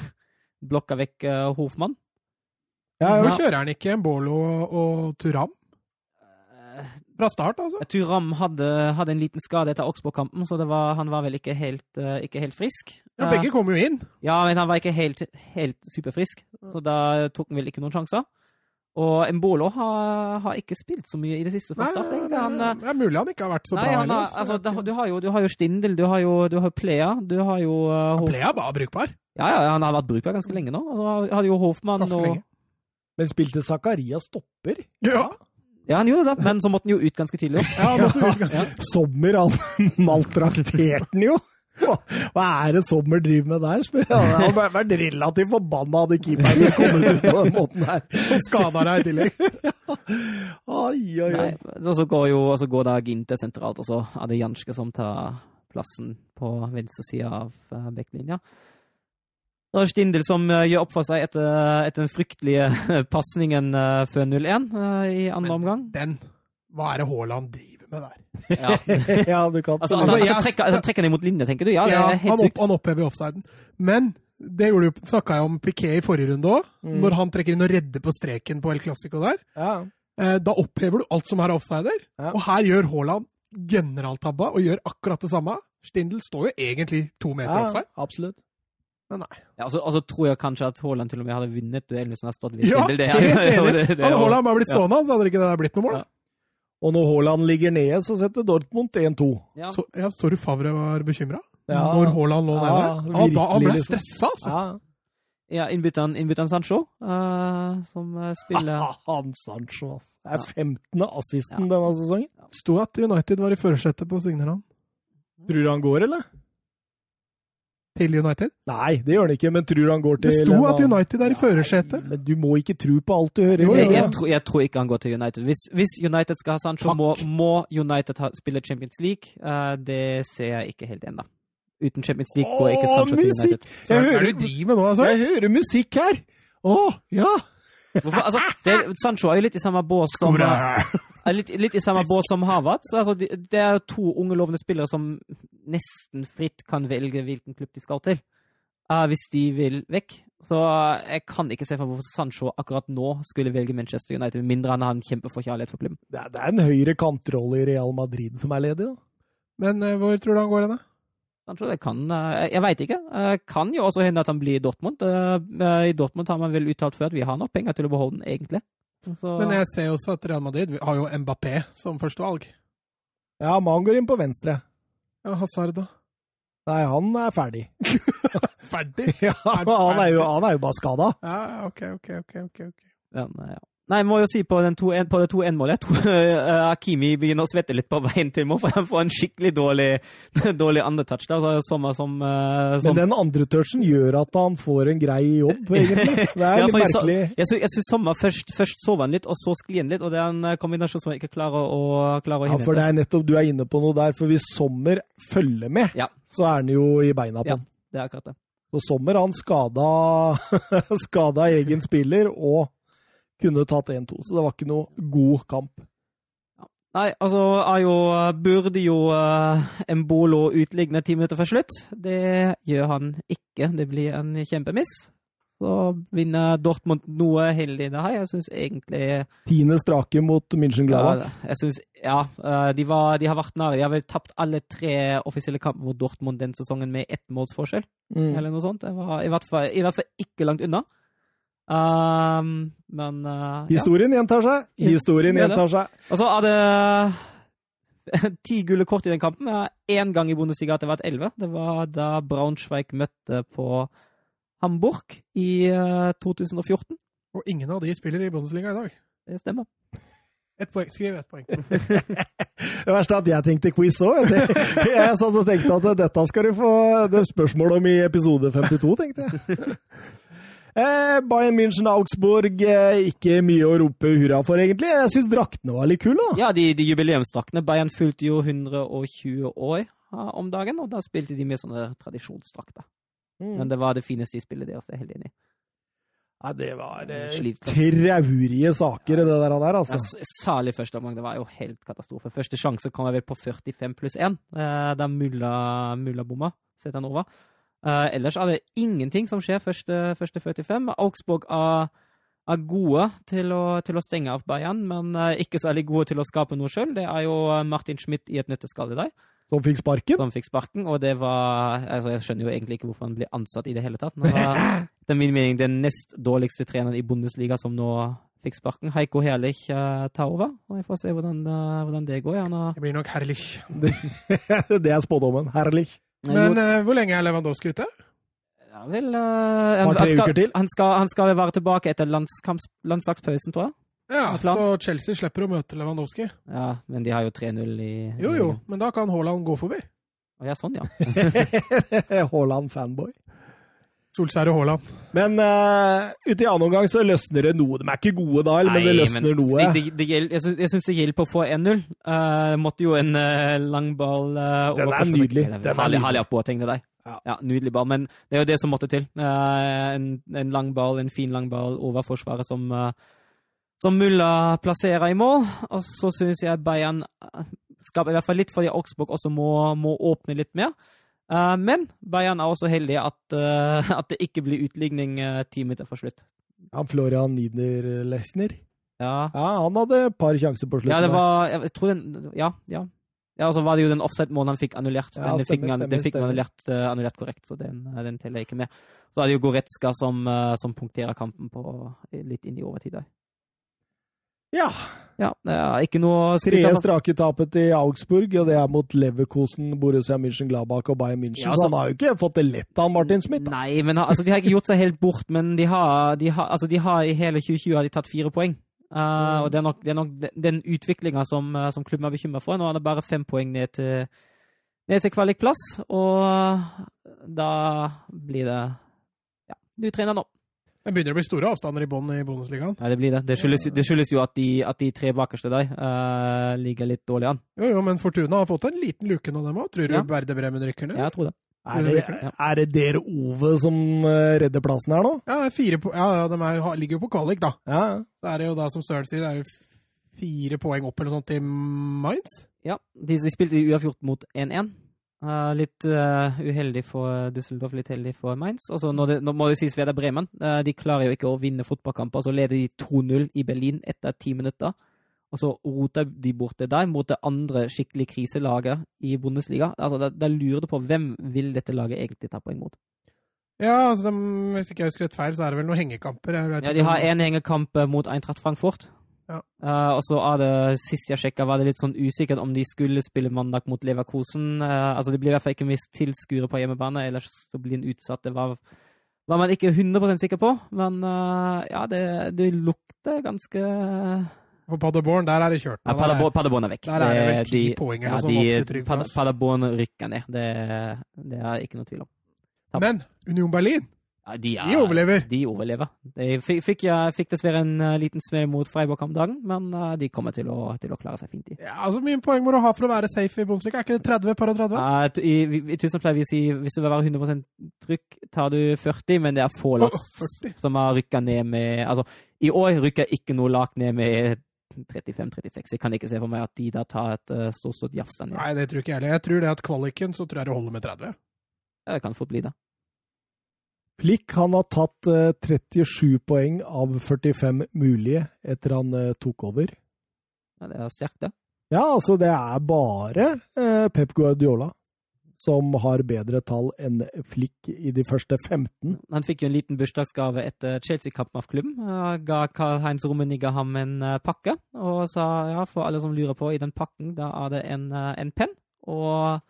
[LAUGHS] blokka vekk eh, Hofmann. Ja, Nå kjører han ikke Mbolo og Turam fra start, altså. Turam hadde, hadde en liten skade etter Oxbow-kampen, så det var, han var vel ikke helt, eh, ikke helt frisk. Ja, begge kom jo inn. Ja, men han var ikke helt, helt superfrisk, så da tok han vel ikke noen sjanser. Og Mbolo har, har ikke spilt så mye i det siste fra start. det. Han, eh, er mulig han ikke har vært så nei, bra har, heller. altså, da, du, har jo, du har jo Stindel, du har jo, du har Plea, du har jo uh. Plea var brukbar. Ja, ja, han har vært brukbar ganske lenge nå. Altså, hadde jo Hoffmann og. Men spilte Zakaria stopper? Ja, Ja, han gjorde det, men så måtte han jo ut ganske tidlig. Ja, han måtte ut ganske. Sommer, han [LAUGHS] maltrakterte han jo. Hva hva er det Sommer driver med der, spør jeg. Han hadde vært relativt forbanna hadde keeperen kommet ut på den måten her. Og skada deg i tillegg. Oi, oi, oi. Og så går jo så går da Ginte sentralt, og så er det Janske som tar plassen på venstresida av uh, backlinja. Det er Stindel som eh, gjør opp for seg etter, etter den fryktelige pasningen eh, før 0-1 eh, i andre Men- omgang. Den. Hva er det Haaland driver med der? Ja. [LAUGHS] Ja, du kan Altså, Altså, jeg- han trekker, han trekker den imot linje, tenker du? Ja, det Ja, er helt han, opp, han opphever offsiden. Men det gjorde jo, snakka jeg om Piquet i forrige runde òg, Mm. når han trekker inn og redder på streken på El Clásico der. Ja. Eh, da opphever du alt som er offsider, Ja. og her gjør Haaland generaltabba og gjør akkurat det samme. Stindl står jo egentlig to meter ja, offside, absolutt. Men nei. Ja, altså, altså tror jeg kanskje at Haaland til og med hadde vunnet duellen hvis han hadde stått ved Ja, Stindel. Det, helt [LAUGHS] enig! Hadde Haaland bare blitt Ja. stående, så hadde det ikke det der blitt noe mål. Ja. Og når Haaland ligger nede, så setter Dortmund 1-2. Ja. Så, ja, så du Favre var bekymra? Ja. Når Haaland lå Ja, nede? Ja, da, han ble liksom. stressa, altså. Ja. Ja, innbytteren, innbytteren Sancho, uh, som spiller spiller [LAUGHS] Han Sancho, altså. Det er 15. assisten denne sesongen. Sto at United var i førersetet på å signere han. Tror du han går, eller? Til United? Nei, det gjør han ikke, men tror han går til Det sto at United er i førersetet. Men du må ikke tro på alt du hører. Jo, jo, Jeg, jo. jeg, tror, jeg tror ikke han går til United. Hvis, hvis United skal ha Sancho, må, må United ha, spille Champions League. Uh, det ser jeg ikke helt ennå. Uten Champions League går ikke Åh, Sancho til! United. Så Jeg er med nå, altså? Jeg hører musikk her! Å, ja! Hvorfor? Altså, det, Sancho er jo litt i samme bås som, litt, litt i samme båt som Havertz. Altså, det, er to unge lovende spillere som nesten fritt kan velge hvilken klubb de skal til. uh, hvis de vil vekk. Så uh, jeg kan ikke se for meg hvorfor Sancho akkurat nå skulle velge Manchester United, med mindre han har en kjempeforkjærlighet for klubben. Det er, det er en høyre kantrolle i Real Madrid som er ledig, da. Men uh, hvor tror du han går hen? da? Sancho, det kan eh, Jeg veit ikke. Det Kan jo også hende at han blir i Dortmund. I Dortmund har man vel uttalt før at vi har nok penger til å beholde den, egentlig. Så, Men jeg ser også at Real Madrid har jo Mbappé som førstevalg. Ja, man går inn på venstre. Ja, Hazard, da? Nei, han er ferdig. [LAUGHS] Ferdig? [LAUGHS] Ja, han er jo, han er jo bare skada. Ja, OK, OK, OK. ok, ok. ja, nei, ja. Nei, jeg må jo si på, den to, på det 2-1-målet Jeg [LAUGHS] tror eh, Hakimi begynner å svette litt på veien til mål, for han får en skikkelig dårlig, [LAUGHS] dårlig andretouch. Som, som, eh, Men den andre touchen gjør at han får en grei jobb, [LAUGHS] egentlig. Det er Ja, litt for jeg så- merkelig. Jeg sy- jeg syns Sommer først, først sov han litt, og så sklir han litt. Og det er en eh, kombinasjon som jeg ikke klarer å, klarer å Ja, for det er nettopp du er inne på noe der. For hvis Sommer følger med, Ja. så er han jo i beina på Ja. Det er akkurat det. Og Sommer han skada, skada egen spiller og kunne tatt 1-2. Så det var ikke noe god kamp. Nei, altså Ayo burde jo uh, Embolo utligne ti minutter før slutt. Det gjør han ikke. Det blir en kjempemiss. Så vinner Dortmund noe heldig det her. Jeg syns egentlig Tiende strake mot München-Gladbach. Ja, jeg synes, ja uh, de, var, de har vært nære. De har vel tapt alle tre offisielle kamper mot Dortmund den sesongen med ett målsforskjell. Mm. Eller noe sånt. Det var i hvert fall, i hvert fall ikke langt unna. Um, men uh, ja. Historien gjentar seg. Historien er gjentar seg. Altså, av det [LAUGHS] ti gule kort i den kampen. Én gang i Bundesliga at det var et elleve. Det var da Braunschweig møtte på Hamburg i eh, 2014. Og ingen av de spiller i Bundesliga i dag. Det stemmer. Ett poeng. Skriv ett poeng. [LAUGHS] Det verste er at jeg tenkte quiz òg. [LAUGHS] Jeg satt og tenkte at dette skal du få det er spørsmål om i episode 52, tenkte jeg. Eh, Bayern München Augsburg, eh, ikke mye å rope hurra for, egentlig. Jeg syns draktene var litt kule, da. Ja, de, de jubileumsdraktene. Bayern fylte jo 120 år om dagen, og da spilte de med sånne tradisjonsdrakter. Men det var det fineste i spillet deres, det er jeg helt enig i. Ja, det var eh, traurige saker, det der, der altså. Ja, særlig første omgang, det var jo helt katastrofe. Første sjanse kom jeg vel på 45 pluss 1, eh, da Mulla, Mulla bomma. Setter han over. Eh, ellers er det ingenting som skjer første, første 45. Augsburg er, er gode til å, til å stenge av Bayern, men eh, ikke særlig gode til å skape noe sjøl. Det er jo eh, Martin Schmidt i et nøtteskall i dag Som fikk sparken. som fikk sparken, og det var altså Jeg skjønner jo egentlig ikke hvorfor han ble ansatt i det hele tatt. Det var [LAUGHS] etter min mening den nest dårligste treneren i Bundesliga som nå fikk sparken. Heiko Herlich uh, tar over, og vi får se hvordan, uh, hvordan det går. Han har Det blir nok herlig. [LAUGHS] det er spådommen. Herlig. Men uh, hvor lenge er Lewandowski ute? Han vil uh, han, han, skal, han, skal, han skal være tilbake etter landslagspausen, tror jeg. Ja, så Chelsea slipper å møte Lewandowski. Ja, Men de har jo 3-0 i Jo, jo, men da kan Haaland gå forbi. Å, Ja, sånn, ja. [LAUGHS] [LAUGHS] Haaland-fanboy. Solskjær og Haaland. Men uh, ute i annen omgang så løsner det noe. De er ikke gode da, men det løsner men noe. Det, det, det jeg syns- jeg syns det hjelper å få 1-0. Uh, måtte jo en uh, lang ball uh, Den er nydelig. Den er Herlig, nydelig. herlig Boateng til deg. Ja. Ja. nydelig ball. Men det er jo det som måtte til. Uh, en, en lang ball, en fin lang ball over forsvaret som, uh, som Mulla plasserer i mål. Og så syns jeg Bayern skaper i hvert fall litt fordi Augsburg også må, må åpne litt mer. Uh, men Bayern er også heldig at, uh, at det ikke blir utligning uh, ti minutter for slutt. Ja, Florian Niederlechner. Ja, Ja, han hadde et par sjanser på slutten. Ja, det var Jeg tror den Ja. ja. Ja, og så var det jo den offside-målen han fikk annullert. Ja, den fikk, stemmer, han- stemmer, den fikk stemmer. annullert, uh, annullert korrekt, så den, eh, den teller jeg ikke med. Så er det jo Goretzka som, uh, som punkterer kampen på litt inn i overtid. Ja. Ja, ikke noe av. strake tapet i Augsburg, og det er mot Leverkosen, Borussia München-Gladbach og Bayern München. Ja, altså- Så han har jo ikke fått det lett av Martin Smith. Da. Nei, men altså, de har ikke gjort seg helt bort, men de har, de har, altså, de har i hele 2020 har de tatt fire poeng. Eh, og det er nok, det er nok den- den utviklinga som, eh, som klubben er bekymra for. Nå er det bare fem poeng ned til, ned til kvalikplass, og da blir det Ja, du trener nå. Det begynner å bli store avstander i bånn i Bundesligaen. Nei, det blir det. Det skyldes, det skyldes jo at de, at de tre bakerste der uh, ligger litt dårlig an. Jo, jo, men Fortuna har fått en liten luke nå, dem òg. Tror du Ja. Verde Bremen rykker ned? Ja, jeg tror det. Er det, er det dere Ove som eh, redder plassen her nå? Ja, det er fire po ja, ja, de er, ligger jo på kvalik, da. Ja. Så er det jo da, som Søren sier, det er jo fire poeng opp eller sånt til Mainz. Ja, de, de spilte i uavgjort mot 1-1. Eh, litt uh, uheldig for Düsseldorf, litt heldig for Mainz. Også, nå, det, nå må det sies Werder Bremen. Uh, de klarer jo ikke å vinne fotballkamper. Så leder de 2-0 i Berlin etter ti minutter. og så roter de bort det der mot det andre skikkelig kriselaget i Bundesliga. Altså, da, da lurer du på hvem vil dette laget egentlig ta poeng mot. Ja, altså, de, hvis ikke jeg husker rett feil, så er det vel noen hengekamper. Ja, De har én hengekamp mot Eintracht Frankfurt. Ja. Uh, og så er det, Sist jeg sjekka, var det litt sånn usikkert om de skulle spille mandag mot Leverkosen. Uh, altså Det blir i hvert fall ikke mist tilskuere på hjemmebane, ellers så blir en utsatt. Det var, var man ikke 100% sikker på, men uh, ja, det, det lukter ganske På Paderborn, der er det kjørt. ja, er- Paderborn, Paderborn er vekk. Der er det vel ti de- poeng ja, noe de- opp til trygg plass. Paderborn rykker ned. Det, det er ikke noe tvil om. Men Union Berlin, Ja, de, er, de overlever. De overlever. De fikk, ja, fikk dessverre en eh, liten smell mot Freiburg om dagen, men eh, de kommer til å, til å klare seg fint. De. Ja, altså, mye poeng må du ha for å være safe i Bundesliga? Er ikke det 30 par og 30? Uh, I, i- I Tyskland pleier vi å si hvis du vil være 100% trykk, tar du 40, men det er få lag oh, som har rykka ned med Altså, i år rykker ikke noe lag ned med 35-36. Jeg kan ikke se for meg at de da tar et uh, stort jafs der nede. Nei, det tror ikke jeg heller. Jeg tror det at kvaliken, så tror jeg det holder med 30. Ja, Det kan fort bli det. Flick han har tatt eh, 37 poeng av 45 mulige etter han eh, tok over. Ja, det er sterkt, det. Ja, altså det er bare eh, Pep Guardiola som har bedre tall enn Flick i de første 15. Han fikk jo en liten bursdagsgave etter Chelsea-kampen av klubben. Ga Karl-Heinz Rummenigge ham en eh, pakke og sa ja, for alle som lurer på, i den pakken da er det en, eh, en penn. Og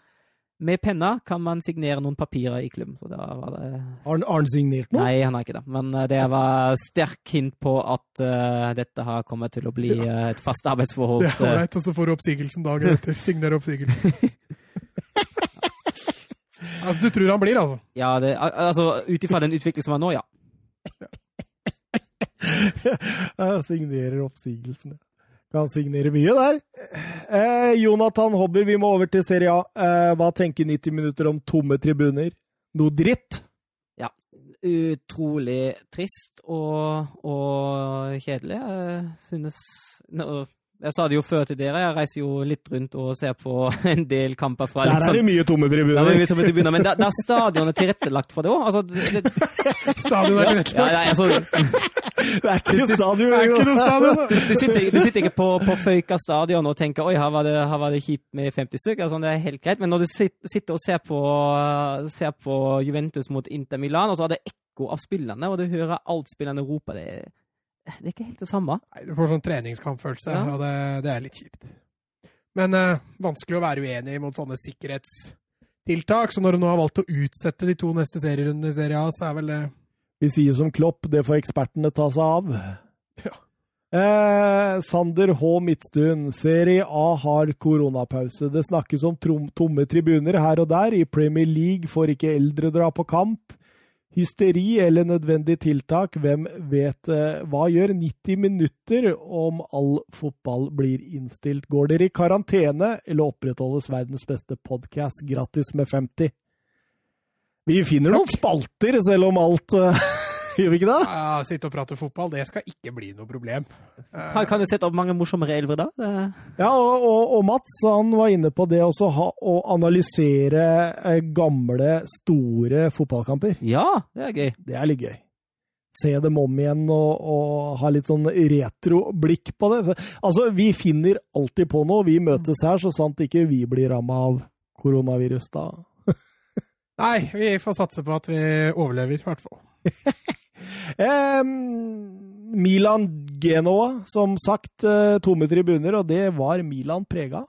med penna kan man signere noen papirer i klubben. Så det var det Har han- signert noe? Nei, han har ikke det. Men eh, det var sterk hint på at uh, dette har kommet til å bli eh, et fast arbeidsforhold. Det er ålreit, og så får du oppsigelsen dagen etter. [LAUGHS] Signere oppsigelsen. altså, du tror han blir, altså? Ja, det, altså ut ifra den utviklingen som er nå, ja. [LAUGHS] Signerer oppsigelsen. Kan signere mye der. Eh, Jonathan Hobber, vi må over til Serie A. Eh, hva tenker 90 minutter om tomme tribuner? Noe dritt? Ja. Utrolig trist og, og kjedelig. Jeg synes Jeg sa det jo før til dere, jeg reiser jo litt rundt og ser på [LAUGHS] en del kamper fra Der er sånn det mye tomme tribuner. Der er mye tomme tribuner, men da, da er stadionet tilrettelagt for det òg. Altså, [LAUGHS] Stadion er ikke ja, ja, altså, Det er ikke stadion. Det er ikke noe stadion! du, sitter, du sitter ikke på, på Føyka stadion og tenker oi, her var det, her var det kjipt med 50 stykker. Altså, det er helt greit. Men når du sitter og ser på, ser på Juventus mot Inter Milan, og så er det ekko av spillerne, og du hører alt spillerne roper, det, er- det er ikke helt det samme. Nei, du får sånn treningskampfølelse, Ja. og det, det er litt kjipt. Men eh, vanskelig å være uenig mot sånne sikkerhetstiltak. Så når du nå har valgt å utsette de to neste serierundene i Serie A, så er vel det Vi sier som Klopp, det får ekspertene ta seg av. Ja. Eh, Sander H. Midtstuen, Serie A har koronapause. Det snakkes om tomme tribuner her og der. I Premier League får ikke eldre dra på kamp. Hysteri eller nødvendig tiltak, hvem vet eh, hva gjør 90 minutter om all fotball blir innstilt? Går dere i karantene, eller opprettholdes verdens beste podkast gratis med 50? Vi finner noen spalter, selv om alt eh, [LAUGHS] Gjør vi ikke det? ja, Sitte og prate fotball, det skal ikke bli noe problem. Her kan du sette opp mange morsommere elver da? Ja, og, og, og Mats han var inne på det også, ha, å analysere eh, gamle, store fotballkamper. ja, det er gøy. Det er litt gøy. Se dem om igjen og, og ha litt sånn retroblikk på det. Altså, vi finner alltid på noe. Vi møtes her så sant ikke vi blir ramma av koronavirus da. [LAUGHS] Nei, vi får satse på at vi overlever, i hvert fall. [LAUGHS] Em, Milan Genoa, som sagt, eh, tomme tribuner, og det var Milan prega av.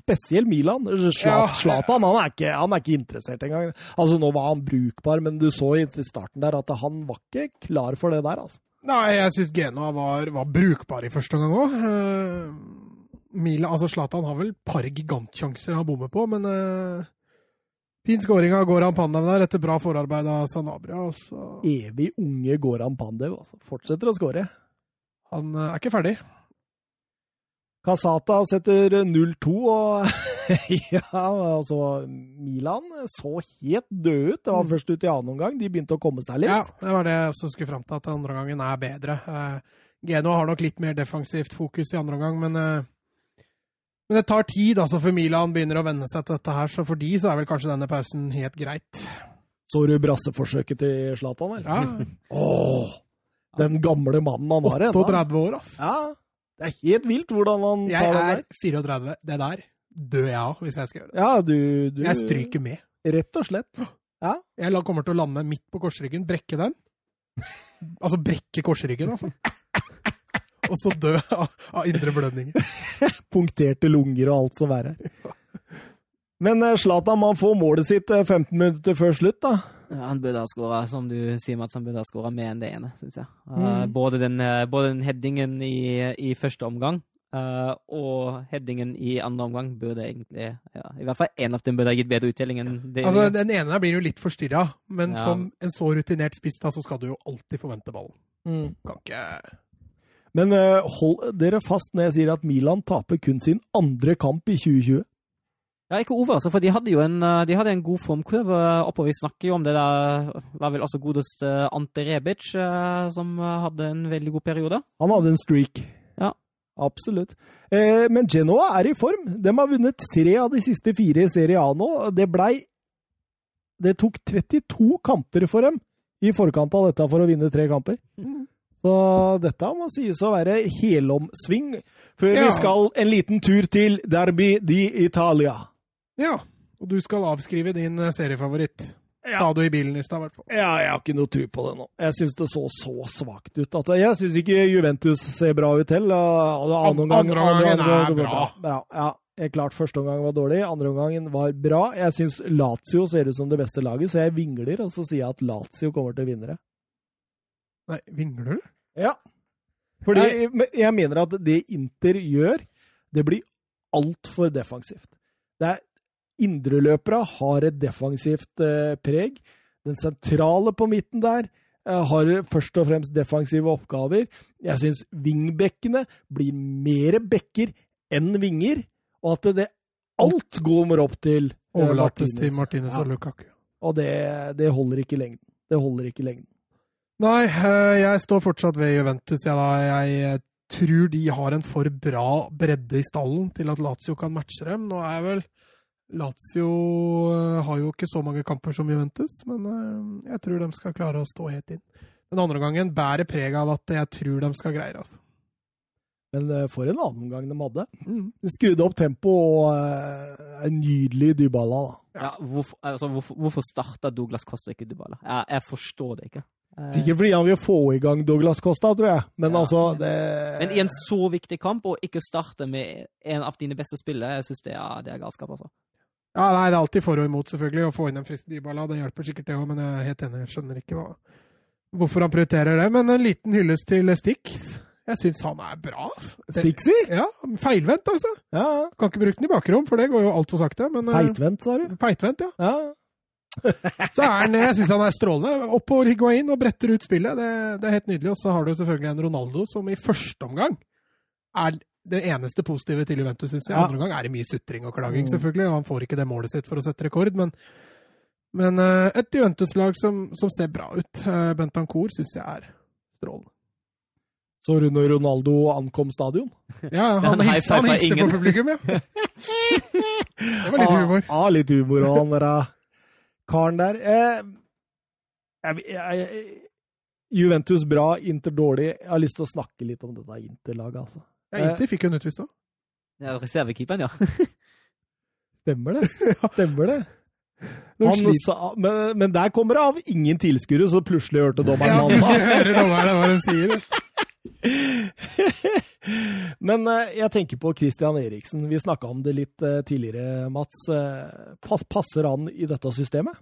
Spesielt Milan. Zlatan han, er ikke- han er ikke interessert engang. Altså, nå var han brukbar, men du så i starten der at han var ikke klar for det der, altså. Nei, jeg syns Genoa var, var brukbar i første omgang òg. Mila, altså Zlatan har vel et par gigantsjanser han bommer på, men uh, fin skåring av Goran Pandev der etter bra forarbeid av Sanabria. Og Evig unge Goran Pandev. Altså. Fortsetter å skåre. han eh, er ikke ferdig. Casata setter 0-2, og [LAUGHS] ja, altså Milan så helt døde ut. Det var først ut i annen omgang. De begynte å komme seg litt. Ja, det var det jeg også skulle fram til, at andre gangen er bedre. Uh, Genoa har nok litt mer defensivt fokus i andre omgang, men, eh, men det tar tid altså, før Milan begynner å venne seg til dette her, så for de så er vel kanskje denne pausen helt greit. Så du brasseforsøket til Zlatan, eller? Ja, [LAUGHS] Åh, den gamle mannen han har ennå. 38 år, altså. Ja, Det er helt vilt hvordan han Jeg tar er det der. 34. Det der dør jeg av hvis jeg skal gjøre det. Ja, du, du Jeg stryker med. Rett og slett. Ja. Jeg kommer til å lande midt på korsryggen, brekke den. Altså brekke korsryggen, altså. [LAUGHS] Og så dø av, av indre blødninger. [LAUGHS] Punkterte lunger og alt som verre. Men eh, Zlatan man får målet sitt eh, 15 minutter før slutt, da. Ja, han burde ha skåra, som du sier, Mats, han burde ha skåra mer enn det ene, syns jeg. Uh, Mm. både, den, både den headingen i, i første omgang uh, og headingen i andre omgang burde egentlig ja, I hvert fall én av dem burde ha gitt bedre uttelling enn det. Altså, Den ene der blir jo litt forstyrra, men Ja. som en så rutinert spiss da, så skal du jo alltid forvente ballen. Kan ikke Men eh, hold dere fast når jeg sier at Milan taper kun sin andre kamp i 2020. Ja, ikke overraskende, for de hadde jo en, uh, de hadde en god formkurve oppover. Vi snakker jo om det der var vel altså godeste Ante Rebic, uh, som hadde en veldig god periode. Han hadde en streak. Ja. Absolutt. Eh, men Genoa er i form. De har vunnet tre av de siste fire i Serie A nå. Det blei Det tok 32 kamper for dem i forkant av dette for å vinne tre kamper. Så dette må sies å være helomsving før Ja. vi skal en liten tur til Derby di Italia. Ja. Og du skal avskrive din seriefavoritt. seriefavoritt. Sa du i bilen i stad, i hvert fall. Ja, jeg har ikke noe tro på det nå. Jeg syns det så så svakt ut. At jeg syns ikke Juventus ser bra ut heller. Andre omgangen er bra. bra. Ja, jeg klart første omgang var dårlig, andre omgangen var bra. Jeg syns Lazio ser ut som det beste laget, så jeg vingler, og så sier jeg at Lazio kommer til å vinne det. Nei, vingler du? Ja. Fordi jeg mener at det Inter gjør, det blir altfor defensivt. Det er Indreløpere har et defensivt eh, preg. Den sentrale på midten der eh, har først og fremst defensive oppgaver. Jeg syns vingbekkene blir mer bekker enn vinger, og at det, alt går opp til eh, Overlates Martinez. til Martinez og Lukaku. Og det, det holder ikke lengden. Det holder ikke lengden. Nei, eh, jeg står fortsatt ved Juventus. Jeg, da. jeg eh, tror de har en for bra bredde i stallen til at Lazio kan matche dem. Nå er vel Lazio eh, har jo ikke så mange kamper som Juventus, men jeg tror de skal klare å stå helt inn. Den andre gangen bærer preg av at jeg tror de skal greie det. Altså. Men for en annen omgang de hadde. Mm. De skrudde opp tempoet og en nydelig Dybala. da. Ja, hvorfor, altså, hvorfor, hvorfor starta Douglas Costa ikke Dybala? Jeg, jeg forstår det ikke. Eh, Sikkert fordi han vil få i gang Douglas Costa, tror jeg. Men Ja. altså det... Men i en så viktig kamp, å ikke starte med en av dine beste spillere, jeg syns det, er- det er galskap, altså. Ja, nei, Det er alltid for og imot, selvfølgelig. Å få inn en frisk Dybala det hjelper sikkert, det òg, men jeg er helt enig. Jeg skjønner ikke hva, hvorfor han prioriterer det. Men en liten hyllest til Stix. Jeg syns han er bra. altså. Stixi? Ja, feilvendt, altså. Ja. Kan ikke bruke den i bakrom, for det går jo altfor sakte. Men eh, Feitvendt, sa du? feitvendt, ja. Ja. Så er han, jeg syns han er strålende. Opp på Higuain og bretter ut spillet. Det, det er helt nydelig. Og så har du selvfølgelig en Ronaldo som i første omgang er det eneste positive til Juventus, syns jeg. Ja. Andre omgang er det mye sutring og klaging, Mm. selvfølgelig. Og han får ikke det målet sitt for å sette rekord, men, men eh, et Juventus-lag som, som ser bra ut. Uh, Bentancour syns jeg er strålende. Så når Ronaldo ankom stadion? [LAUGHS] Ja, han [LAUGHS] high-fiva på publikum, ja. [LAUGHS] Det var litt humor. Ah, ah, litt humor og han der karen der. Eh, jeg, jeg, jeg, Juventus bra, Inter dårlig. Jeg har lyst til å snakke litt om dette Inter-laget, altså. Ja, Inter fikk jo en utvist da. Ja, Reservekeeperen, ja. [LAUGHS] Stemmer det? [LAUGHS] Stemmer det? Han sliter. sa, men, men der kommer det av ingen tilskuere, så plutselig hørte [LAUGHS] dommeren han sa. hører dommerne hva de sier. [LAUGHS] Men eh, jeg tenker på Christian Eriksen. Vi snakka om det litt eh, tidligere, Mats. Eh, passer han i dette systemet?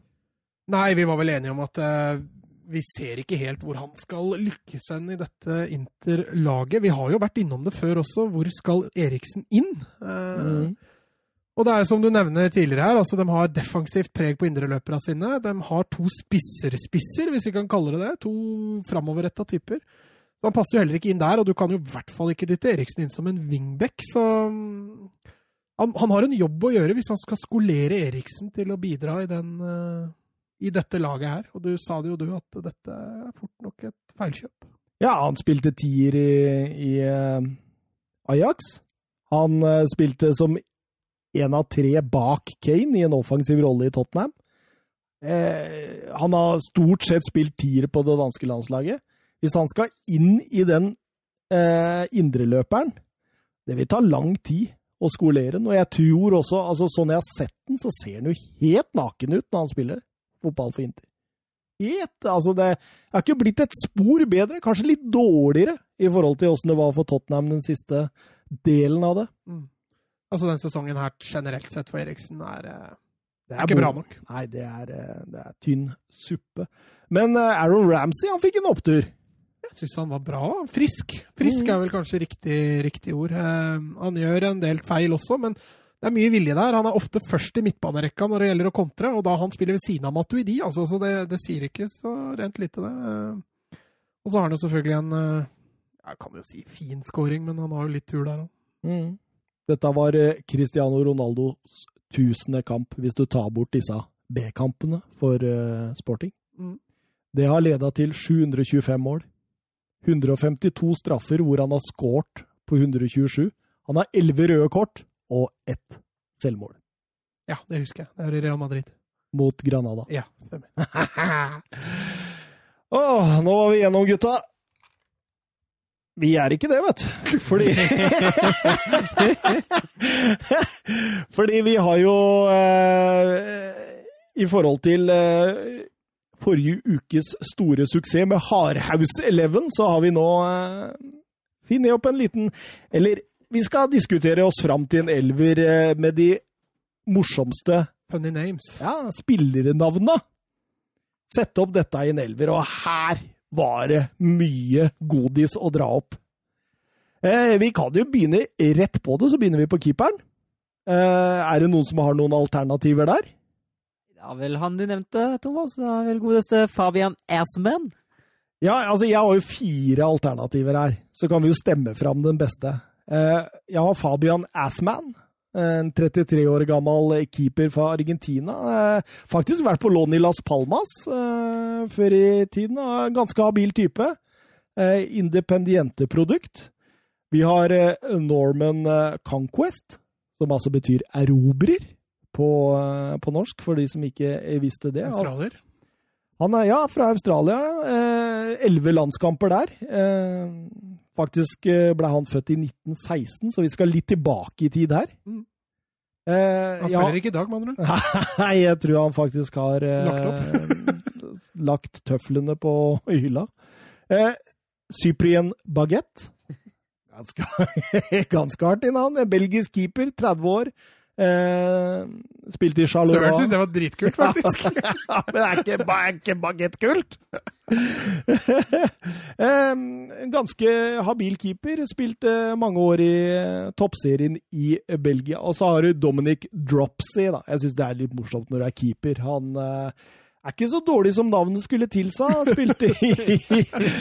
Nei, vi var vel enige om at vi ser ikke helt hvor han skal lykkes hen i dette Inter-laget. Vi har jo vært innom det før også. Hvor skal Eriksen inn? Mm. Og det er som du nevner tidligere her, altså de har defensivt preg på indreløperne sine. De har to spisser-spisser, hvis vi kan kalle det det. To framoverretta typer. Så Han passer jo heller ikke inn der, og du kan jo i hvert fall ikke dytte Eriksen inn som en wingback. Så mm, han, han har en jobb å gjøre hvis han skal skolere Eriksen til å bidra i, den, uh, i dette laget her. Og du sa det jo du, at dette er fort nok et feilkjøp. Ja, han spilte tier i, i uh, Ajax. Han uh, spilte som en av tre bak Kane i en offensiv rolle i Tottenham. Han har stort sett spilt tier på det danske landslaget. Hvis han skal inn i den eh, indreløperen Det vil ta lang tid å skolere den, og jeg tror også, altså sånn jeg har sett den, så ser han jo helt naken ut når han spiller fotball for Inter. Helt, altså det har ikke blitt et spor bedre, kanskje litt dårligere i forhold til åssen det var for Tottenham den siste delen av det. Altså den sesongen her generelt sett for Eriksen er, eh, Det er ikke bra nok. Nei, det er, eh, det er tynn suppe. Men eh, Aaron Ramsey, han fikk en opptur. Jeg syns han var bra. Frisk. Frisk Mm. er vel kanskje riktig, riktig ord. Eh, han gjør en del feil også, men det er mye vilje der. Han er ofte først i midtbanerekka når det gjelder å kontre, og da han spiller ved siden av Matuidi, altså, så det, det sier ikke så rent lite, det. Eh, Og så har han jo selvfølgelig en eh, Jeg kan jo si fin scoring, men han har jo litt tur der òg. Mm. Dette var Cristiano Ronaldos tusende kamp, hvis du tar bort disse B-kampene for sporting. Mm. Det har leda til 725 mål. 152 straffer hvor han har skåret på 127. Han har 11 røde kort og ett selvmål Ja, det husker jeg. Det er i Real Madrid. mot Granada. Ja, stemmer. [LAUGHS] Åh, nå var vi gjennom, gutta. Vi er ikke det, vet du. Fordi [LAUGHS] Fordi vi har jo eh, I forhold til eh, forrige ukes store suksess med Hardhouse Eleven, så har vi nå eh, funnet opp en liten Eller vi skal diskutere oss fram til en elver eh, med de morsomste Funny names. ja, spillernavna. Sette opp dette i en elver, og her var det mye godis å dra opp. Eh, vi kan jo begynne rett på det, så begynner vi på keeperen. Eh, er det noen som har noen alternativer der? Ja vel, han du nevnte, Thomas. Er vel godeste Fabian Assman. Ja, altså jeg har jo fire alternativer her, så kan vi jo stemme fram den beste. Eh, jeg har Fabian Assman, en 33 år gammel keeper fra Argentina. Eh, faktisk vært på lån i Las Palmas eh, før i tiden. Ganske habil type. Eh, Independiente produkt. Vi har Norman Conquest, som altså betyr erobrer på, eh, på norsk, for de som ikke visste det. Australier. Han er ja, fra Australia. eh, Elleve landskamper der. Eh, faktisk ble han født i 1916, så vi skal litt tilbake i tid her. Mm. Eh, Han ja, spiller ikke i dag, med andre ord. [LAUGHS] Nei, jeg tror han faktisk har eh, Lagt [LAUGHS] lagt tøflene på hylla. Eh, Cyprien Baguette. Ganske, [LAUGHS] ganske artig navn. Belgisk keeper, 30 år. Eh, spilte i Charlotte. Søren syns det var dritkult, [LAUGHS] faktisk. Ja, Men er ikke, er ikke bagettkult? [LAUGHS] eh, ganske habil keeper. Spilte mange år i eh, toppserien i Belgia. Og så har du Dominic Dropsy. Da. Jeg syns det er litt morsomt når du er keeper. Han eh, er ikke så dårlig som navnet skulle tilsa. Spilte i,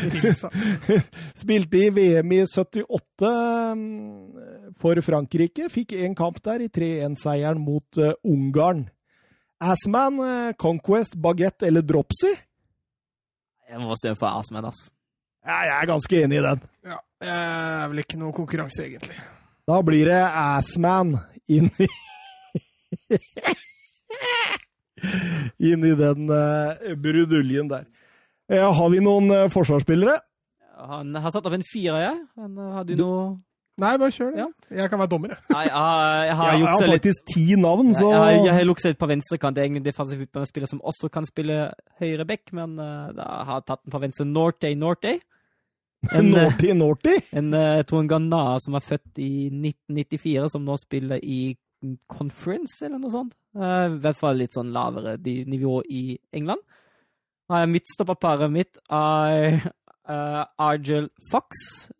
[LAUGHS] spilte i VM i 78 mm, for Frankrike. Fikk én kamp der i 3-1-seieren mot uh, Ungarn. Assman, uh, Conquest, Baguette eller Dropsy? Jeg må stemme for Assman, ass. Ja, jeg er ganske enig i den. Ja, jeg er vel ikke noe konkurranse, egentlig. Da blir det Assman inn i [LAUGHS] Inn i den uh, bruduljen der. Eh, har vi noen eh, forsvarsspillere? Han har satt opp en firer, jeg. Men har har du noe Nei, bare kjør det. Jeg kan være dommer, jeg. Nei, jeg har, jeg har Jeg har juksa faktisk ti navn, så Jeg, jeg, jeg har luksa litt på venstrekant. Egentlig defensiv midtbanespiller som også kan spille høyre back, men uh, da har jeg tatt den på venstre. Norte Norte. En, [LAUGHS] Norty Naughty Naughty. En, uh, jeg tror en Ghana som er født i 1994, som nå spiller i Conference, eller noe sånt. Uh, I hvert fall litt sånn lavere nivå i England. Uh, Midtstopperparet mitt er uh, Argel Fox.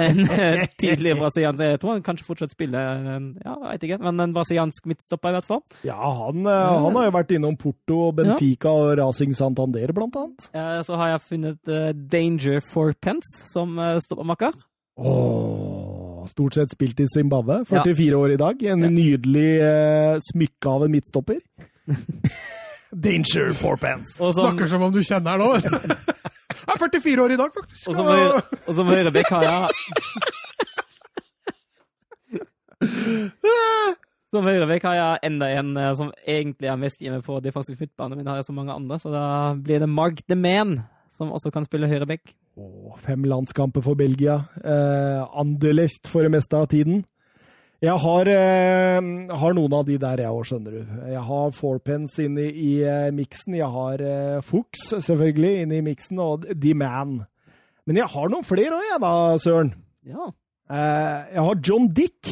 En [LAUGHS] eh, tidlig brasiliansk Jeg tror han kanskje fortsatt spiller ja, vet ikke, men en brasiliansk midtstopper, i hvert fall. Ja, han, eh, han har jo vært innom Porto, Benfica og Racing Santander, blant annet. Eh, Så har jeg funnet Danger for Pence som stoppermakker. Åh, stort sett spilt i Zimbabwe. 44 år i dag. En nydelig uh, smykke av en midtstopper. [LAUGHS] Danger for pants. Som, Snakker som om du kjenner han nå. [LAUGHS] Han er 44 år i dag, faktisk. og som, høyre- og som høyrebekk har jeg Som høyrebekk har jeg enda en eh, som egentlig er mest hjemme på defensiv midtbane, men har jeg så mange andre, så da blir det Mark the Man, som også kan spille høyrebekk. Fem landskamper for Belgia. Eh, Anderlecht for det meste av tiden. Jeg har, eh, har noen av de der, jeg òg, skjønner du. Jeg har fourpence inne i, i eh, miksen. Jeg har eh, Fuchs, selvfølgelig, inne i miksen, og The Man. Men jeg har noen flere òg, jeg da, Søren. Ja. Eh, jeg har John Dick.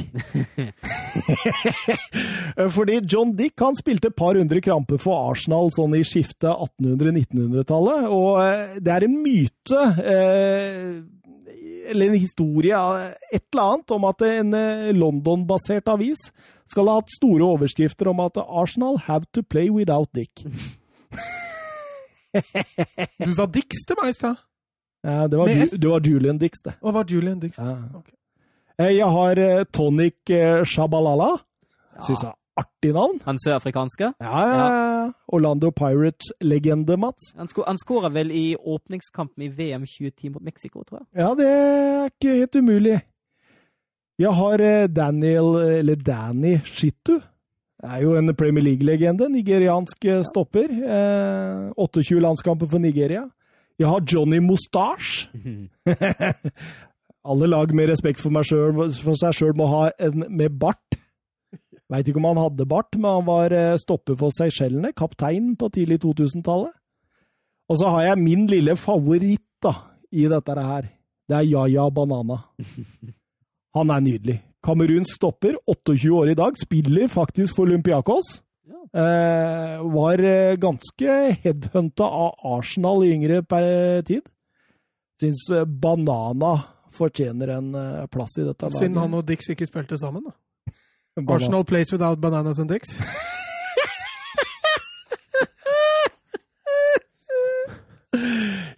[LAUGHS] Fordi John Dick han spilte et par hundre kramper for Arsenal sånn i skiftet 1800-1900-tallet. Og eh, det er en myte, eh, eller en historie, et eller annet, om at en eh, London-basert avis skal ha hatt store overskrifter om at Arsenal have to play without Dick. [LAUGHS] Du sa Dix til meg i stad. Ja, det, var det var Julian Dix, det. Og var Julian Dix. Ja. Ok. Eh, Jeg har eh, Tonic shabalala. Shabalala. Syns jeg artig navn. Han sørafrikanske. Ja, ja, ja. Orlando Pirates-legende, Mats. Han, sko han skåra vel i åpningskampen i VM 2010 mot Mexico, tror jeg. Ja, det er ikke helt umulig. Jeg har eh, Daniel, eller Danny Shittu. Det er jo en Premier League-legende. Nigeriansk eh, stopper. Eh, 28 landskamper for Nigeria. Jeg har Johnny Moustache. [LAUGHS] [LAUGHS] Alle lag med respekt for, meg selv, for seg sjøl må ha en med bart. Veit ikke om han hadde bart, men han var eh, stopper for Seychellene, kaptein på tidlig 2000-tallet. Og så har jeg min lille favoritt da, i dette her. Det er Yaya Banana. [LAUGHS] Han er nydelig. Kameruns stopper, 28 år i dag, spiller faktisk for Olympiakos. Eh, var eh, ganske headhunta av Arsenal i yngre tid. Syns eh, Banana fortjener en plass i dette Synd han og Dix ikke spilte sammen. da. Arsenal plays without bananas and dicks.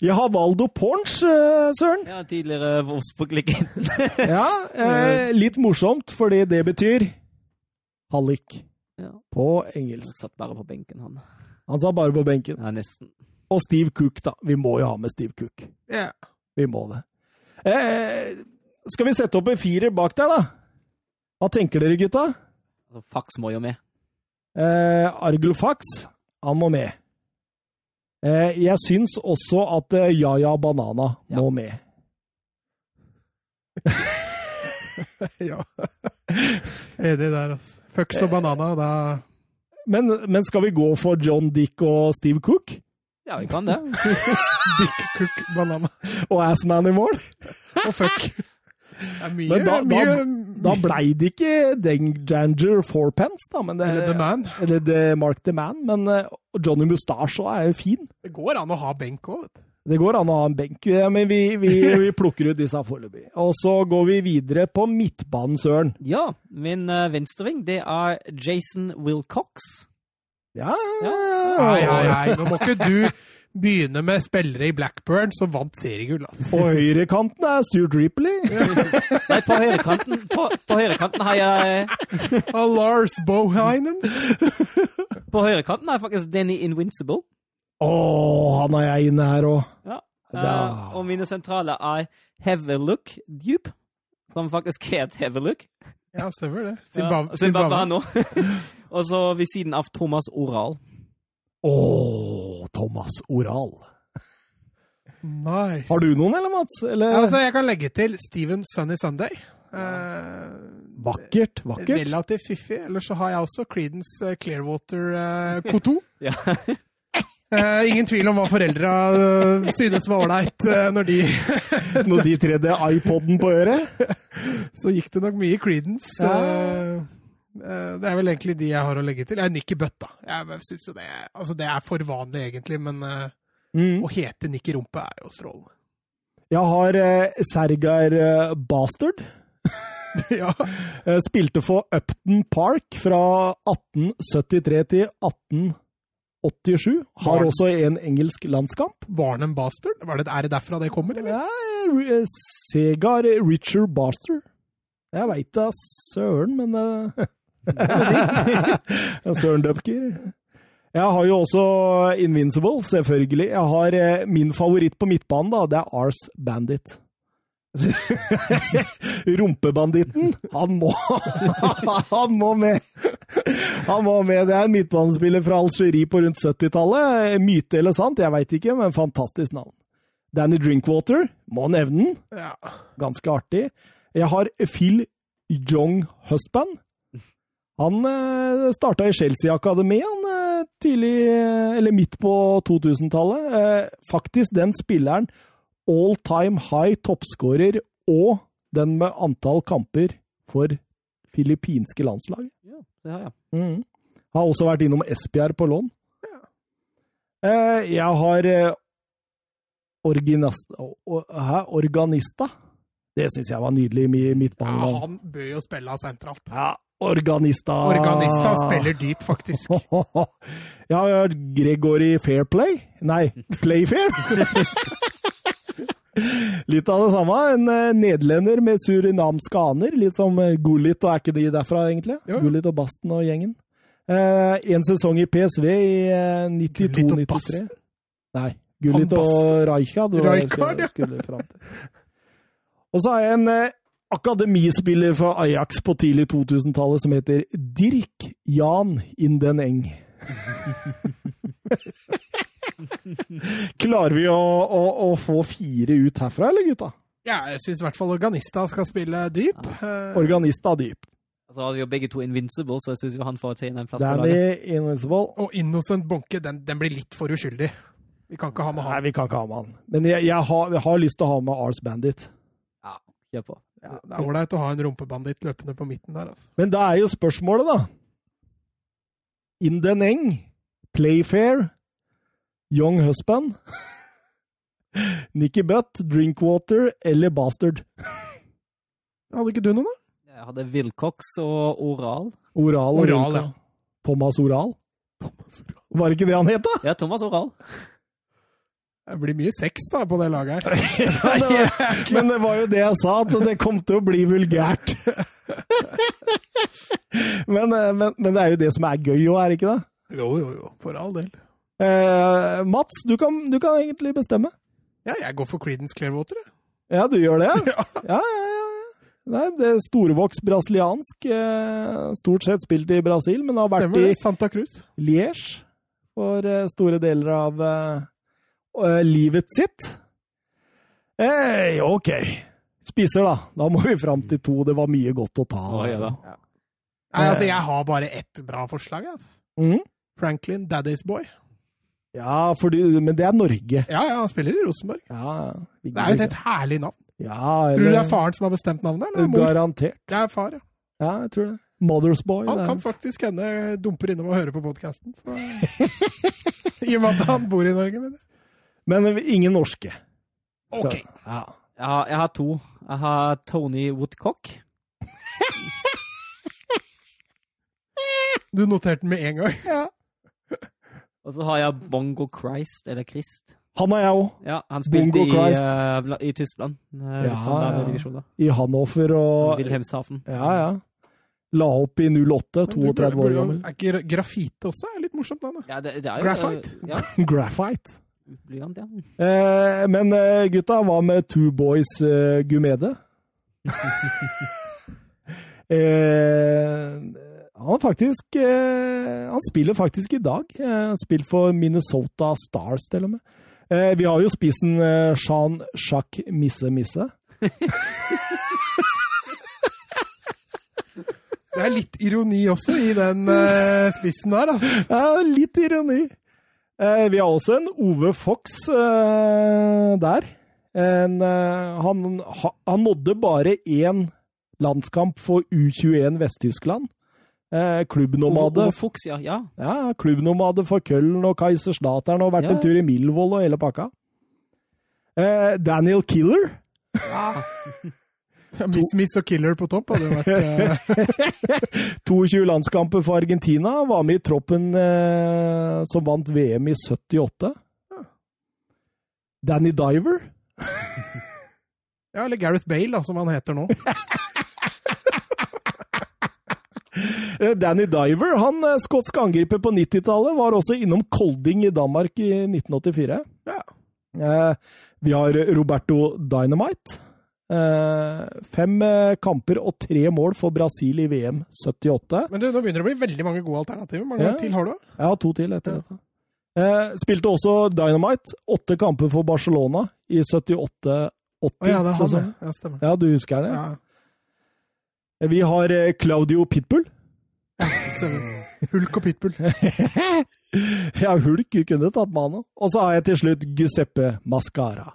Jeg har Valdo Porns, eh, Søren. Ja, tidligere Wolfsburg-legenden. Ja, [LAUGHS] eh, litt morsomt, fordi det betyr hallik ja. på Han satt bare på benken, han. Han satt bare på benken. Ja, nesten. Og Steve Cook, da. Vi må jo ha med Steve Cook. Ja. Vi må det. Eh, skal vi sette opp en firer bak der, da? Hva tenker dere, gutta? Altså, Fax må jo med. Eh, Argel Fax, han må med. Eh, jeg syns også at eh, Yaya Banana Ja. må med. [LAUGHS] ja. Enig der, altså. Fucks og banana, da Men, men skal vi gå for John Dick og Steve Cook? Ja, vi kan det. [LAUGHS] Dick Cook banana. Og Assman i mål? Og fuck. Mye, Men da, da, mye da blei det ikke Danger Fourpence, da. Men det, Eller The Man. Eller The Mark the Man. Men eh, Johnny Mustache er jo fin. Det går an å ha benk òg, vet du. Det går an å ha en benk, ja, men vi, vi, vi [LAUGHS] plukker ut disse foreløpig. Og så går vi videre på midtbanen, Søren. Ja, min uh, venstreving, det er Jason Wilcox. Ja, Hei, hei, hei. Nå må ikke du begynne med spillere i Blackburn som vant seriegull. Altså. Og høyrekanten er Stuart Ripley. [LAUGHS] Nei, på høyrekanten, på, på høyrekanten har jeg [LAUGHS] Og Lars Bohinen. På høyrekanten har jeg faktisk Denny Invincible. Å, han har jeg inne her òg. Ja. Eh, og mine sentrale er Heatherlook Dupe, som faktisk het Heatherlook. Ja, stemmer det. Zimbabwe. ja, nå. [LAUGHS] og så ved siden av Thomas Oral. Å, Thomas Oral. Nice. Har du noen, eller, Mats? Eller? Ja, altså, jeg kan legge til Steven Sunny Sunday. Eh, vakkert, vakkert. relativt fiffig. Eller så har jeg også Creedence eh, Clearwater uh, [LAUGHS] Koto. Ja. Eh, ingen tvil om hva foreldra synes var ålreit eh, når de [LAUGHS] Når de tredde iPoden på øret. [LAUGHS] Så gikk det nok mye Creedence. Ja. Eh, det er vel egentlig de jeg har å legge til. Jeg er Nikki Butt, da. Jeg synes jo det, altså det er for vanlig, egentlig, men eh, Mm. å hete Nikki Rumpe er jo strålende. Jeg har eh, Sergar eh, Bastard. [LAUGHS] ja. Spilte for Upton Park fra 1873 til 1887. Har Barn. også en engelsk landskamp. Barnum Bastard? Var det, er det derfra det kommer, eller? Ja, Segar Richard Bastard. Jeg veit da søren, men Ja, [LAUGHS] [LAUGHS] Søren Dupker. Jeg har jo også Invincible, selvfølgelig. Jeg har eh, min favoritt på midtbanen, da. Det er Ars Bandit. [LAUGHS] Rumpebanditten, han må [LAUGHS] Han må med! Han må med. Det er en midtbanespiller fra Algerie på rundt 70-tallet. Myte eller sant, jeg veit ikke, men fantastisk navn. Danny Drinkwater, må nevne den. Ganske artig. Jeg har Phil Jong Husband. Han eh, starta i Chelsea Akademi han eh, tidlig, eh, eller midt på 2000-tallet. Eh, faktisk den spilleren all time high toppskårer og den med antall kamper for filippinske landslag. Ja, det har jeg. Mm. Har også vært innom Esbjerg på lån. Ja. jeg har? Organista. Det syns jeg var nydelig i midtbanen. ja, han bør jo spille sentralt. Ja, Organista. Organista spiller dyp, faktisk. [LAUGHS] Har Gregory Fairplay. Nei, Playfair. [LAUGHS] Litt av det samme. En eh, nederlender med surinamske aner. Litt som eh, Gullit, og er ikke de derfra, egentlig? Jo. Gullit og Basten og gjengen. Eh, en sesong i PSV i eh, 92-93. Nei, Gullit og ja. til. Og så har jeg en eh, akademispiller for Ajax på tidlig 2000-tallet som heter Dirk Jan Indeneng. [LAUGHS] Klarer vi å, å, å få fire ut herfra, eller gutta? Ja, jeg syns i hvert fall Organista skal spille dyp. Ja. Organista dyp. Altså har vi jo begge to Invincible, så jeg syns han får til en plass på laget. Danny Invincible. og Innocent Bonke, den, den blir litt for uskyldig. Vi kan ikke ha med han. Nei, vi kan ikke ha med han. Men jeg, jeg, har, jeg har lyst til å ha med Ars Bandit. Ja, kjør på. Ja, det er ålreit å ha en rumpebanditt løpende på midten der, altså. Men da er jo spørsmålet, da. Inden Eng, Playfair, Young Husband, [LAUGHS] Nikki Butt, Drinkwater eller Bastard? Hadde ikke du noen, da? Jeg hadde Wilcox og Oral. Oral. og Oral, ja. Thomas Oral? Var det ikke det han het, da? Ja, Thomas Oral. Det blir mye sex da på det laget her. [LAUGHS] Men det var jo det jeg sa, at det kom til å bli vulgært. [LAUGHS] Men, eh, men, men det er jo det som er gøy òg, er det ikke det? Jo, jo, jo. For all del. Eh, Mats, du kan, du kan egentlig bestemme. Ja, jeg går for Creedence Clearwater, jeg. Ja, du gjør det? Ja. [LAUGHS] Ja, ja, ja. Nei, det er storvokst brasiliansk. Eh, stort sett spilt i Brasil, men har vært i Santa Cruz. Liège for eh, store deler av livet sitt. Hey, ok. Spiser, da. Da må vi fram til to. Det var mye godt å ta. Oh, ja da. Nei, altså, jeg har bare ett bra forslag. Altså. Mm. Franklin, Daddy's Boy. Ja, fordi, men det er Norge. Ja, ja, han spiller i Rosenborg. Ja, Det er jo et helt herlig navn. Ja, Tror du det er faren som har bestemt navnet, eller er mor? Garantert. Det er far, ja. Ja, jeg tror det. Mother's Boy. Han kan faktisk hende dumper innom og hører på podkasten. [LAUGHS] I og med at han bor i Norge, mener jeg. Men ingen norske. Ok. Ja. Jeg har, jeg har to. Jeg har Tony Woodcock. Du noterte den med en gang. ja. Og så har jeg Bongo Christ, eller Christ. Han har jeg òg. Ja, han spilte i, Christ. eh, i Tyskland. Uh, Ja, sånn der ja. I Hannover og Wilhelmshaven. Ja, ja. La opp i 08, 32 år gammel. Er ikke grafite også er litt morsomt navn, da? Ja, det, det er jo, Graphite? eh, Ja, [LAUGHS] Graphite. Blyant, ja. Eh, men eh, gutta, hva med Two Boys eh, Gumede? [LAUGHS] eh, han er faktisk eh, Han spiller faktisk i dag. Eh, Han spilt for Minnesota Stars, til og med. Eh, vi har jo spissen eh, Jean Jacques Misse Misse. [LAUGHS] Det er litt ironi også i den uh, spissen der, altså. Ja, litt ironi. Eh, vi har også en Ove Fox eh, der. En, eh, han, han nådde bare én landskamp for U21 Vest-Tyskland. Klubbnomade. Ove Fox, ja. ja. Ja, klubbnomade for Köln og Kaiserslautern og vært Ja. en tur i Milvold og hele pakka. Daniel Killer. [LAUGHS] Miss Miss og Killer på topp hadde vært eh, [LAUGHS] 22 landskamper for Argentina. Var med i troppen eh, som vant VM i 78. Danny Diver. [LAUGHS] Ja, eller Gareth Bale, da, som han heter nå. [LAUGHS] Eh, Danny Diver, han skotske angriper på 90-tallet, var også innom Kolding i Danmark i 1984. Ja. Eh, vi har Roberto Dynamite. Eh, fem eh, kamper og tre mål for Brasil i VM 78. Men du, nå begynner det å bli veldig mange gode alternativer. Mange Ja. til har du? Jeg har to til etter dette. Eh, spilte også Dynamite. Åtte kamper for Barcelona i 78-80 Oh, ja, det er han. Ja, stemmer. Ja, du husker det? Ja, Vi har Claudio Pitbull. Ja, Hulk og Pitbull. [LAUGHS] ja, Hulk kunne tatt med han òg. Og så har jeg til slutt Giuseppe Mascara.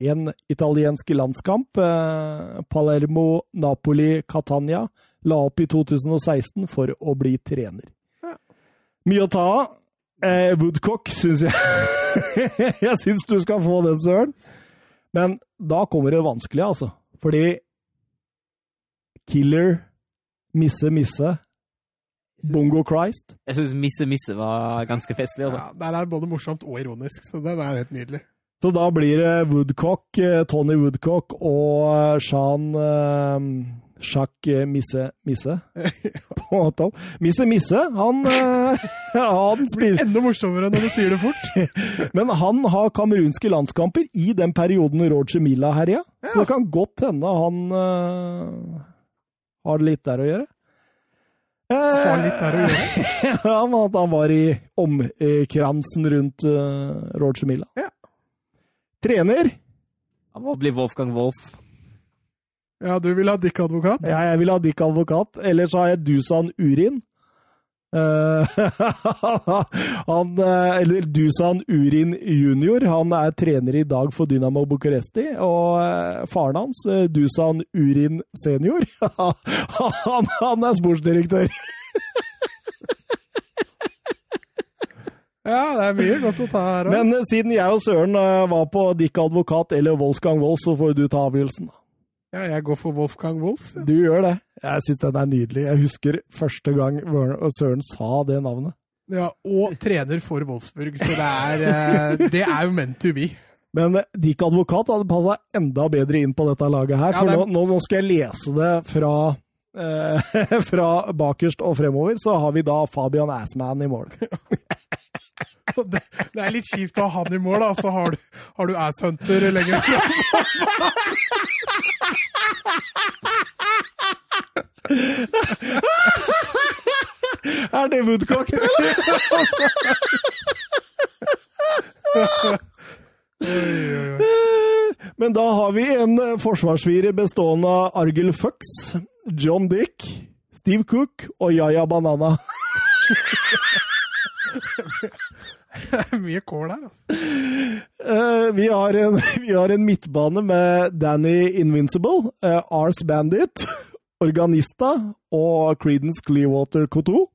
En italiensk landskamp. Eh, Palermo, Napoli, Catania la opp i 2016 for å bli trener. Ja. Mye å ta av. Eh, Woodcock syns jeg [LAUGHS] Jeg syns du skal få den, Søren. Men da kommer det vanskelige, altså. Fordi Killer, Misse Misse, Bongo Christ Jeg syns Misse Misse var ganske festlig. altså. Ja, der er både morsomt og ironisk, så den er helt nydelig. Så da blir det Woodcock, eh, Tony Woodcock og Sean Jean eh, Jacques Misse Misse [LAUGHS] på topp. Misse Misse, han, eh, [LAUGHS] han spiller Enda morsommere når du sier det fort. [LAUGHS] Men han har kamerunske landskamper i den perioden Roger Milla herja. Så Ja. det kan godt hende han uh, har litt der å gjøre. Har litt der å gjøre. ja, men at han var i omkransen rundt uh, Roger Milla. Ja. Trener? Han må bli Wolfgang Wolf. Ja, du vil ha Dick advokat? Ja, jeg vil ha Dick advokat. Ellers har jeg Dusan Urin. Eh, [LAUGHS] han, eh, eller Dusan Urin junior. Han er trener i dag for Dynamo Bucuresti. Og eh, faren hans, Dusan Urin senior, [LAUGHS] han, han er sportsdirektør. [LAUGHS] Ja, det er mye godt å ta her òg. Men eh, siden jeg og Søren eh, var på Dick advokat eller Wolfgang Wolf, så får du ta avgjørelsen. Ja, jeg går for Wolfgang Wolf. så. Du gjør det. Jeg syns den er nydelig. Jeg husker første gang Søren sa det navnet. Ja, og trener for Wolfsburg, så det er, eh, det er jo meant to be. Men Dick Advokat hadde passa enda bedre inn på dette laget her. Ja, For er- nå, nå, nå skal jeg lese det fra, eh, [LAUGHS] fra bakerst og fremover. Så har vi da Fabian Assman i mål. [LAUGHS] Det, det er litt kjipt å ha han i mål, da, så har du, har du Asshunter lenger. Er det Woodcock, eller? Men da har vi en forsvarsfire bestående av Argel Fux, John Dick, Steve Cook og Yaya Banana. [LAUGHS] Mye kål her, altså. Uh, vi, har en, [LAUGHS] vi har en midtbane med Danny Invincible, uh, Ars Bandit, [LAUGHS] Organista og Creedence Clearwater Couture.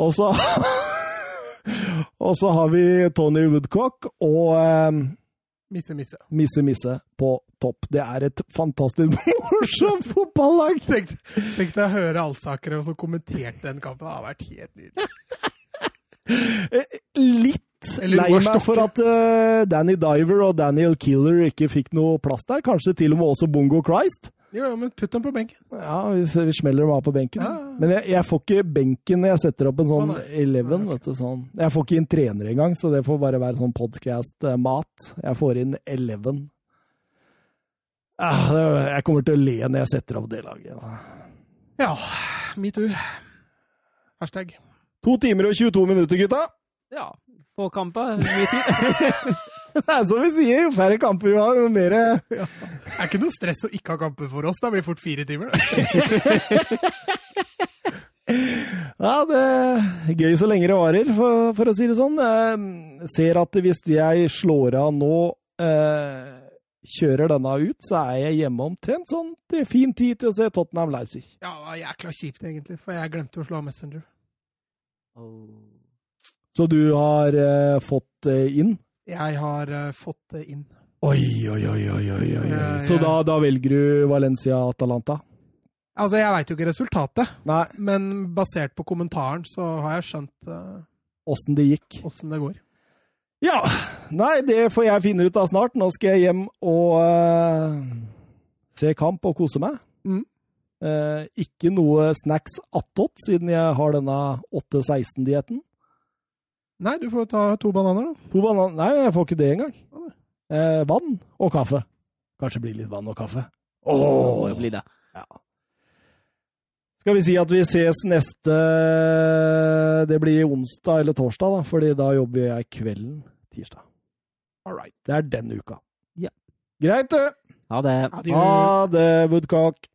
Og så Og så har vi Tony Woodcock og eh, Misse, misse. Misse Misse på topp. Det er et fantastisk morsomt fotballag! Tenk, tenk deg å høre Alsaker og så kommenterte den kampen. Det hadde vært helt nydelig. Eh, Litt lei meg for at uh, Danny Diver og Daniel Killer ikke fikk noe plass der. Kanskje til og med også Bongo Christ. Jo, men putt dem på benken. Ja, vi, vi smeller dem av på benken. Ja. Men jeg, jeg får ikke benken når jeg setter opp en sånn nei. 11. Vet du, sånn. Jeg får ikke inn trener engang, så det får bare være sånn podcast-mat. Jeg får inn 11. Ah, jeg kommer til å le når jeg setter opp det laget. Ja, metoo. Hashtag. To timer og 22 minutter, gutta! Ja, få kamper. Mye tid. [LAUGHS] Det er som vi sier, jo færre kamper vi har, jo mer Det er ikke noe stress å ikke ha kamper for oss. Da blir det fort fire timer. [LAUGHS] Ja, det er gøy så lenge det varer, for, for å si det sånn. Jeg ser at hvis jeg slår av nå, eh, kjører denne ut, så er jeg hjemme omtrent sånn til fin tid til å se Tottenham Leipzig. Ja, det jækla kjipt, egentlig, for jeg glemte å slå av Messenger. Så du har eh, fått det inn? Jeg har eh, fått det inn. Oi, oi, oi, oi, oi, oi. Ja, Så da, da velger du Valencia-Atalanta? Altså, jeg veit jo ikke resultatet, Nei, men basert på kommentaren så har jeg skjønt uh, det gikk. åssen det går. Ja, nei, det får jeg finne ut av snart. Nå skal jeg hjem og uh, se kamp og kose meg. Mm. Eh, ikke noe snacks attåt, siden jeg har denne 8-16-dietten. Nei, du får ta to bananer, da. To bananer? Nei, jeg får ikke det engang. Eh, vann og kaffe. Kanskje blir litt vann og kaffe. Åh, det blir det. Ja. Skal vi si at vi ses neste Det blir onsdag eller torsdag, da, fordi da jobber jeg kvelden tirsdag. All right. Det er den uka. Ja. Greit, du. Ha det. Ha det, Woodcock.